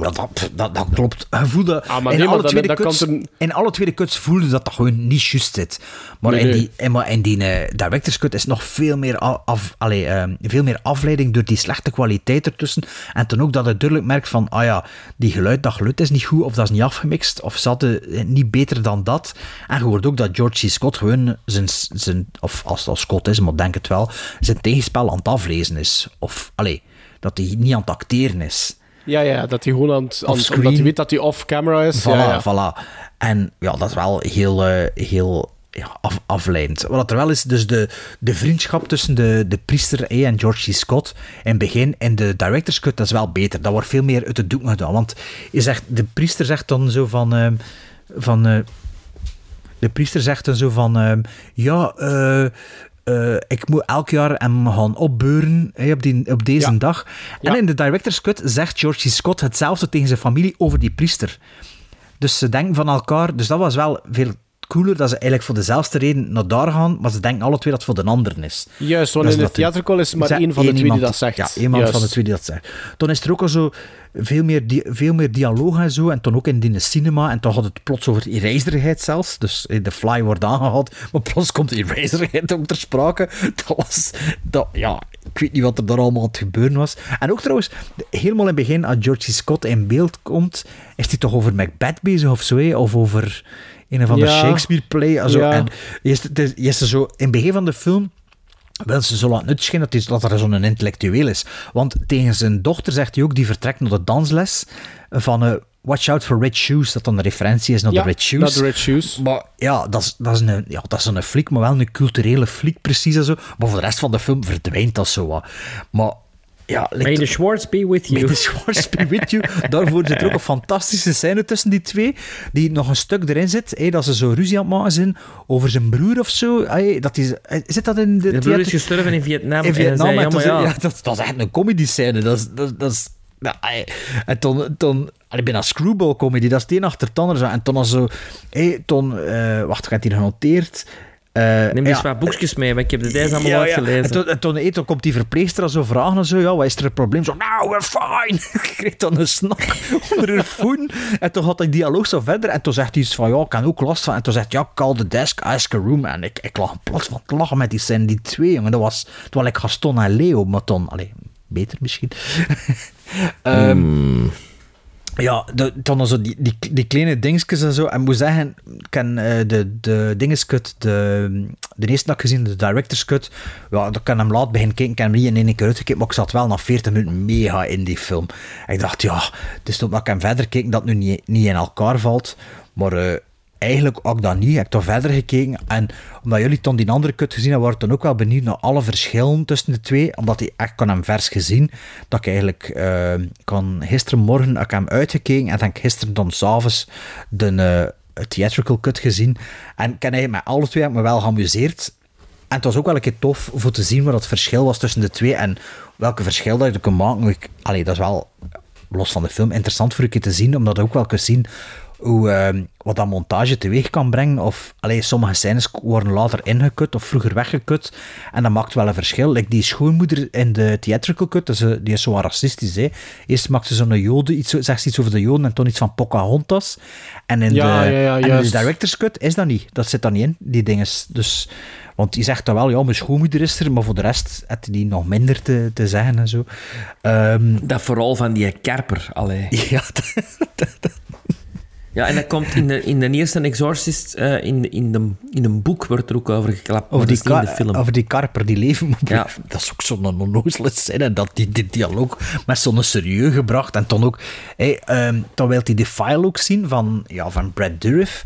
Dat, dat, dat, dat klopt. Je voelde, Ah, maar in, nee, maar alle tweede dat cuts, er- in alle tweede cuts voelde dat dat gewoon niet juist zit. Maar Nee, in nee. die, en maar in die eh, director's cut is nog veel meer, af, allee, ehm, veel meer afleiding door die slechte kwaliteit ertussen. En toen ook dat je duidelijk merkt van, ah ja, die geluid, dat geluid is niet goed, of dat is niet afgemixt, of eh, niet beter dan dat. En je hoort ook dat George C. Scott gewoon zijn, zijn of als het al Scott is, maar denk het wel, zijn tegenspel aan het aflezen is. Of, allee, dat hij niet aan het acteren is. Ja, ja, dat hij gewoon aan. Omdat hij weet dat hij off-camera is. Voilà, ja, ja. voilà. En ja, dat is wel heel, eh, heel ja, af, afleidend. Wat er wel is, dus de, de vriendschap tussen de, de priester eh, en George C. Scott in het begin in de director's cut, dat is wel beter. Dat wordt veel meer uit de doek gedaan. Want je zegt, de priester zegt dan zo van... ehm, van eh, de priester zegt dan zo van... ehm, ja, eh, ik moet elk jaar hem gaan opbeuren op, die, op deze dag. En in de director's cut zegt George. Scott hetzelfde tegen zijn familie over die priester. Dus ze denken van elkaar... Dus dat was wel veel cooler, dat ze eigenlijk voor dezelfde reden naar daar gaan, maar ze denken alle twee dat het voor de anderen is. Juist, want Dat in de theatrical is maar één van de twee die dat zegt. Ja, één man van de twee die dat zegt. Dan is er ook al zo veel meer, veel meer dialoog en zo, en dan ook in die cinema, en dan gaat het plots over eraserheid zelfs, dus eh, de fly wordt aangehaald, maar plots komt eraserheid ook ter sprake. Dat was, dat, ja, ik weet niet wat er daar allemaal aan het gebeuren was. En ook trouwens, helemaal in het begin, als George C. Scott in beeld komt, is hij toch over Macbeth bezig of zo, of over een of andere Ja. Shakespeare-play. Also, Ja. En je is, het is- zo, in het begin van de film wil ze zo laten uitschijnen dat, dat er zo'n intellectueel is. Want tegen zijn dochter zegt hij ook, die vertrekt naar de dansles, van eh, watch out for red shoes, dat dan een referentie is naar Ja, de red shoes. naar de red shoes. Maar ja, dat is, dat is, een, ja, dat is een fliek, maar wel een culturele fliek, precies en zo. Maar voor de rest van de film verdwijnt dat zo wat. Maar ja, May the Schwartz be with you. May the Schwartz be with you. Daarvoor zit er ook een fantastische scène tussen die twee, die nog een stuk erin zit, dat ze zo ruzie aan het maken zijn over zijn broer of zo. Hé, dat is, eh, zit dat in de De broer is gestorven in Vietnam. in. En zei, ja, ja, dat, dat is echt een comedy scène. Dat is... Dat, dat is en toen, toen bijna screwball comedy, dat is het een achter het ander. zo. En toen als zo, hey, toen, eh, wacht, ik heb het hier genoteerd. Eh, Neem ja, eens wat boekjes mee, want ik heb de deze allemaal ja, ja. uitgelezen. En toen, en toen, hey, toen komt die verpleegster al zo vragen en zo, ja, wat is er een probleem? Zo, nou, we're fine. Ik kreeg dan een snak onder haar voeten. En toen gaat die dialoog zo verder en toen zegt hij iets van, ja, ik kan ook last van. En toen zegt hij, ja, call the desk, ask a room. En ik, ik lag in plaats van te lachen met die scène, die twee, jongen. Dat was, terwijl ik Gaston en Leo, maar toen, allee, beter misschien. Ehm, ja, de, dan zo die, die, die kleine dingetjes en zo. En ik moet zeggen, ik ken eh, de, de dingescut, de, de eerste dat ik gezien, de director's cut. Ja, ik kan hem laat beginnen kijken, ik heb hem niet in één keer uitgekeken, maar ik zat wel na 40 minuten mega in die film. Ik dacht, ja, het is omdat ik hem verder keek dat nu niet, niet in elkaar valt. Maar eh, eigenlijk ook dat niet. Ik heb toch verder gekeken. En omdat jullie dan die andere cut gezien hebben, word ik dan ook wel benieuwd naar alle verschillen tussen de twee. Omdat ik echt kan hem vers gezien. Dat ik eigenlijk eh, kan gisterenmorgen heb ik hem uitgekeken. En dan gisteren dan s'avonds de eh, theatrical cut gezien. En ik heb eigenlijk met alle twee me wel geamuseerd. En het was ook wel een keer tof voor te zien wat het verschil was tussen de twee. En welke verschil dat je kunt maken. Dat is wel, los van de film, interessant voor keer te zien. Omdat je ook wel kunt zien hoe, ehm, wat dat montage teweeg kan brengen. Of allee, sommige scènes worden later ingekut of vroeger weggekut. En dat maakt wel een verschil. Like die schoonmoeder in de theatrical cut, dus, die is zo wat racistisch. Hè. Eerst maakt ze zo'n joden, iets, zegt ze iets over de joden en toen iets van Pocahontas. En in, Ja, de, ja, ja, en in de juist. director's cut is dat niet. Dat zit daar niet in, die dingen. Dus, want die zegt dan wel, ja, mijn schoonmoeder is er, maar voor de rest had die nog minder te, te zeggen en zo. Ehm, Dat vooral van die Kerper, allee. Ja, Ja, en dat komt in de, in de eerste Exorcist, eh, in, in, de, in een boek wordt er ook over geklapt. Over die, ka- de film. over die karper die leven moet Ja. Dat is ook zo'n onnozele scène. Dat die, die dialoog met zo'n serieus gebracht. En dan ook... Hey, dan wil hij de file ook zien van, ja, van Brad Dourif.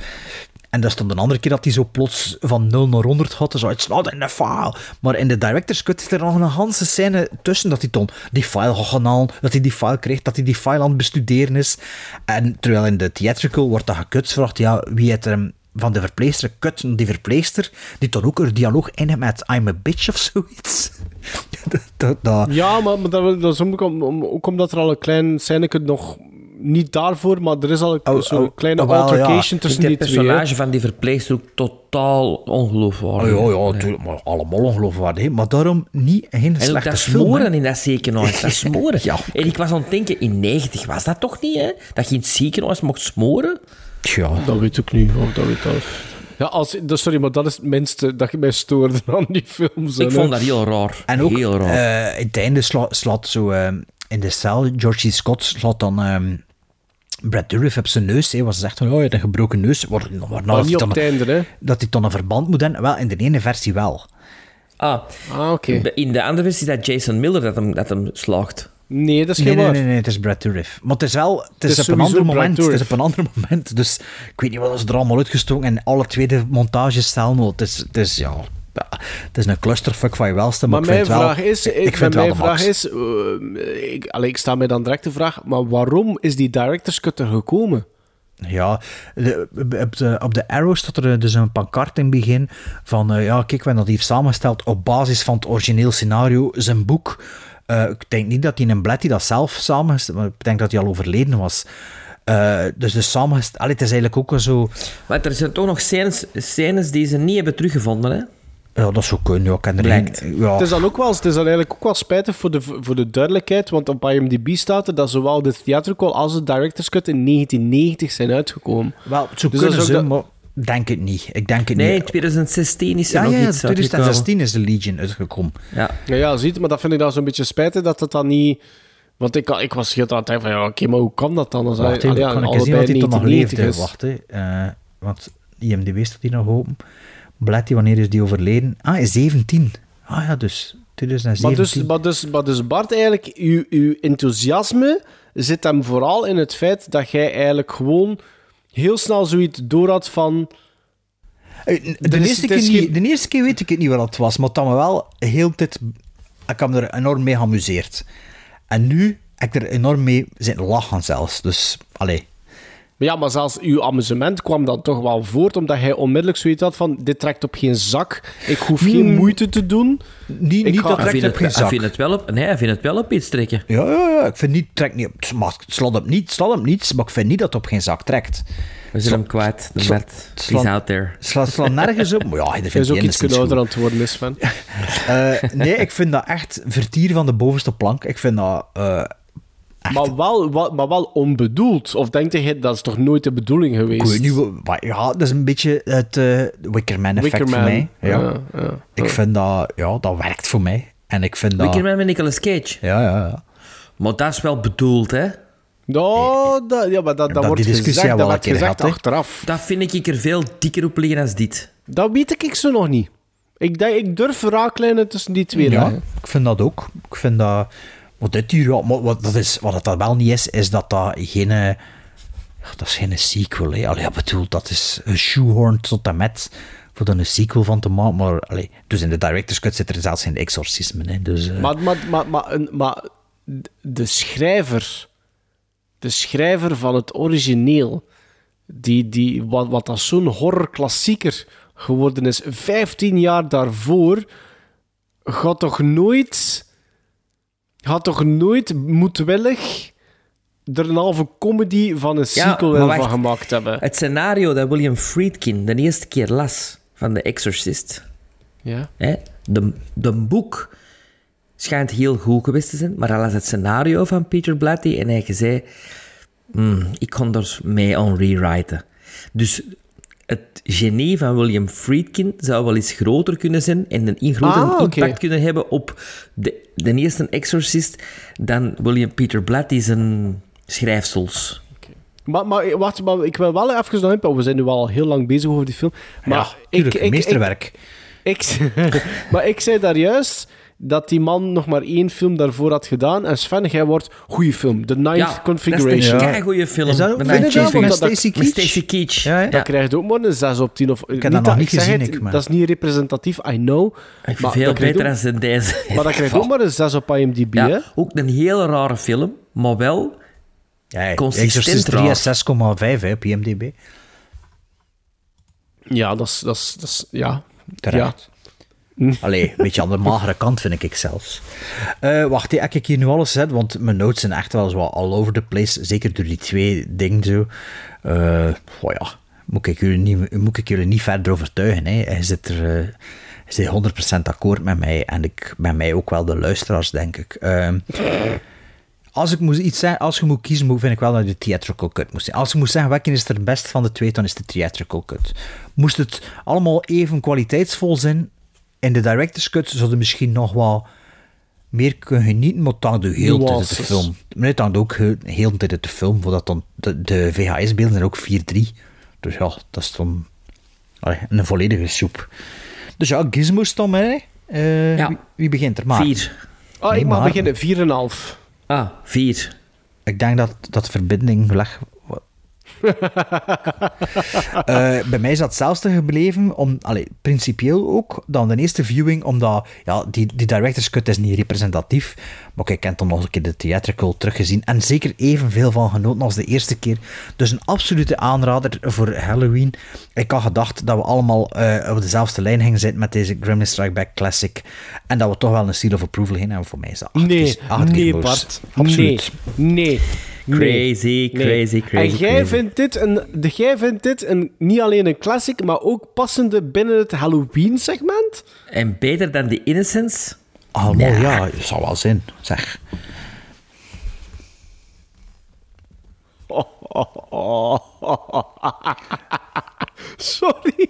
En dat stond een andere keer dat hij zo plots van 0 naar 100 had. Zo, it's not in the file. Maar in de director's cut is er nog een hele scène tussen dat hij dan die file gaat halen, dat hij die file krijgt, dat hij die file aan het bestuderen is. En terwijl in de theatrical wordt dat gekut, vraagt ja, wie het hem van de verpleegster kut die verpleegster, die dan ook een dialoog in heeft met I'm a bitch of zoiets. Ja, maar, dat, dat is om, om- ook omdat er al een klein scène nog niet daarvoor, maar er is al een- Oh, zo'n oh, kleine oh, altercation tussen die het twee. hè. personage van die verpleegster ook totaal ongeloofwaardig. Oh, ja, ja, natuurlijk, maar allemaal ongeloofwaardig. hè. Maar daarom niet geen En slechte dat film. smoren in dat ziekenhuis, dat smoren. Ja. En ik was aan het denken, in 90 was dat toch niet, hè? Dat je in het ziekenhuis mocht smoren? Tja. Dat weet ik niet. Of dat weet ik. Ja, als, sorry, maar dat is het minste dat je mij stoorde aan die films. Ik hè. vond dat heel raar. En ook heel raar. eh, in het einde sla- slaat zo eh, in de cel, George C. Scott slaat dan ehm, Brad Dourif op zijn neus. Hè, was zegt van, oh, je hebt een gebroken neus. Maar hij niet dan, op het einde, hè? dat hij dan een verband moet hebben. Wel, in de ene versie wel. ah, Ah, oké. in de andere versie is dat Jason Miller dat hem, dat hem slaagt. Nee, dat is Nee, geen nee, waar. nee, nee, het is Brad Dourif. Maar het is wel, het is, is op een ander moment. Het is op een ander moment. Dus ik weet niet wat ze er allemaal uitgestoken en alle tweede montagestijl. Het is, het is, ja, het is een clusterfuck van je welste. Maar, Maar ik mijn vind wel, vraag is, ik, ik, vind mijn wel de vraag max. is, eh, ik, allee, ik sta mij dan direct de vraag, maar waarom is die director's cut er gekomen? Ja, de- op, de, op de Arrow staat er dus een pancart in het begin van, eh, ja, kijk, we hebben dat heeft samengesteld op basis van het origineel scenario, zijn boek. Eh, ik denk niet dat hij een Blatty dat zelf samengesteld, maar ik denk dat hij al overleden was. Eh, dus de samengesteld, allee, het is eigenlijk ook wel zo, Maar er zijn toch nog scènes, scènes die ze niet hebben teruggevonden, hè? Ja, dat zou kunnen, ja, er Blijkt. geen- ja. Het is dan ook wel, het is dan eigenlijk ook wel spijtig voor de, voor de duidelijkheid, want op IMDb staat er dat zowel de theatrical als de director's cut in 1990 zijn uitgekomen. Wel, het zou Dus dat kunnen zijn, dat- maar denk het niet. Ik denk het Nee, in niet. 2016 is er Ja, nog ja, ja, iets uitgekomen. 2016 is de Legion uitgekomen. Ja. Ja, ja, ziet, maar dat vind ik dan zo'n beetje spijtig dat het dan niet... Want ik, ik was heel aan het denken van, ja, oké, maar hoe kan dat dan? Als Wacht hij, kan ik eens zien wat hij toch nog 1990 leefde? is. Wacht, hè. Eh, want IMDb staat hier nog open. Blatty, wanneer is die overleden? Ah, in 17. Ah ja, dus 2017. Maar dus, maar, dus, maar dus Bart, eigenlijk, uw, uw enthousiasme zit hem vooral in het feit dat jij eigenlijk gewoon heel snel zoiets door had van... Eh, de, Er eerste keer niet, de eerste keer weet ik het niet wat het was, maar dat me wel heel tijd... Ik heb er enorm mee geamuseerd. En nu heb ik er enorm mee zitten lachen zelfs. Dus, allee. Maar ja, maar zelfs uw amusement kwam dan toch wel voort, omdat hij onmiddellijk zoiets had van, dit trekt op geen zak, ik hoef geen moeite te doen. Niet, Ik niet ga- dat trekt op geen het, hij zak. vindt het wel op, nee, hij vindt het wel op iets trekken. Ja, ja, ja. Ik vind niet, trekt niet op, maar het slaat hem niets, maar ik vind niet dat het op geen zak trekt. We zijn hem kwijt. De Bert. sla- He's out there. Slaat, nergens op. Maar ja, dat Hij vind is ook ik iets ouder aan het worden, is van. Eh, nee, ik vind dat echt vertier van de bovenste plank. Ik vind dat... eh, Maar wel, wel, maar wel onbedoeld. Of denk je, dat is toch nooit de bedoeling geweest? ik weet niet, maar ja, dat is een beetje het eh Wickerman-effect voor Wickerman. mij. Ja. Ja, ja, Ik ja. vind dat... Ja, dat werkt voor mij. En ik vind dat... Wickerman met Nicolas Cage. Ja, ja, ja. Maar dat is wel bedoeld, hè? Nou, dat, ja, maar dat, dat Dat wordt die discussie gezegd, dat gezegd achteraf. Dat vind ik er veel dikker op liggen als dit. Dat weet ik zo nog niet. Ik, denk, ik durf raaklijnen tussen die twee Ja, ik vind dat ook. Ik vind dat... Wat dit hier... wat, dat is, wat dat wel niet is, is dat dat geen... eh, Dat is geen sequel, hè. Allee, ja, dat is een shoehorn tot en met voor er een sequel van te maken. Maar, allee, dus in de director's cut zit er zelfs geen exorcisme, hè. Dus, eh, Maar, maar, maar, maar, een- maar de schrijver, de schrijver van het origineel, die, die, wat, wat dat zo'n horrorklassieker geworden is, 15 jaar daarvoor, gaat toch nooit, gaat toch nooit moedwillig er een halve comedy van een sequel van gemaakt hebben. Het scenario dat William Friedkin de eerste keer las van The Exorcist. Ja. Hè? De, de boek schijnt heel goed geweest te zijn, maar hij las het scenario van Peter Blatty en hij zei... "Hmm, ik kon er mee aan rewriten. Dus het genie van William Friedkin zou wel eens groter kunnen zijn en een grotere Ah, impact kunnen hebben op de, de eerste Exorcist dan William Peter Blatty zijn schrijfsels. Maar, maar wacht, maar ik wil wel even nog in, we zijn nu al heel lang bezig over die film. Maar ja, tuurlijk, meesterwerk. Ik, maar ik zei daar juist dat die man nog maar één film daarvoor had gedaan. En Sven, jij wordt goede film. The Ninth Ja, Configuration. Dat is een goede film. Is dat ook- vind je dat? Met Met Keach? Ja, ja. Dat krijgt ook maar een 6 op 10. Of, ik heb dat nog niet gezien, het, ik, maar- Dat is niet representatief, I know. Ik Maar veel beter ook- dan deze. Maar dat krijgt ook maar een 6 op IMDb, hè? Ja, ook een hele rare film, maar wel... Ja, Consistent Exorcist 3 raar. is 6,5 hè, op IMDb. Ja, dat is... Dat is, dat is ja. Terecht. Allee, een beetje aan de magere kant vind ik zelfs. Eh, wacht, heb ik hier nu alles gezet? Want mijn notes zijn echt wel wat all over the place. Zeker door die twee dingen zo. Eh oh ja, moet ik, jullie niet, moet ik jullie niet verder overtuigen. Hè? Hij zit er... eh, hij zit 100% akkoord met mij. En ik ben mij ook wel de luisteraars, denk ik. Ehm, als ik moet iets zeggen, als je moet kiezen, vind ik wel dat je de theatrical cut moest zijn. Als je moet zeggen, welke is er het best van de twee, dan is de theatrical cut. Moest het allemaal even kwaliteitsvol zijn, in de director's cut zouden misschien nog wel meer kunnen genieten, maar het hangt ook heel de tijd uit de film. Maar het hangt ook heel heel de tijd uit de film, voordat dan de, de VHS-beelden zijn ook 4-3. Dus ja, dat is dan allee, een volledige soep. Dus ja, Gizmo's dan, hè? Eh, wie, wie begint er? Maar. Vier. Ah, Nee, ik mag maar- beginnen. 4,5. Ah, vier. Ik denk dat, dat de verbinding leg. Eh, bij mij is dat hetzelfde gebleven, om, allee, principieel ook, dan de eerste viewing, omdat ja, die, die director's cut is niet representatief, maar ik heb dan nog een keer de theatrical teruggezien en zeker evenveel van genoten als de eerste keer. Dus een absolute aanrader voor Halloween. Ik had gedacht dat we allemaal eh, op dezelfde lijn gingen zitten met deze Gremlin Strike Back Classic en dat we toch wel een seal of approval heen hebben. Voor mij is dat acht Nee, acht. Bart. Absoluut. Nee, nee. Nee, Crazy, nee. crazy, crazy, En jij crazy. vindt dit, een, de, jij vindt dit een, niet alleen een classic, maar ook passende binnen het Halloween-segment? En beter dan The Innocence? Allemaal, ja, het zal wel zijn, zeg. Sorry.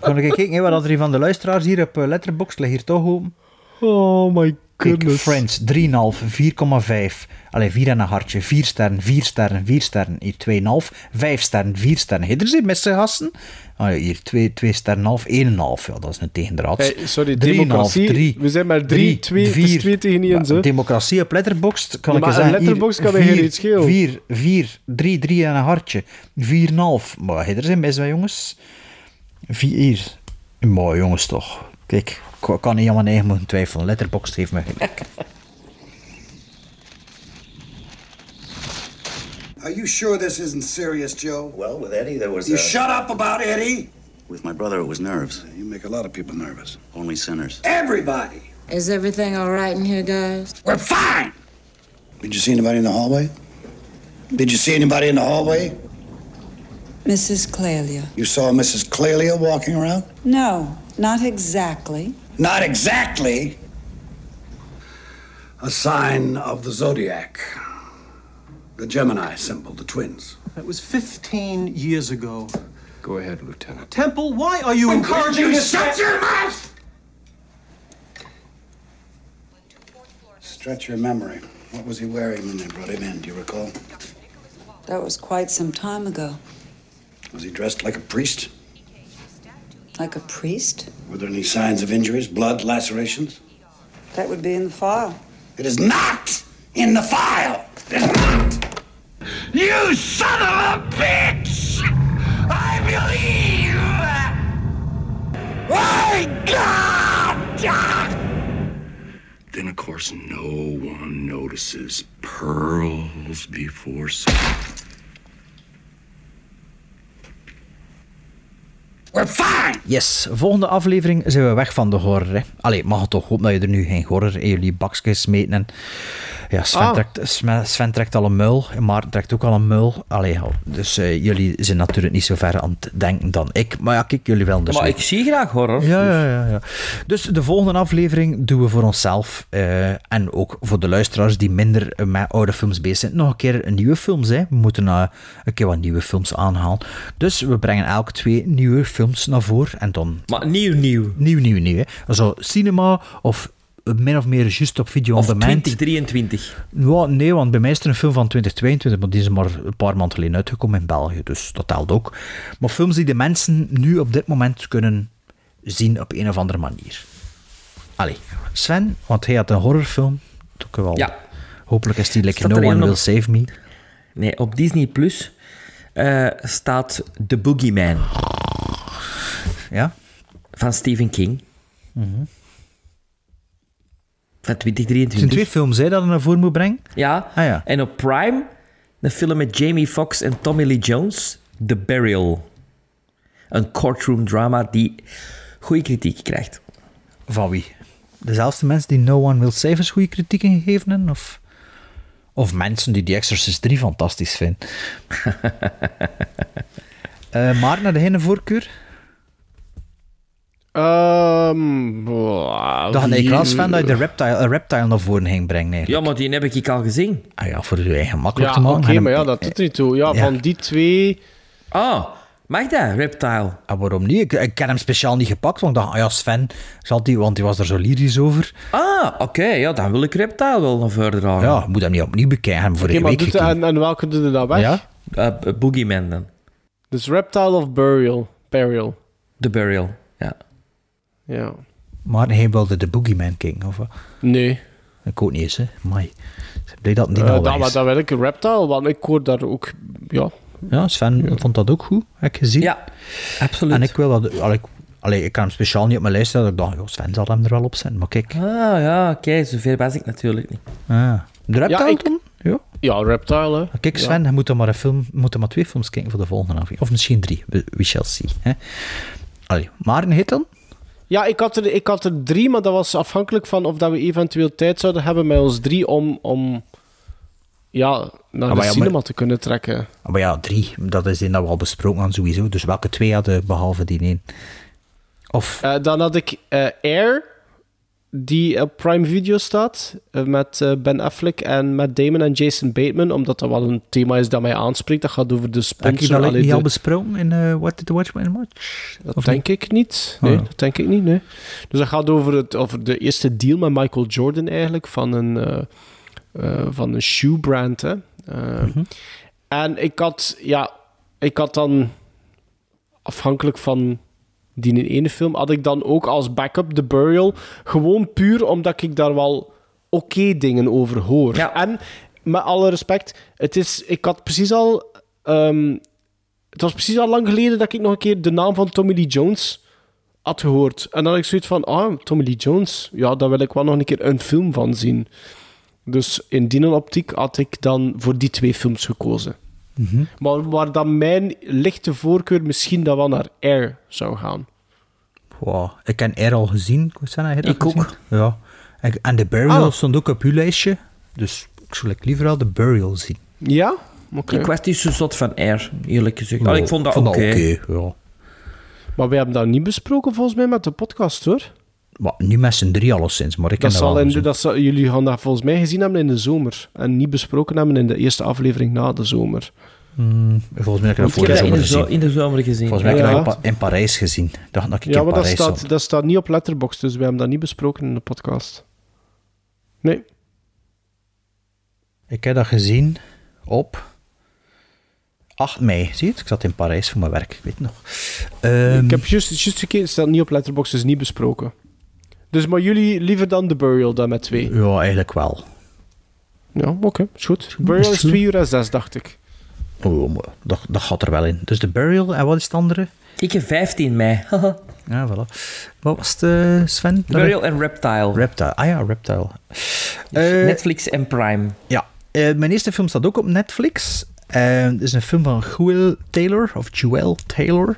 Kan ik kijken wat er hier van de luisteraars hier op eh, Letterboxd ligt hier toch open? Oh my Kijk, goodness. Friends, 3,5, 4,5. Allee, 4 en een hartje. 4 sterren, 4 sterren, 4 sterren. Hier 2,5. 5 sterren, 4 sterren. Hier zijn met z'n gasten. Ah, ja, hier 2, 2 sterren, half, 1,5. Ja, dat is een tegendraad. Hey, sorry, democratie. We zijn maar drie, twee, het is twee tegen één, zo. Democratie op Letterboxd, kan Ja, ik maar een zeggen. Letterboxd kan er geen iets schelen. 4, 4, 3, 3 en een hartje. 4,5. Maar hier zijn best wel, jongens. 4. Mooi, jongens, toch. Kijk, ik kan niet aan mijn eigen moeten twijfelen. Letterboxd heeft me gelijk. Are you sure this isn't serious, Joe? Well, with Eddie, there was You a... shut up about Eddie. With my brother, it was nerves. You make a lot of people nervous. Only sinners. Everybody. Is everything all right in here, guys? We're fine. Did you see anybody in the hallway? Did you see anybody in the hallway? Mrs. Clelia. You saw Mrs. Clelia walking around? No, not exactly. Not exactly. A sign of the zodiac. The Gemini symbol, the twins. That was 15 years ago. Go ahead, Lieutenant. Temple, why are you encouraging you this? shut your mouth! Stretch your memory. What was he wearing when they brought him in? Do you recall? That was quite some time ago. Was he dressed like a priest? Like a priest? Were there any signs of injuries, blood, lacerations? That would be in the file. It is not in the file. You son of a bitch! I believe. My God! Then, of course, no one notices pearls before sun. We're fine! Yes, volgende aflevering zijn we weg van de horror. Hè. Allee, mag het toch hopen dat je er nu geen horror in jullie bakjes smeten. En... Ja, Sven, Ah. trekt, Sven, Sven trekt al een muil, en Maarten trekt ook al een muil. Allee, dus eh, jullie zijn natuurlijk niet zo ver aan het denken dan ik. Maar ja, kijk, jullie wel dus maar ik zie graag horror. Ja, ja, ja, ja. Dus de volgende aflevering doen we voor onszelf eh, en ook voor de luisteraars die minder eh, met oude films bezig zijn. Nog een keer nieuwe films. Hè. We moeten eh, een keer wat nieuwe films aanhalen. Dus we brengen elke twee nieuwe films naar voren. En dan... Maar nieuw, nieuw. Nieuw, nieuw, nieuw. Hè. Zo cinema of min of meer juist op video Of on demand. 2023. Ja, nee, want bij mij is er een film van 2022, maar die is maar een paar maanden geleden uitgekomen in België, dus dat telt ook. Maar films die de mensen nu op dit moment kunnen zien op een of andere manier. Allee, Sven, want hij had een horrorfilm. Kan wel. Ja. Hopelijk is die Staat No One Will op- Save Me. Nee, op Disney Plus eh, staat The Boogeyman. Ja? Van Stephen King. Mhm. Van Het zijn 2023. twee films hè, dat je naar voren moet brengen. Ja. Ah, ja. En op Prime een film met Jamie Foxx en Tommy Lee Jones, The Burial. Een courtroom drama die goede kritiek krijgt. Van wie? Dezelfde mensen die No One Will Save Us goede kritieken gegeven hebben? Of, of mensen die The Exorcist 3 fantastisch vinden? Eh maar naar de hele voorkeur? Ehm boah, Dat wie- ik was fan dat je de reptile, een reptile naar voren ging brengen. Eigenlijk. Ja, maar die heb ik al gezien. Ah ja, voor je eigen makkelijk Ja, te oké, maken. En maar ja, dat doet er niet toe. Ja, Ja. van die twee... Ah, mag dat, Reptile? Ah, waarom niet? Ik, ik heb hem speciaal niet gepakt, want ik dacht, ah ja, Sven, zal die, want die was er zo lyrisch over. Ah, oké, ja, dan wil ik Reptile wel naar verder dragen. Ja, moet hem niet opnieuw bekijken, voor Oké, een maar week doet, en, en welke doe je dat weg? Ja? Eh, Boogeyman dan. Dus Reptile of Burial? Burial. The Burial, ja. Ja. Maar hij wilde de Boogeyman King, of wat? Nee. Ik ook niet eens, hè. Mai. Blij dat Eh, al dat, dat wil ik Reptile, want ik hoor daar ook... Ja, Ja, Sven vond dat ook goed, heb ik gezien. Ja, absoluut. En ik wil dat... Allee, ik, allee, ik kan hem speciaal niet op mijn lijst zetten. Ik dacht, joh, Sven zal hem er wel op zetten. Maar kijk. Ah, ja, oké, zover was ik natuurlijk niet. Ah. De reptile Ja, ik- dan? Ja. ja Reptile, hè. Kijk, Sven, je moet dan maar, een film, je moet dan maar twee films kijken voor de volgende aflevering. Of misschien drie. We, we shall see. Hè? Allee, maar een hit dan? Ja, ik had, er, ik had er drie, maar dat was afhankelijk van of dat we eventueel tijd zouden hebben met ons drie om, om ja, naar Ah, de ja, cinema maar- te kunnen trekken. Ah, Maar ja, drie. Dat is die dat we al besproken hadden sowieso. Dus welke twee hadden behalve die één? Of... Eh, dan had ik eh, Air, die op Prime Video staat, eh, met eh, Ben Affleck en Matt Damon en Jason Bateman, omdat dat wel een thema is dat mij aanspreekt. Dat gaat over de Heb je sponsor. dat niet de- al besproken in eh What Did the Watchmen Watch? Dat Of denk ik niet. Nee, Oh. dat denk ik niet. Nee. Dus dat gaat over, het, over de eerste deal met Michael Jordan eigenlijk van een, eh, van een shoe brand. Hè. Mhm. En ik had, ja, ik had dan afhankelijk van die in ene film, had ik dan ook als backup The Burial. Gewoon puur omdat ik daar wel oké dingen over hoor. En met alle respect, het is, ik had precies al. ehm, het was precies al lang geleden dat ik nog een keer de naam van Tommy Lee Jones had gehoord. En dan had ik zoiets van: ah, Tommy Lee Jones, ja, daar wil ik wel nog een keer een film van zien. Dus in die optiek had ik dan voor die twee films gekozen. Maar waar dan mijn lichte voorkeur misschien dan wel naar Air zou gaan. Wow. Ik heb Air al gezien. Koosana, heb je dat Ik ook. Ja. En, The Burial Ah. stond ook op uw lijstje. Dus ik zou liever al The Burial zien. Ja? Oké. Ik was niet zo zot van Air, eerlijk gezegd. Ja, Allee, ik vond dat vond oké. dat oké, ja. Maar we hebben dat niet besproken volgens mij met de podcast hoor. Niet met z'n drie alleszins, maar ik Dat heb dat zal in de, dat zal, jullie gaan dat volgens mij gezien hebben in de zomer. En niet besproken hebben in de eerste aflevering na de zomer. Hmm, volgens mij heb ik dat voor de dat in zomer de, zo- in de zomer gezien. Volgens mij heb ik Ja. dat in Pa- in Parijs gezien. Dacht dat ik Ja, in maar dat staat, dat staat niet op Letterboxd, dus we hebben dat niet besproken in de podcast. Nee. Ik heb dat gezien op 8 mei. Zie je het? Ik zat in Parijs voor mijn werk, ik weet het nog. Ehm, Ik heb juist, juist gekeken, het staat niet op Letterboxd, dus niet besproken. Dus maar jullie liever dan The Burial dan met twee? Ja, eigenlijk wel. Ja, oké, is goed. Burial is 2 uur en 6, dacht ik. Oh, maar dat, dat gaat er wel in. Dus de Burial, en wat is het andere? Ik heb 15 mei. Ja, voilà. Wat was het, eh, Sven? Burial en Reptile. Reptile. Ah ja, Reptile. Dus Eh, Netflix en Prime. Ja, eh, mijn eerste film staat ook op Netflix. Eh, Het is een film van Joel Taylor, of Joel Taylor.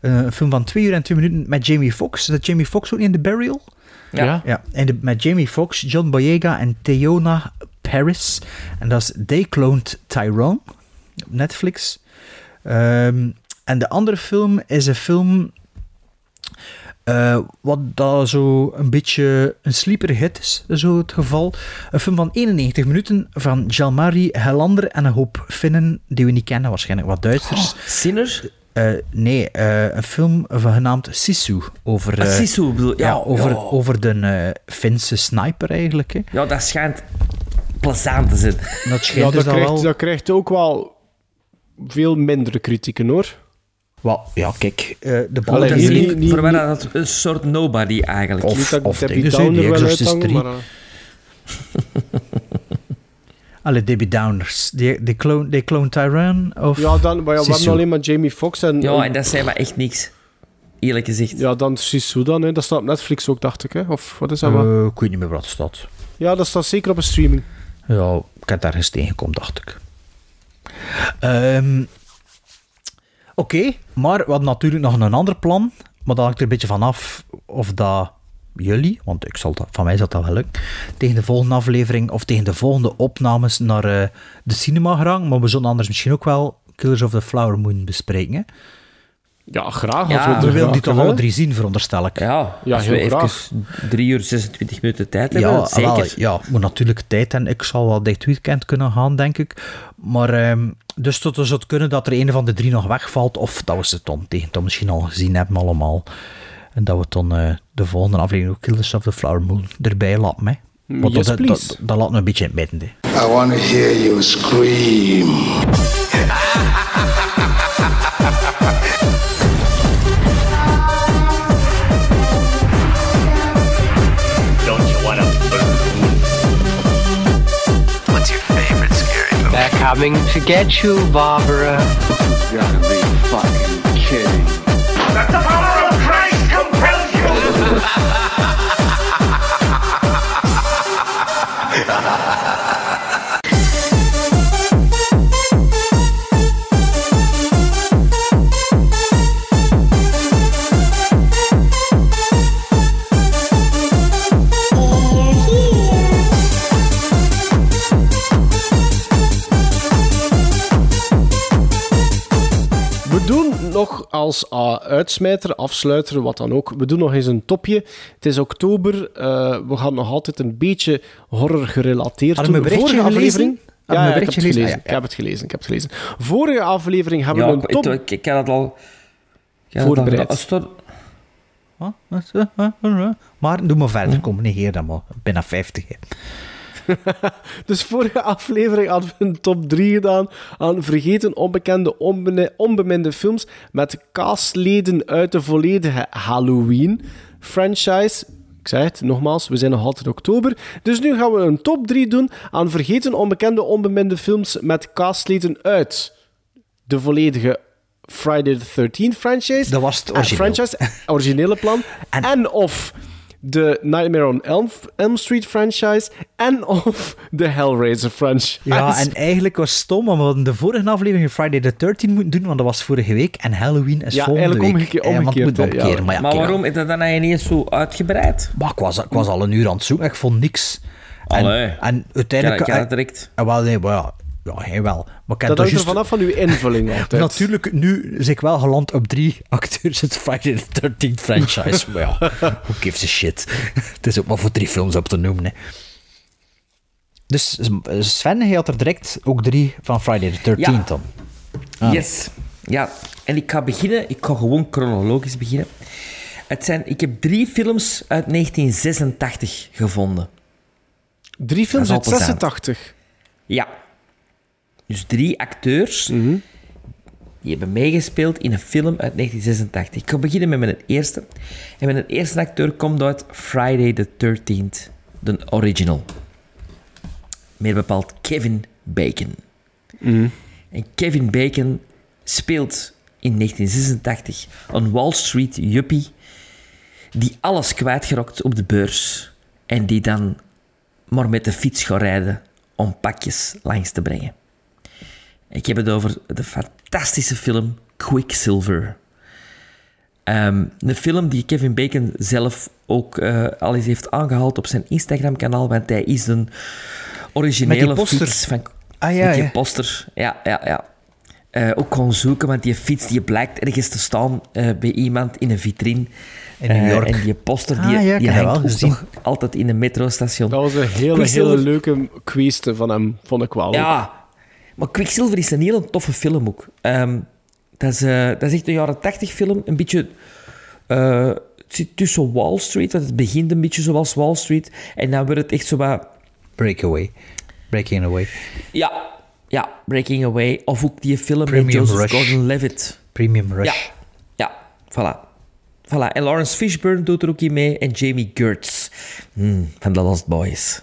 Eh, een film van 2 uur en 2 minuten met Jamie Foxx. Is dat Jamie Foxx ook niet in The Burial? Ja. Ja. ja. En de, met Jamie Foxx, John Boyega en Theona Paris. En dat is They Cloned Tyrone op Netflix. Ehm, en de andere film is een film eh, wat dat zo een beetje een sleeper hit is, zo het geval. Een film van 91 minuten van Jalmari Helander en een hoop Finnen die we niet kennen, waarschijnlijk wat Duitsers. Sinner? Eh, nee, eh, een film van genaamd Sisu. Over, Ah, eh, Sisu, bedoel- ja, over, ja. over de eh, Finse sniper eigenlijk. Hè. Ja, dat schijnt plezant te zijn. Dat Ja, schijnt dat, dus dat krijgt, wel... dat krijgt ook wel veel mindere kritieken hoor. Wel, ja, kijk, eh, de bal is niet- niet, niet- voor mij dat een soort nobody eigenlijk. Of- of dingen, zo, Downer die Exorcist uithangen, 3. maar... Alle Debbie Downers. Die, die, clone, die clone Tyrone of... Ja, dan, maar ja, we hebben alleen maar Jamie Foxx en... Ja, en dat zei maar echt niks. Eerlijk gezegd. Ja, dan Sisu dan, hè. dat staat op Netflix ook, dacht ik. Hè. Of wat is dat? wel? Eh, ik weet niet meer wat het staat. Ja, dat staat zeker op een streaming. Ja, ik heb daar eens tegengekomen, dacht ik. Ehm, Oké, maar we hadden natuurlijk nog een ander plan. Maar dat hangt er een beetje vanaf of dat jullie, want ik zal dat, van mij zal dat wel lukken, tegen de volgende aflevering of tegen de volgende opnames naar eh, de cinema gaan. Maar we zullen anders misschien ook wel Killers of the Flower Moon bespreken. Hè? Ja, graag. Ja, we willen die toch alle drie zien, veronderstel ik. Ja, Ja, als heel we even graag. 3 uur 26 minuten tijd hebben, Ja, zeker. wel, ja, moet natuurlijk tijd en ik zal wel dit weekend kunnen gaan, denk ik. Maar ehm, dus tot zou het kunnen dat er een van de drie nog wegvalt, of dat we ze dan tegen dan misschien al gezien hebben allemaal. En dat we dan eh, de volgende aflevering ook Killers of the Flower Moon erbij laten. Hè. Want Yes, dat, dat, please. dat, dat laat me een beetje in het midden. hè. I want to hear you scream. Don't you want to What's your favorite scary movie? They're coming to get you, Barbara. You gotta be fucking kidding. That the power you! We nog als ah, uitsmijter, afsluiter, wat dan ook. We doen nog eens een topje. Het is oktober. eh, we gaan nog altijd een beetje horror gerelateerd Hadden we doen. een berichtje Vorige gelezen? aflevering. Ja, ik heb het gelezen? gelezen. Ah, ja, Ik heb het gelezen. Ik heb het gelezen. Vorige aflevering hebben Ja, we een ik, top ik, ik had het al... ik al voorbereid. er-? Wat? Maar doe maar verder, kom, negeer dat maar. Bijna 50. Hè. Dus vorige aflevering hadden we een top 3 gedaan aan vergeten, onbekende, onbene- onbeminde films met castleden uit de volledige Halloween-franchise. Ik zeg het nogmaals, we zijn nog altijd in oktober. Dus nu gaan we een top 3 doen aan vergeten, onbekende, onbeminde films met castleden uit de volledige Friday the 13th franchise. Dat was het origineel. franchise, originele plan. en, of de Nightmare on Elm, Elm Street franchise. En of de Hellraiser franchise. Ja, en eigenlijk was het stom, want we hadden de vorige aflevering Friday the 13 moeten doen, want dat was vorige week. En Halloween is Ja, volgende eigenlijk week. omgeke- Eh, want het moet omgekeerd, ja. omkeren. Maar, ja, maar waarom is dat dan ineens zo uitgebreid? Maar ik was, ik was al een uur aan het zoeken, ik vond niks. En, Allee. en uiteindelijk... Kan- kan dat direct? Eh, wel, nee, maar ja, ja, hij wel. Maar ik heb Dat toch hangt er juist- vanaf van uw invulling altijd. Natuurlijk, nu is ik wel geland op drie acteurs uit Friday the 13 franchise. maar ja, who gives a shit. Het is ook maar voor drie films op te noemen. Hè. Dus Sven, hij had er direct ook drie van Friday the 13 Ja. dan. Ah. Yes. Ja, en ik ga beginnen. Ik ga gewoon chronologisch beginnen. Het zijn, ik heb drie films uit 1986 gevonden. Drie films uit is al plezant. 86. Ja. Dus drie acteurs die hebben meegespeeld in een film uit 1986. Ik ga beginnen met mijn eerste. En mijn eerste acteur komt uit Friday the 13th, de original. Meer bepaald Kevin Bacon. En Kevin Bacon speelt in 1986 een Wall Street yuppie die alles kwijtgerokt op de beurs en die dan maar met de fiets gaat rijden om pakjes langs te brengen. Ik heb het over de fantastische film Quicksilver. Ehm, een film die Kevin Bacon zelf ook eh, al eens heeft aangehaald op zijn Instagram-kanaal, want hij is een originele fiets van... Ah, ja, met die ja. poster, ja, ja, ja. Eh, ook kon zoeken, want die fiets die blijkt ergens te staan eh, bij iemand in een vitrine. In New York. en die poster die, Ah, ja, die hangt wel ook gezien. nog altijd in een metrostation. Dat was een hele, hele leuke queste van hem, vond ik wel. Ja, maar Quicksilver is een heel toffe film ook. Ehm, dat, is, eh, dat is echt een jaren tachtig film. Een beetje... eh, het zit tussen Wall Street, want het begint een beetje zoals Wall Street. En dan wordt het echt zo wat... Breakaway. Breaking Away. Ja, ja, Breaking Away. Of ook die film met Premium Joseph Rush. Gordon-Levitt. Premium Rush. Ja, ja, voilà. Voilà. En Lawrence Fishburne doet er ook in mee. En Jamie Gertz Hmm, van The Lost Boys.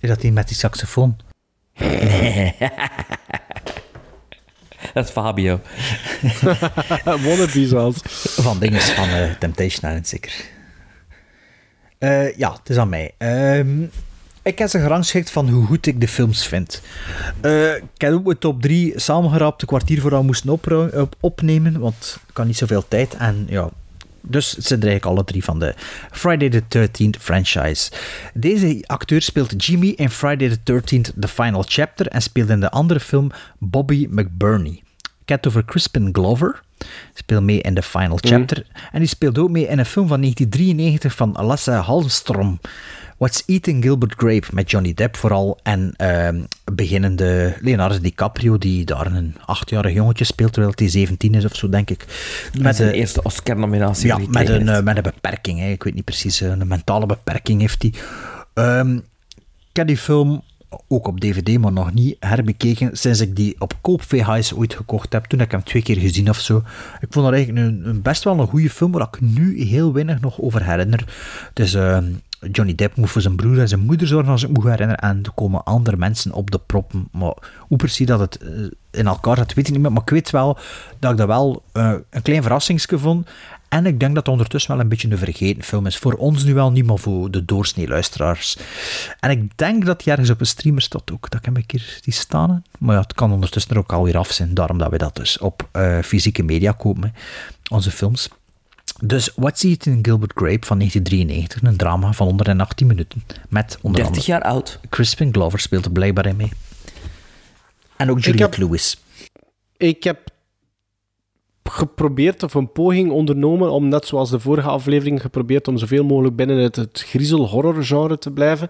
Is dat die met die saxofoon? Dat is Fabio. Wannabe zelfs. Van dingen van eh, Temptation Island, zeker. Eh, ja, het is aan mij. Ehm, ik heb ze gerangschikt van hoe goed ik de films vind. Eh, ik heb ook mijn top 3 samengeraapt, een kwartier voordat we moesten op- opnemen, want ik had niet zoveel tijd. En ja, Dus het zijn er eigenlijk alle drie van de Friday the 13th franchise. Deze acteur speelt Jimmy in Friday the 13th The Final Chapter en speelt in de andere film Bobby McBurney. Het over Crispin Glover. Speelt mee in The Final Chapter. En die speelt ook mee in een film van 1993 van Lasse Halmstrom. What's Eating Gilbert Grape met Johnny Depp vooral. En ehm, beginnende Leonardo DiCaprio, die daar een achtjarig jongetje speelt, terwijl hij 17 is of zo, denk ik. Met de eerste Oscar-nominatie. Ja, met een, eh, met een beperking. Hè. Ik weet niet precies, eh, een mentale beperking heeft hij. Ehm, ik heb die film ook op DVD, maar nog niet herbekeken sinds ik die op koop VHS ooit gekocht heb. Toen heb ik hem twee keer gezien of zo. Ik vond dat eigenlijk een, een best wel een goede film, waar ik nu heel weinig nog over herinner. Dus ehm, Johnny Depp moet voor zijn broer en zijn moeder zorgen, als ik me herinner. En er komen andere mensen op de proppen. Maar hoe precies dat het eh, in elkaar zit, weet ik niet meer. Maar ik weet wel dat ik dat wel eh, een klein verrassingsje vond. En ik denk dat het ondertussen wel een beetje een vergeten film is. Voor ons nu wel niet, maar voor de doorsnee luisteraars. En ik denk dat hij ergens op een streamer staat ook. Dat ik hem een keer die staan. Maar ja, het kan ondertussen er ook alweer af zijn. Daarom dat we dat dus op eh, fysieke media kopen. Onze films. Dus What's Eating Gilbert Grape van 1993. Een drama van 118 minuten. Met onder 30 andere jaar oud. Crispin Glover speelt er blijkbaar in mee. En ook Juliette Lewis. Ik heb geprobeerd, of een poging ondernomen, om net zoals de vorige aflevering geprobeerd om zoveel mogelijk binnen het, het griezel-horror-genre te blijven.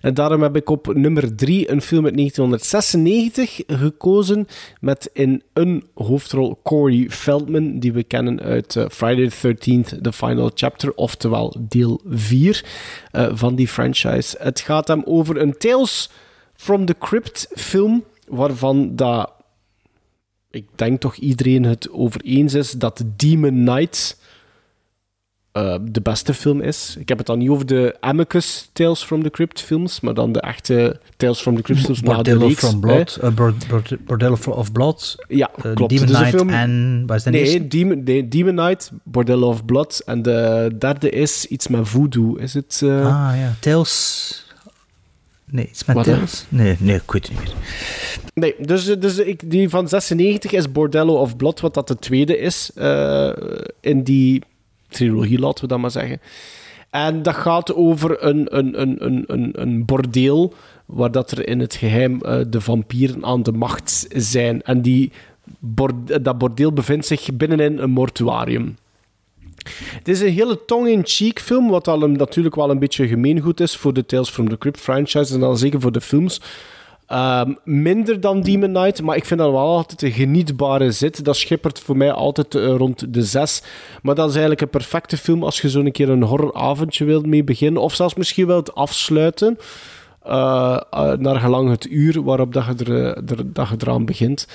En daarom heb ik op nummer 3 een film uit 1996 gekozen met in een hoofdrol Corey Feldman, die we kennen uit eh, Friday the 13th, The Final Chapter, oftewel deel 4 eh, van die franchise. Het gaat hem over een Tales from the Crypt film, waarvan dat ik denk toch iedereen het over eens is dat Demon Knight eh, de beste film is. Ik heb het dan niet over de Amicus Tales from the Crypt films, maar dan de echte Tales from the Crypt films Bordello from. Blood. eh, Bord- Bord- Bordello of Blood. Ja, eh, klopt. Demon Dus Knight film- en... Wat is de eerste? Nee, Demon, nee, Demon Knight, Bordello of Blood. En de derde is iets met voodoo. Is het... Ah ja, Tales... Nee, iets met? Tales? Nee, nee, ik weet het niet meer. Nee, dus, dus ik, die van 96 is Bordello of Blood, wat dat de tweede is eh, in die trilogie, laten we dat maar zeggen. En dat gaat over een, een, een, een, een, een bordeel waar dat er in het geheim eh, de vampieren aan de macht zijn. En die bord- dat bordeel bevindt zich binnenin een mortuarium. Het is een hele tong-in-cheek film, wat al een, natuurlijk wel een beetje gemeengoed is voor de Tales from the Crypt franchise en dan zeker voor de films. Ehm, minder dan Demon Knight, maar ik vind dat wel altijd een genietbare zit. Dat schippert voor mij altijd eh, rond de 6. Maar dat is eigenlijk een perfecte film als je zo'n keer een horroravondje wilt mee beginnen. Of zelfs misschien wilt afsluiten. Eh, eh, naar gelang het uur waarop dat je, er, eh, er- dat je eraan begint.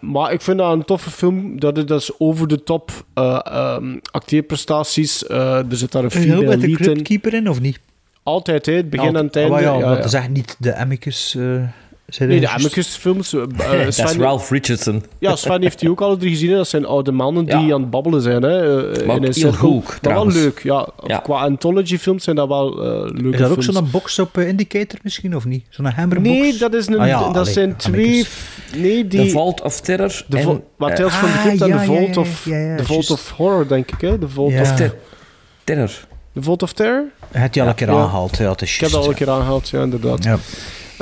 Maar ik vind dat een toffe film. Dat, dat is over de top ehm, acteerprestaties. Er zit daar een female met de. Cryptkeeper in, of niet? Altijd, hè, het begin en het Ah, einde. ja, Ja, dat is echt niet de Amicus... eh zijn Nee, de. Amicus-films. eh, Dat is Sven, Ralph Richardson. ja, Sven heeft die ook alle drie gezien. hè. Dat zijn oude mannen die Ja. aan het babbelen zijn. Hè, eh, Maar in een heel goed, Maar wel leuk, ja. Ja. Qua anthology-films zijn dat wel eh leuke Is dat ook zo'n box op eh, Indicator misschien, of niet? Zo'n hammerbox? Nee, dat, is een, Ah ja, dat allee, zijn twee... Nee, die... The Vault of Terror. De en, maar eh, Tales the ah, Crypt en ja, The Vault, of, ja, ja, the Vault of Horror, denk ik. Hè? The Vault Ja. of... ter- Terror. The Vault of Terror? Hij had die al een keer aangehaald. Ja, het is Ik heb dat al een keer aangehaald, ja, inderdaad. Ja.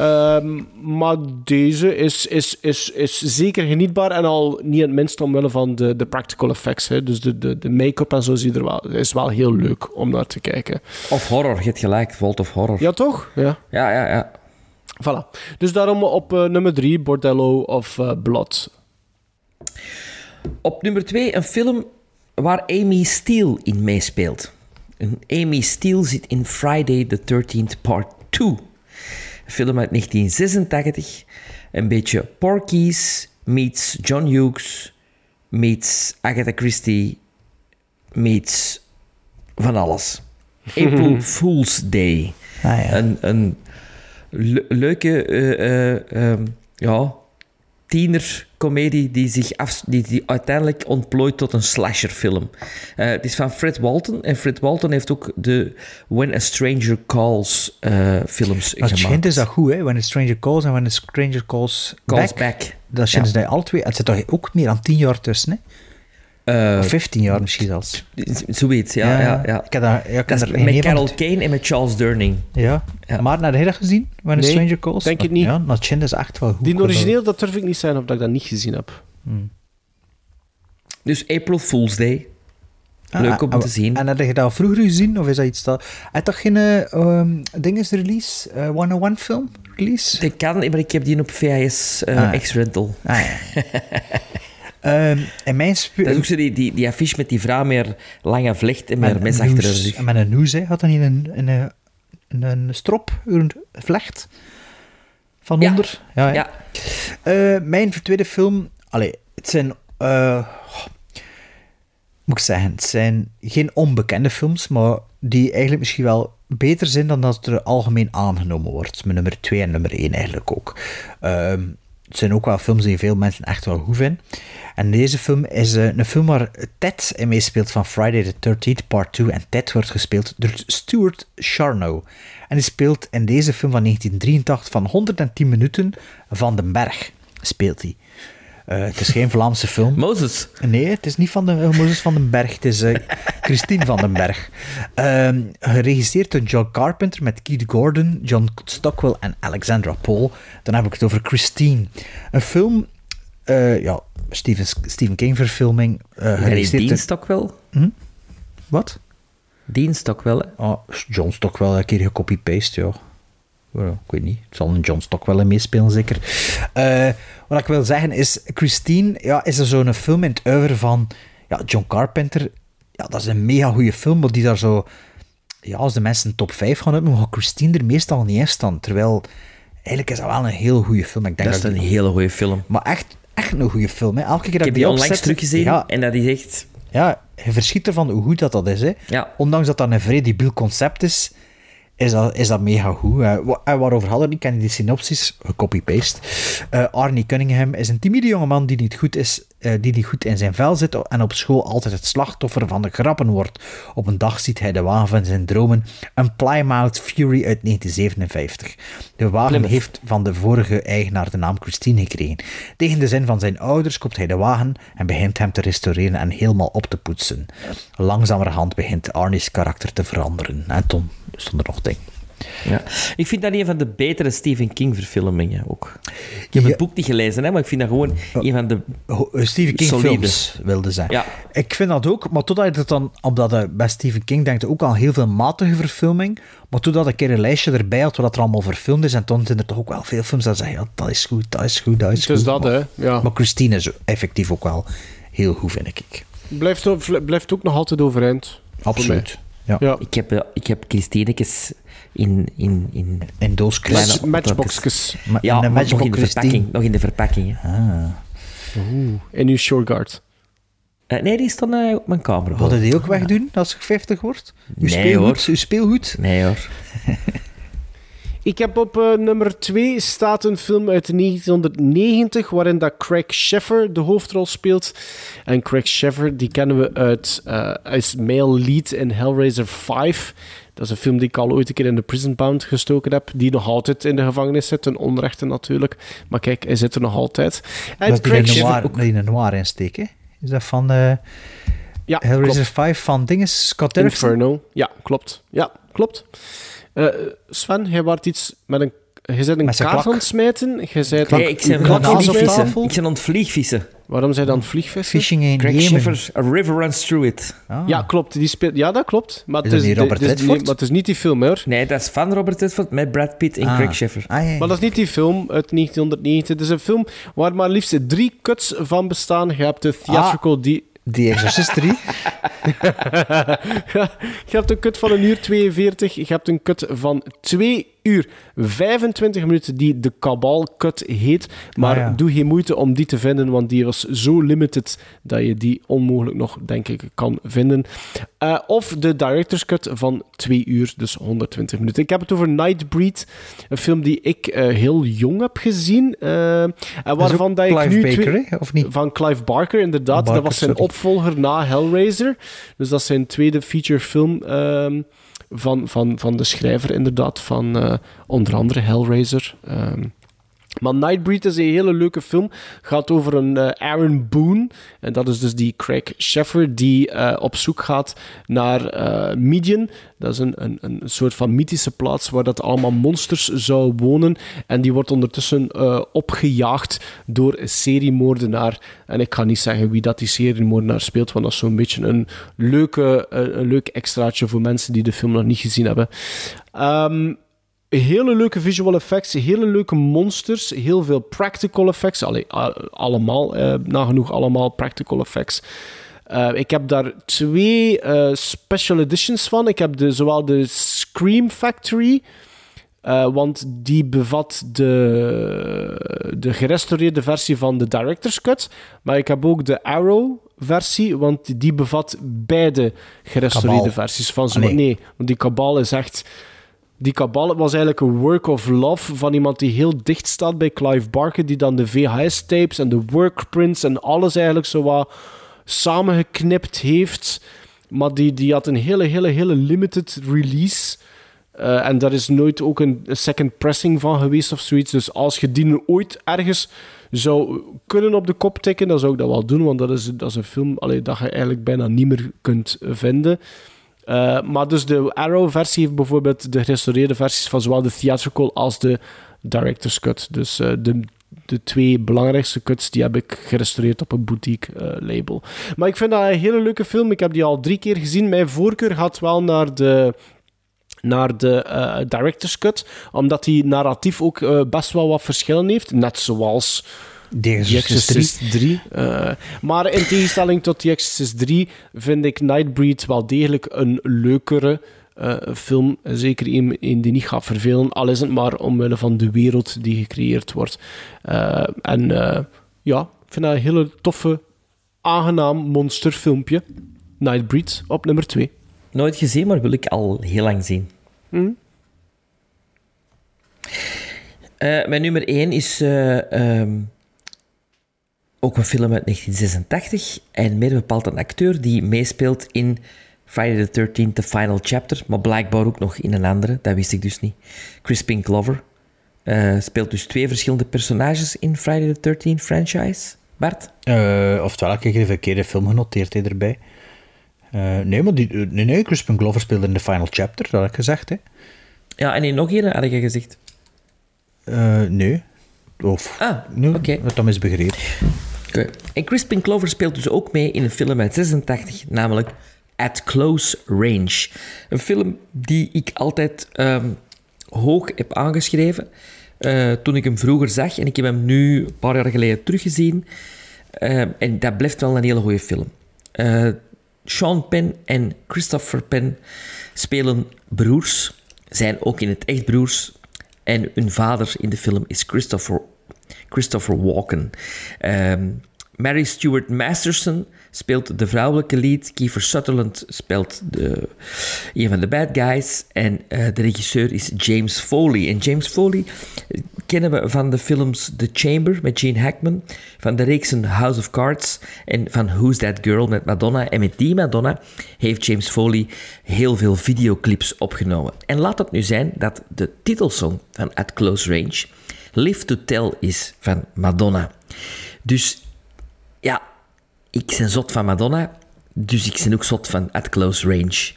Ehm, maar deze is, is, is, is zeker genietbaar en al niet het minst omwille van de, de practical effects. Hè. Dus de, de, de make-up en zo je er wel, is wel heel leuk om naar te kijken. Of horror, je hebt gelijk. Vault of Horror. Ja, toch? Ja. ja, ja. ja. Voilà. Dus daarom op eh, nummer 3, Bordello of eh, Blood. Op nummer 2 een film waar Amy Steele in meespeelt. Amy Steele zit in Friday the 13th Part 2. Film uit 1986. Een beetje Porky's meets John Hughes meets Agatha Christie meets van alles. April Fool's Day. Ah, ja. Een, een le- leuke eh, eh, ehm, ja, tienercomedie die zich af, die, die uiteindelijk ontplooit tot een slasherfilm. Eh, het is van Fred Walton en Fred Walton heeft ook de When a Stranger Calls eh, films het gemaakt. schijnt is dat goed, hè? When a Stranger Calls en When a Stranger Calls, Calls Back. Back. Dat schijnt Ja. dat alle twee... Het zit toch ook meer dan tien jaar tussen, hè? Eh, Of 15 jaar misschien zelfs. Zoiets, ja. ja, Ja, ja, ik heb daar- ja, ik dat geen met. Carol Kane en met Charles Durning. Ja. Maar naar de hele gezien? When a Nee, Stranger Calls? denk het niet. Ja, dat Chin is echt wel goed. Die origineel, dat durf ik niet zijn of dat ik dat niet gezien heb. Dus April Fool's Day. Leuk Ah, om te zien. En heb je dat vroeger gezien? Of is dat iets dat... Heb je toch geen eh, ehm, dinges release? eh 101 film release? Dat kan, maar ik heb die op VHS eh, Ah. X-Rental. Ah, ja. Ehm, en mijn Dat is ook zo die, die, die affiche met die vrouw meer lange vlecht en meer met mes een achter noes. rug. En met een noes, hè. Had hij niet een, een, een, strop, een vlecht van onder? Ja. Ja. Eh, mijn tweede film... Allee, het zijn... eh, moet ik zeggen, het zijn geen onbekende films, maar die eigenlijk misschien wel beter zijn dan dat er algemeen aangenomen wordt. Mijn nummer 2 en nummer 1 eigenlijk ook. Ehm, het zijn ook wel films die veel mensen echt wel goed vinden. En deze film is eh, een film waar Ted in meespeelt van Friday the 13th Part 2. En Ted wordt gespeeld door Stuart Charno. En die speelt in deze film van 1983 van 110 minuten van den Berg. Speelt hij. Eh, het is geen Vlaamse film. Mozes? Nee, het is niet van de, uh, Mozes van den Berg. Het is eh, Christine van den Berg. Ehm, geregisseerd door John Carpenter met Keith Gordon, John Stockwell en Alexandra Paul. Dan heb ik het over Christine. Een film, ja, Stephen, Stephen King verfilming. Geregisseerd Dean Stockwell? Hm? Wat? Dean Stockwell, hè? Ah, John Stockwell, een keer gecopy-paste, ja. Ik weet niet. Het zal een John Stockwell in meespelen, zeker. Eh, wat ik wil zeggen is, Christine ja, is er zo'n film in het uiver van ja, John Carpenter. Ja, dat is een mega goede film, maar die daar zo... Ja, als de mensen top 5 gaan uitnoemen, gaat Christine er meestal niet in staan. Terwijl, eigenlijk is dat wel een heel goede film. Ik denk Dat is een hele goede film. Maar echt, echt een goede film. Hè. Elke keer dat Ik heb die onlangs opzet- teruggezien Ja, en dat is echt... ja, je verschiet ervan hoe goed dat, dat is. Hè. Ja. Ondanks dat dat een vrij debiel concept is, is dat, is dat mega goed. Eh, wa- en waarover hadden we? Ik ken die synopsis, gecopy-paste. Eh, Arnie Cunningham is een timide jongeman die niet goed is, eh, die niet goed in zijn vel zit en op school altijd het slachtoffer van de grappen wordt. Op een dag ziet hij de wagen van zijn dromen, een Plymouth Fury uit 1957. De wagen Plymouth. heeft van de vorige eigenaar de naam Christine gekregen. Tegen de zin van zijn ouders koopt hij de wagen en begint hem te restaureren en helemaal op te poetsen. Langzamerhand begint Arnie's karakter te veranderen. En toen stond er nog ding. Ja. Ik vind dat een van de betere Stephen King verfilmingen ook. Ik heb het boek niet gelezen, hè, maar ik vind dat gewoon een van de eh, Stephen King solide. films, wilde zijn. Ja. Ik vind dat ook, maar totdat je het dan, omdat je bij Stephen King denkt ook al heel veel matige verfilming, maar totdat ik een keer een lijstje erbij had wat er allemaal verfilmd is, en toen zijn er toch ook wel veel films dat zeggen, ja, dat is goed, dat is goed, dat is Het goed. is dat, maar, hè. Ja. maar Christine is effectief ook wel heel goed, vind ik. Blijft, ook- blijft ook nog altijd overeind. Absoluut. Ja. Ja. Ik heb, eh, ik heb Christinekes in... in, in In doos kleine Match- matchboxjes. Ma- Ja, in een maar nog Matchbox in de verpakking. Nog in de verpakking. hè. Ah. Oeh. En uw Shoreguard. Eh, nee, die stond eh, op mijn kamer. Hadden die ook wegdoen als je 50 wordt? Uw Nee, speelgoed? hoor. Uw speelgoed? Nee hoor. Ik heb op eh, nummer 2 staat een film uit 1990 waarin dat Craig Sheffer de hoofdrol speelt. En Craig Sheffer die kennen we uit eh als male lead in Hellraiser 5. Dat is een film die ik al ooit een keer in de Prison Bound gestoken heb. Die nog altijd in de gevangenis zit, ten onrechte natuurlijk. Maar kijk, hij zit er nog altijd. En Dat die Craig noir, die een noir insteek, hè? Is dat van eh Ja, Hellraiser klopt. 5 van dinges, Scott Derrickson? Inferno. Ja, klopt. Ja, klopt. Eh, Sven, jij waart iets met een... Je bent een Met zijn kaart klak. aan het smijten. Je zei Nee, ik ben aan het vliegvissen. Ik ben aan het vliegvissen. Waarom zijn dan vliegvissen? Fishing in Craig. Sheffer's A River Runs Through It. Ah. Ja, klopt. Die speelt... Ja, dat klopt. Maar Is het dat is, niet Robert het is Redford? niet- maar het is niet die film, hoor. Nee, dat is van Robert Redford met Brad Pitt en Ah. Craig Sheffer. Ah, ja, ja. Maar dat is niet die film uit 1990. Het is een film waar maar liefst drie cuts van bestaan. Je hebt de theatrical... Die... Die Exorcist 3. Ja, je hebt een cut van een uur 42. Je hebt een cut van 2 uur 25 minuten die de Cabal cut heet. Maar Ah, ja. doe geen moeite om die te vinden, want die was zo limited dat je die onmogelijk nog, denk ik, kan vinden. Eh, of de director's cut van 2 uur, dus 120 minuten. Ik heb het over Nightbreed, een film die ik eh, heel jong heb gezien. eh, en waarvan dat ik Clive nu Baker, twee-? Of niet? Van Clive Barker, inderdaad. Barker, dat was zijn sorry. opvolger na Hellraiser. Dus dat is zijn tweede featurefilm ehm van, van, van de schrijver, inderdaad, van eh, onder andere Hellraiser. Ehm, Maar Nightbreed is een hele leuke film. Gaat over een eh, Aaron Boone. En dat is dus die Craig Sheffer die eh, op zoek gaat naar eh Midian. Dat is een, een, een soort van mythische plaats waar dat allemaal monsters zou wonen. En die wordt ondertussen opgejaagd door een seriemoordenaar. En ik ga niet zeggen wie dat die seriemoordenaar speelt, want dat is zo'n beetje een, leuke, een, leuk extraatje voor mensen die de film nog niet gezien hebben. Ehm, hele leuke visual effects, hele leuke monsters, heel veel practical effects. Allee, allemaal, eh, nagenoeg allemaal practical effects. Eh, ik heb daar twee eh, special editions van. Ik heb de, zowel de Scream Factory, want die bevat de, de gerestaureerde versie van de Director's Cut. Maar ik heb ook de Arrow versie, want die bevat beide gerestaureerde versies van. Ah, nee. want die kabal is echt... Die kabal was eigenlijk een work of love van iemand die heel dicht staat bij Clive Barker, die dan de VHS-tapes en de workprints en alles eigenlijk zo wat samengeknipt heeft. Maar die, die had een hele, hele, hele limited release. Eh, en daar is nooit ook een, second pressing van geweest of zoiets. Dus als je die ooit ergens zou kunnen op de kop tikken, dan zou ik dat wel doen. Want dat is, dat is een film allee, dat je eigenlijk bijna niet meer kunt vinden. Eh, maar dus de Arrow-versie heeft bijvoorbeeld de gerestaureerde versies van zowel de theatrical als de director's cut. Dus eh, de, de twee belangrijkste cuts die heb ik gerestaureerd op een boutique-label. maar ik vind dat een hele leuke film. Ik heb die al drie keer gezien. Mijn voorkeur gaat wel naar de naar de eh, director's cut, omdat die narratief ook eh, best wel wat verschillen heeft, net zoals Exorcist 3. 3. Eh, maar in tegenstelling tot The Exorcist 3 vind ik Nightbreed wel degelijk een leukere eh, film. Zeker een, een die niet gaat vervelen, al is het maar omwille van de wereld die gecreëerd wordt. Eh, en eh, ja, ik vind dat een hele toffe, aangenaam monsterfilmpje. Nightbreed op nummer 2. Nooit gezien, maar wil ik al heel lang zien. Hm? Eh, mijn nummer 1 is eh, ehm, ook een film uit 1986. En meer bepaald een acteur die meespeelt in Friday the 13th, The Final Chapter. Maar blijkbaar ook nog in een andere, dat wist ik dus niet. Crispin Glover. eh, speelt dus twee verschillende personages in Friday the 13th franchise. Bart? Eh, oftewel, ik heb de verkeerde film genoteerd erbij. Eh, nee, maar die, nee, nee, Crispin Glover speelde in de final chapter, dat had ik gezegd. Hè. Ja, en in nog een had je gezegd. Nee. Of, ah, oké. Dat dan misbegrepen. En Crispin Glover speelt dus ook mee in een film uit 86, namelijk At Close Range. Een film die ik altijd ehm, hoog heb aangeschreven eh, toen ik hem vroeger zag. En ik heb hem nu een paar jaar geleden teruggezien. Eh, en dat blijft wel een hele goede film. Eh, Sean Penn en Christopher Penn spelen broers, zijn ook in het echt broers. En hun vader in de film is Christopher, Christopher Walken. Ehm, Mary Stuart Masterson speelt de vrouwelijke lead. Kiefer Sutherland speelt de, een van de bad guys. En eh, de regisseur is James Foley. En James Foley eh, kennen we van de films The Chamber met Gene Hackman, van de reeksen House of Cards en van Who's That Girl met Madonna. En met die Madonna heeft James Foley heel veel videoclips opgenomen. En laat het nu zijn dat de titelsong van At Close Range Live to Tell is van Madonna. Dus ja, ik ben zot van Madonna, dus ik ben ook zot van At Close Range.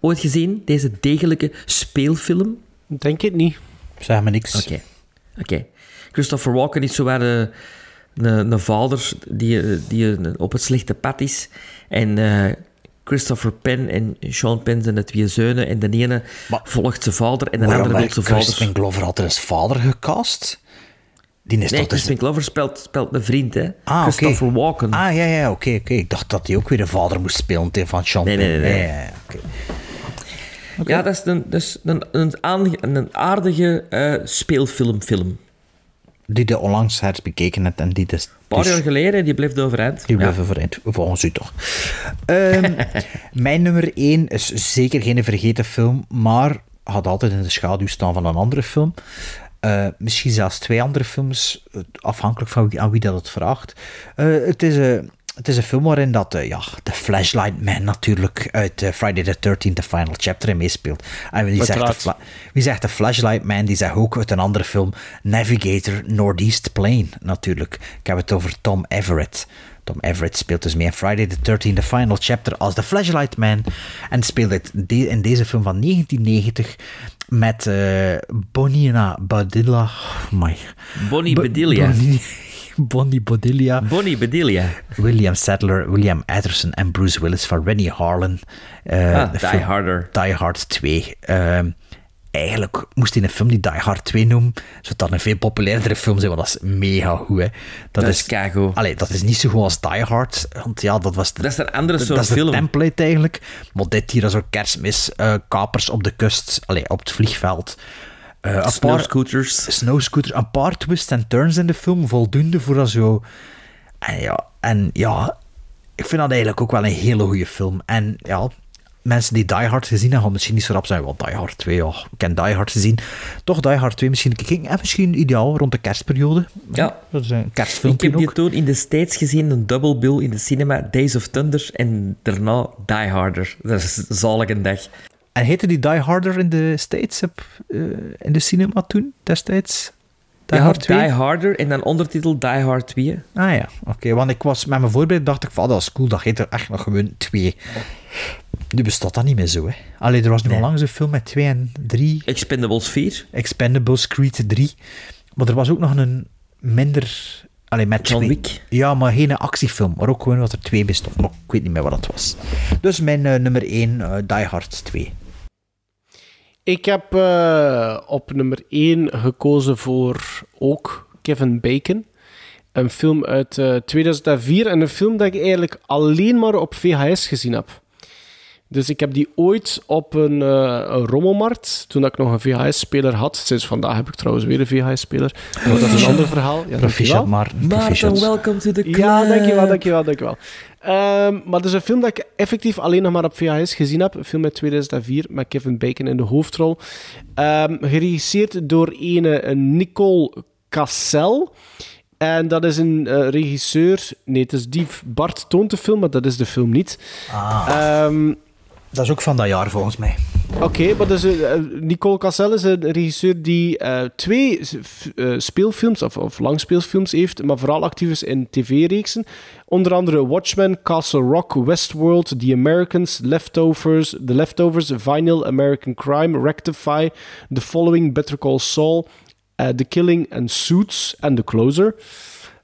Ooit gezien, deze degelijke speelfilm? Denk het niet. Zeg me niks. Oké. Oké. Christopher Walken is zo een, een, een vader die, die op het slechte pad is. En uh, Christopher Penn en Sean Penn zijn de twee zeunen. En de ene maar, volgt zijn vader en de andere wil zijn vader. Crispin Glover altijd als vader gecast? Die is nee, Crispin Glover speelt, speelt een vriend, hè? Ah, Christopher okay. Walken. Ah, ja, ja, oké, okay, oké. Okay. Ik dacht dat hij ook weer de vader moest spelen van Sean nee, nee, nee, nee. Ja, dat is een, is een, een, aardige, een aardige uh, speelfilmfilm. Die je onlangs hebt bekeken hebt en die dus... Een paar jaar geleden, die bleef overeind. Die bleef ja. overeind, volgens u toch. um, mijn nummer 1 is zeker geen vergeten film, maar had altijd in de schaduw staan van een andere film. Uh, misschien zelfs twee andere films, afhankelijk van wie, aan wie dat het vraagt. Uh, het is uh, het is een film waarin dat, eh, ja, de Flashlight Man natuurlijk uit eh, Friday the 13th, The Final Chapter, in meespeelt. En wie zegt, de Uiteraard. fla- wie zegt de Flashlight Man, die zegt ook uit een andere film, Navigator Northeast Plane, natuurlijk. Ik heb het over Tom Everett. Tom Everett speelt dus mee in Friday the 13th, The Final Chapter, als de Flashlight Man. En speelt het de- in deze film van 1990 met eh Bonina Badilla. Oh my. Bonnie. Bonnie, Bonnie Bedelia. Bonnie Bedelia. William Sadler, William Anderson en Bruce Willis van Rennie Harlan. Ah, de Die Harder. Die Hard 2. Ehm, eigenlijk moest hij een film die Die Hard 2 noemen, zodat dat een veel populairdere film zijn, want dat is mega goed. Hè. Dat is keigoed. Allee, dat is niet zo goed als Die Hard, want ja, dat was de, Dat is een andere dat soort is de template eigenlijk. Maar dit hier is zo kerstmis, eh, kapers op de kust, allee, op het vliegveld. Een Snowscooters. snowscooters, een paar twists en turns in de film, voldoende voor dat zo. En ja, en ja, ik vind dat eigenlijk ook wel een hele goede film. En ja, mensen die Die Hard gezien hebben, gaan misschien niet zo rap zijn, want Die Hard 2, ja, ik ken Die Hard gezien. Toch Die Hard 2 misschien kijken, en misschien ideaal rond de kerstperiode. Ja. Dat is een Ik heb die toen in de States gezien, een double bill in de cinema, Days of Thunder, en daarna Die Harder. Dat is een zalige dag. En heette die Die Harder in de States op, eh, in de cinema toen, destijds? Die Hard 2? Die Harder en dan ondertitel Die Hard 2. Ah ja, oké. Want ik was met mijn voorbereiding dacht ik van, ah, dat is cool, dat heet er echt nog gewoon twee. Nu bestaat dat niet meer zo, hè. Allee, er was nu al lang zo'n film met twee en drie. Expendables 4. Expendables, Creed 3. Maar er was ook nog een minder... Allee, met John twee- Wick. Ja, maar geen actiefilm. Maar ook gewoon wat er twee bestond. Maar ik weet niet meer wat dat was. Dus mijn eh, nummer 1, Die Hard 2. Ik heb eh, op nummer 1 gekozen voor ook Kevin Bacon. Een film uit eh, 2004 en een film dat ik eigenlijk alleen maar op VHS gezien heb. Dus ik heb die ooit op een, eh, een rommelmarkt, toen ik nog een VHS-speler had. Sinds vandaag heb ik trouwens weer een VHS-speler. Maar dat is een ander verhaal. Ja, Proficiat. Maarten. Maarten, Proficiat. welcome to the club. Ja, dankjewel, dankjewel, dankjewel. Ehm maar het is een film dat ik effectief alleen nog maar op VHS gezien heb. Een film uit 2004 met Kevin Bacon in de hoofdrol. Ehm, geregisseerd door ene Nicole Cassel. En dat is een eh, regisseur... Nee, het is die Bart toont de film, maar dat is de film niet. Ah, Ehm, dat is ook van dat jaar volgens mij. Oké, maar dus, Nicole Cassel is een regisseur die eh, twee f- eh, speelfilms, of, of langspeelfilms heeft, maar vooral actief is in tv-reeksen. Onder andere Watchmen, Castle Rock, Westworld, The Americans, Leftovers, The Leftovers, Vinyl, American Crime, Rectify, The Following, Better Call Saul, The Killing and Suits en The Closer.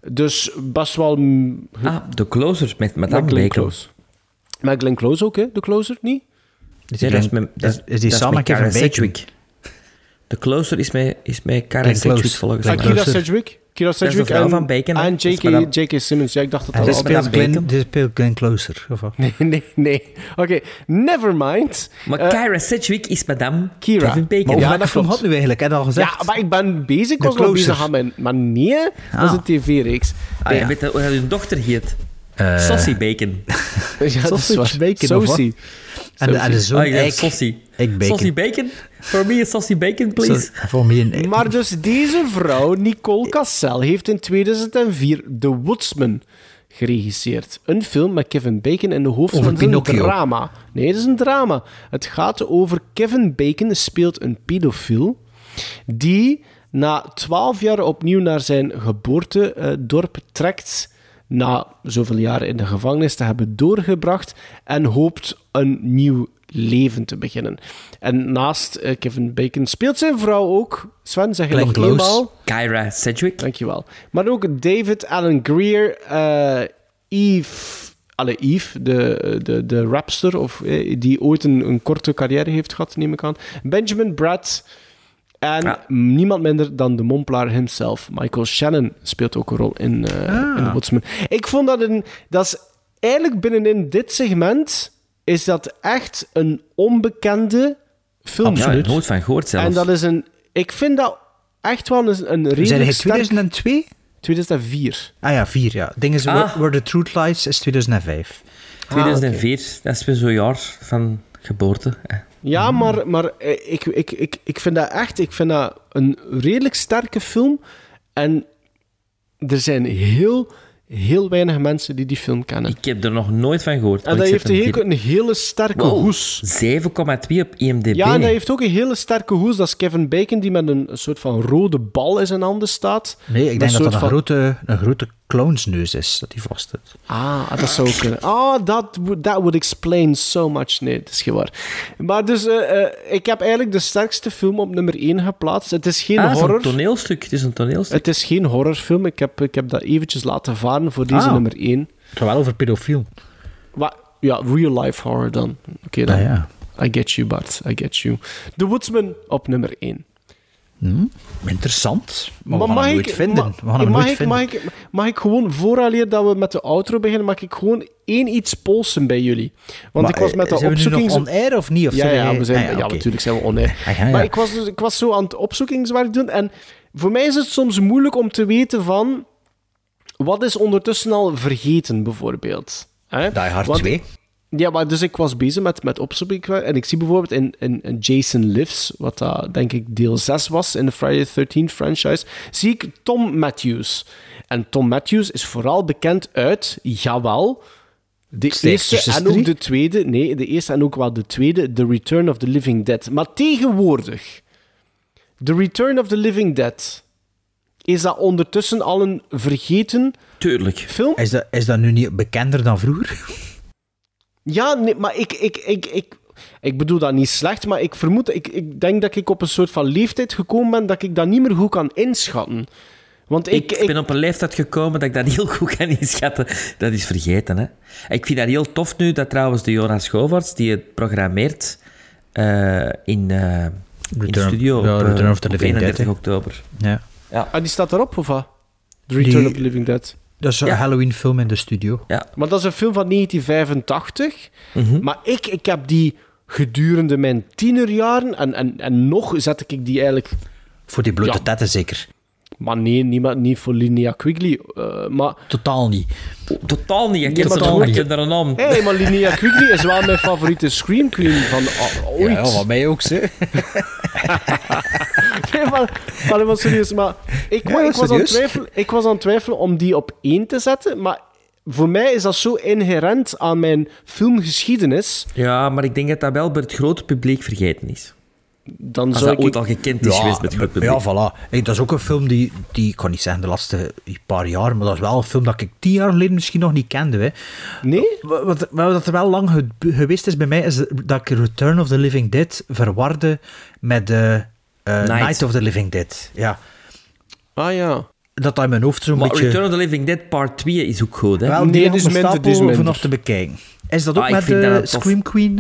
Dus best wel... Ah, The Closer met Madame met Bacon. Close. Met Glenn Close ook, hè? The Closer, niet? Is, dat met, dat, is, is die samen Karen? Sedgwick. The Closer is met, is met Karen Sedgwick volgens mij. Akira Closer. Sedgwick. De Sedgwick en, van Bacon, en J.K. J.K. Simmons. Ja, ik dacht dat dat dit al speelt, Glenn, dit speelt Glenn Closer. Of wat? Nee, nee, nee. Oké, never mind. Maar Eh, Kara Sedgwick is Madame Kira. Kevin Bacon. Maar Ja, dat film klopt. had nu eigenlijk? Heb je al gezegd? Ja, maar ik ben bezig. Ik was nog bezig aan mijn... Maar nee, dat is Ah. een tv-reeks. Ah, ja. Weet je hoe hun dochter heet? Saucy Bacon. Ja, Sausage bacon? Saucy. En, en de zoon Oh, Saucy. Eik Bacon. Saucy Bacon? For me, a Saucy Bacon, please. Voor mij een... Maar dus deze vrouw, Nicole Cassel, heeft in 2004 The Woodsman geregisseerd. Een film met Kevin Bacon in de hoofdrol. Is een drama. Nee, het is een drama. Het gaat over Kevin Bacon speelt een pedofiel die na twaalf jaar opnieuw naar zijn geboortedorp trekt na zoveel jaren in de gevangenis te hebben doorgebracht en hoopt een nieuw leven te beginnen. En naast eh, Kevin Bacon speelt zijn vrouw ook. Sven, zeg je Glenn nog Close. eenmaal? Kyra Sedgwick. Dankjewel. Maar ook David Allen Greer, eh Eve... Alle Eve, de, de, de rapster, of, eh, die ooit een, een korte carrière heeft gehad, neem ik aan. Benjamin Bratt. En Ja. niemand minder dan de mompelaar himself. Michael Shannon speelt ook een rol in, eh Ah. in The Woodsman. Ik vond dat een... Dat is eigenlijk binnenin dit segment... Is dat echt een onbekende film. Ja, nooit van gehoord zelfs. En dat is een... Ik vind dat echt wel een, een redelijk Zijn sterk... 2002? 2004. Ah ja, vier, ja. Ding is, Ah. Where, Where the Truth Lies is 2005. 2004, dat is weer zo'n jaar van geboorte. Eh. Ja, maar, maar eh, ik, ik, ik, ik vind dat echt ik vind dat een redelijk sterke film. En er zijn heel, heel weinig mensen die die film kennen. Ik heb er nog nooit van gehoord. En dat heeft een, heel, een hele sterke Wow, hoes. 7,2 op IMDb. Ja, en dat heeft ook een hele sterke hoes. Dat is Kevin Bacon die met een, een soort van rode bal in zijn handen staat. Nee, ik denk dat dat een, van- grote, een grote clownsneus is, dat hij vast heeft. Ah, dat zou kunnen. Ah, dat would, that would explain so much. Nee, dat is geen waar. Maar dus, eh, eh, ik heb eigenlijk de sterkste film op nummer 1 geplaatst. Het is geen Ah, het is horror. een toneelstuk. Het is een toneelstuk. Het is geen horrorfilm. Ik heb, ik heb dat eventjes laten varen voor deze Ah. nummer 1. Het gaat wel over pedofiel. Ja, real life horror dan. Oké dan. Ah, ja. I get you, Bart. I get you. The Woodsman op nummer 1. Hm, interessant. Maar, we gaan hem nooit vinden. ma- we gaan hem mag, nooit ik, vinden. mag, ik, mag ik gewoon, vooraleer dat we met de outro beginnen, mag ik gewoon één iets polsen bij jullie? Want Maar, ik was met de eh, zijn we nu opzoekings... nog on-air of niet? Of ja, ja, we zijn, Ah, ja, natuurlijk zijn we on-air. Ah, ja. Maar ik was, dus, ik was zo aan het opzoekingswerk doen en voor mij is het soms moeilijk om te weten van... Wat is ondertussen al vergeten, bijvoorbeeld? Hè? Die Hard Want- 2. Ja, maar dus ik was bezig met, met opzoeken en ik zie bijvoorbeeld in, in, in Jason Lives, wat dat denk ik deel 6 was in de Friday the 13th franchise, zie ik Tom Matthews. En Tom Matthews is vooral bekend uit, jawel, de eerste en 3? ook de tweede, nee, de eerste en ook wel de tweede, The Return of the Living Dead. Maar tegenwoordig, The Return of the Living Dead, is dat ondertussen al een vergeten Tuurlijk. film? Is dat, is dat nu niet bekender dan vroeger? Ja, nee, maar ik, ik, ik, ik, ik bedoel dat niet slecht, maar ik vermoed, ik, ik denk dat ik op een soort van leeftijd gekomen ben dat ik dat niet meer goed kan inschatten. Want ik, Ik, ben op een leeftijd gekomen dat ik dat heel goed kan inschatten. Dat is vergeten, hè. Ik vind dat heel tof nu dat trouwens de Jonas Govaerts, die het programmeert eh, in, eh, in de Return- studio ja, op, eh, Return of the op Living Dead, 31 hè. oktober. Ja. Ah, die staat erop, of wat? The Return Die- of the Living Dead. Dat is een Ja. Halloween-film in de studio. Ja. Maar dat is een film van 1985. Mhm. Maar ik, ik heb die gedurende mijn tienerjaren, en, en, en nog zet ik die eigenlijk... Voor die blote Ja. tetten zeker. Maar nee, niet, niet voor Linnea Quigley. eh, maar... Totaal niet. Totaal niet. Ik Nee, heb het niet. in de naam. Hé, hey, maar Linnea Quigley is wel mijn favoriete Scream Queen van ooit. Ja, wat mij ook, ze. Nee, maar, maar, maar serieus, maar ik, Ja, ik, was aan twijfelen, ik was aan het twijfelen om die op één te zetten, maar voor mij is dat zo inherent aan mijn filmgeschiedenis. Ja, maar ik denk dat dat wel bij het grote publiek vergeten is. Dan Als zou dat ik... ooit al gekend is geweest bij het publiek. Ja, voilà. Hey, dat is ook een film die, die, ik kan niet zeggen de laatste paar jaar, maar dat is wel een film dat ik tien jaar geleden misschien nog niet kende. Hè. Nee? Wat, wat, wat er wel lang ge- geweest is bij mij, is dat ik Return of the Living Dead verwarde met de eh, Night. of the Living Dead. Ja. Ah ja. Dat dat in mijn hoofd zo'n Maar beetje... Return of the Living Dead Part 2 is ook goed, hè? Wel, Nee, is minder, nog te bekijken. Is dat ook Ah, met de dat tof. Scream Queen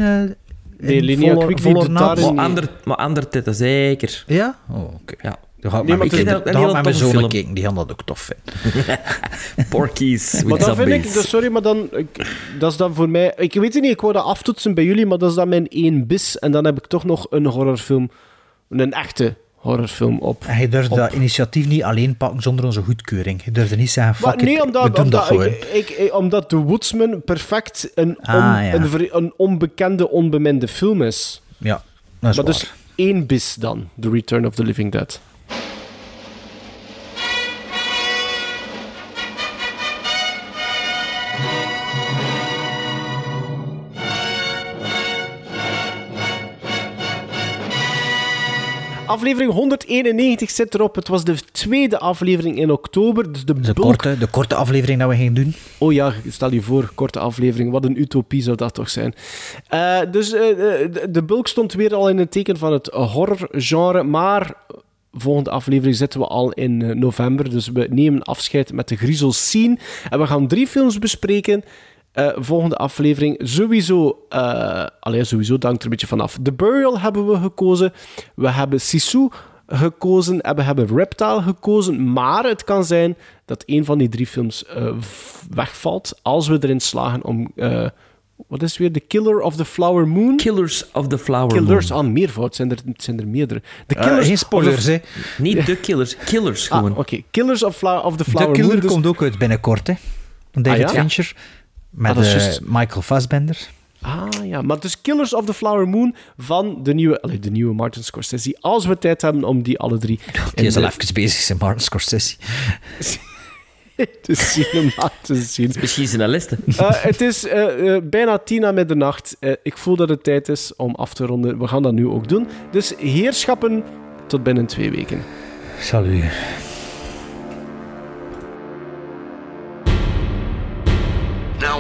volle- Quigley volle doet daarin- Maar ander, maar ander titten, zeker. Ja? Oh, oké. Ja. Dan ga ik Nee, met maar ik met mijn film. kijken, die gaan dat ook tof vinden. Porkies Maar dan vind ik, dus sorry, maar dan, ik- dat is dan voor mij, ik weet het niet, ik wou dat aftoetsen bij jullie, maar dat is dan mijn één bis, en dan heb ik toch nog een horrorfilm, een echte horrorfilm op. En je durft op. dat initiatief niet alleen pakken zonder onze goedkeuring. Je durft niet zeggen, fuck nee, it, omdat, we doen omdat, dat gewoon. ik, ik, ik- omdat The Woodsman perfect een, on- Ah, ja. een, een onbekende, onbeminde film is. Ja, dat is maar waar. dus één bis dan, The Return of the Living Dead. Aflevering 191 zit erop. Het was de tweede aflevering in oktober. Dus de, de, bulk korte, de korte aflevering dat we gingen doen. Oh ja, stel je voor, korte aflevering. Wat een utopie zou dat toch zijn. Eh, dus eh, de, de bulk stond weer al in het teken van het horrorgenre. Maar volgende aflevering zitten we al in eh, november. Dus we nemen afscheid met de Griezels Scene. En we gaan drie films bespreken. Eh, volgende aflevering sowieso... eh allee, sowieso, dat hangt er een beetje vanaf. The Burial hebben we gekozen. We hebben Sisu gekozen en we hebben Reptile gekozen. Maar het kan zijn dat een van die drie films eh, wegvalt als we erin slagen om... eh, wat is het weer? The Killer of the Flower Moon? Killers of the Flower Killers, Moon. ah, meervoud. Zijn er, het zijn er meerdere. The Eh, Killers geen spoilers, hè. Niet de killers, killers gewoon. Ah, oké. Killers of, of the De Flower Killer Moon. dus- komt ook uit binnenkort, hè. Van David Ah, ja? Fincher. Met Ah, dat is juist. Michael Fassbender. Ah ja, maar dus Killers of the Flower Moon van de nieuwe, allee, de nieuwe Martin Scorsese. Als we tijd hebben om die alle drie... Die in is al de- even bezig, zijn Martin Scorsese. de cinema te zien. Misschien journalisten. Eh, het is eh, eh, bijna tien na middernacht. Ik voel dat het tijd is om af te ronden. We gaan dat nu ook doen. Dus heerschappen, tot binnen twee weken. Salut.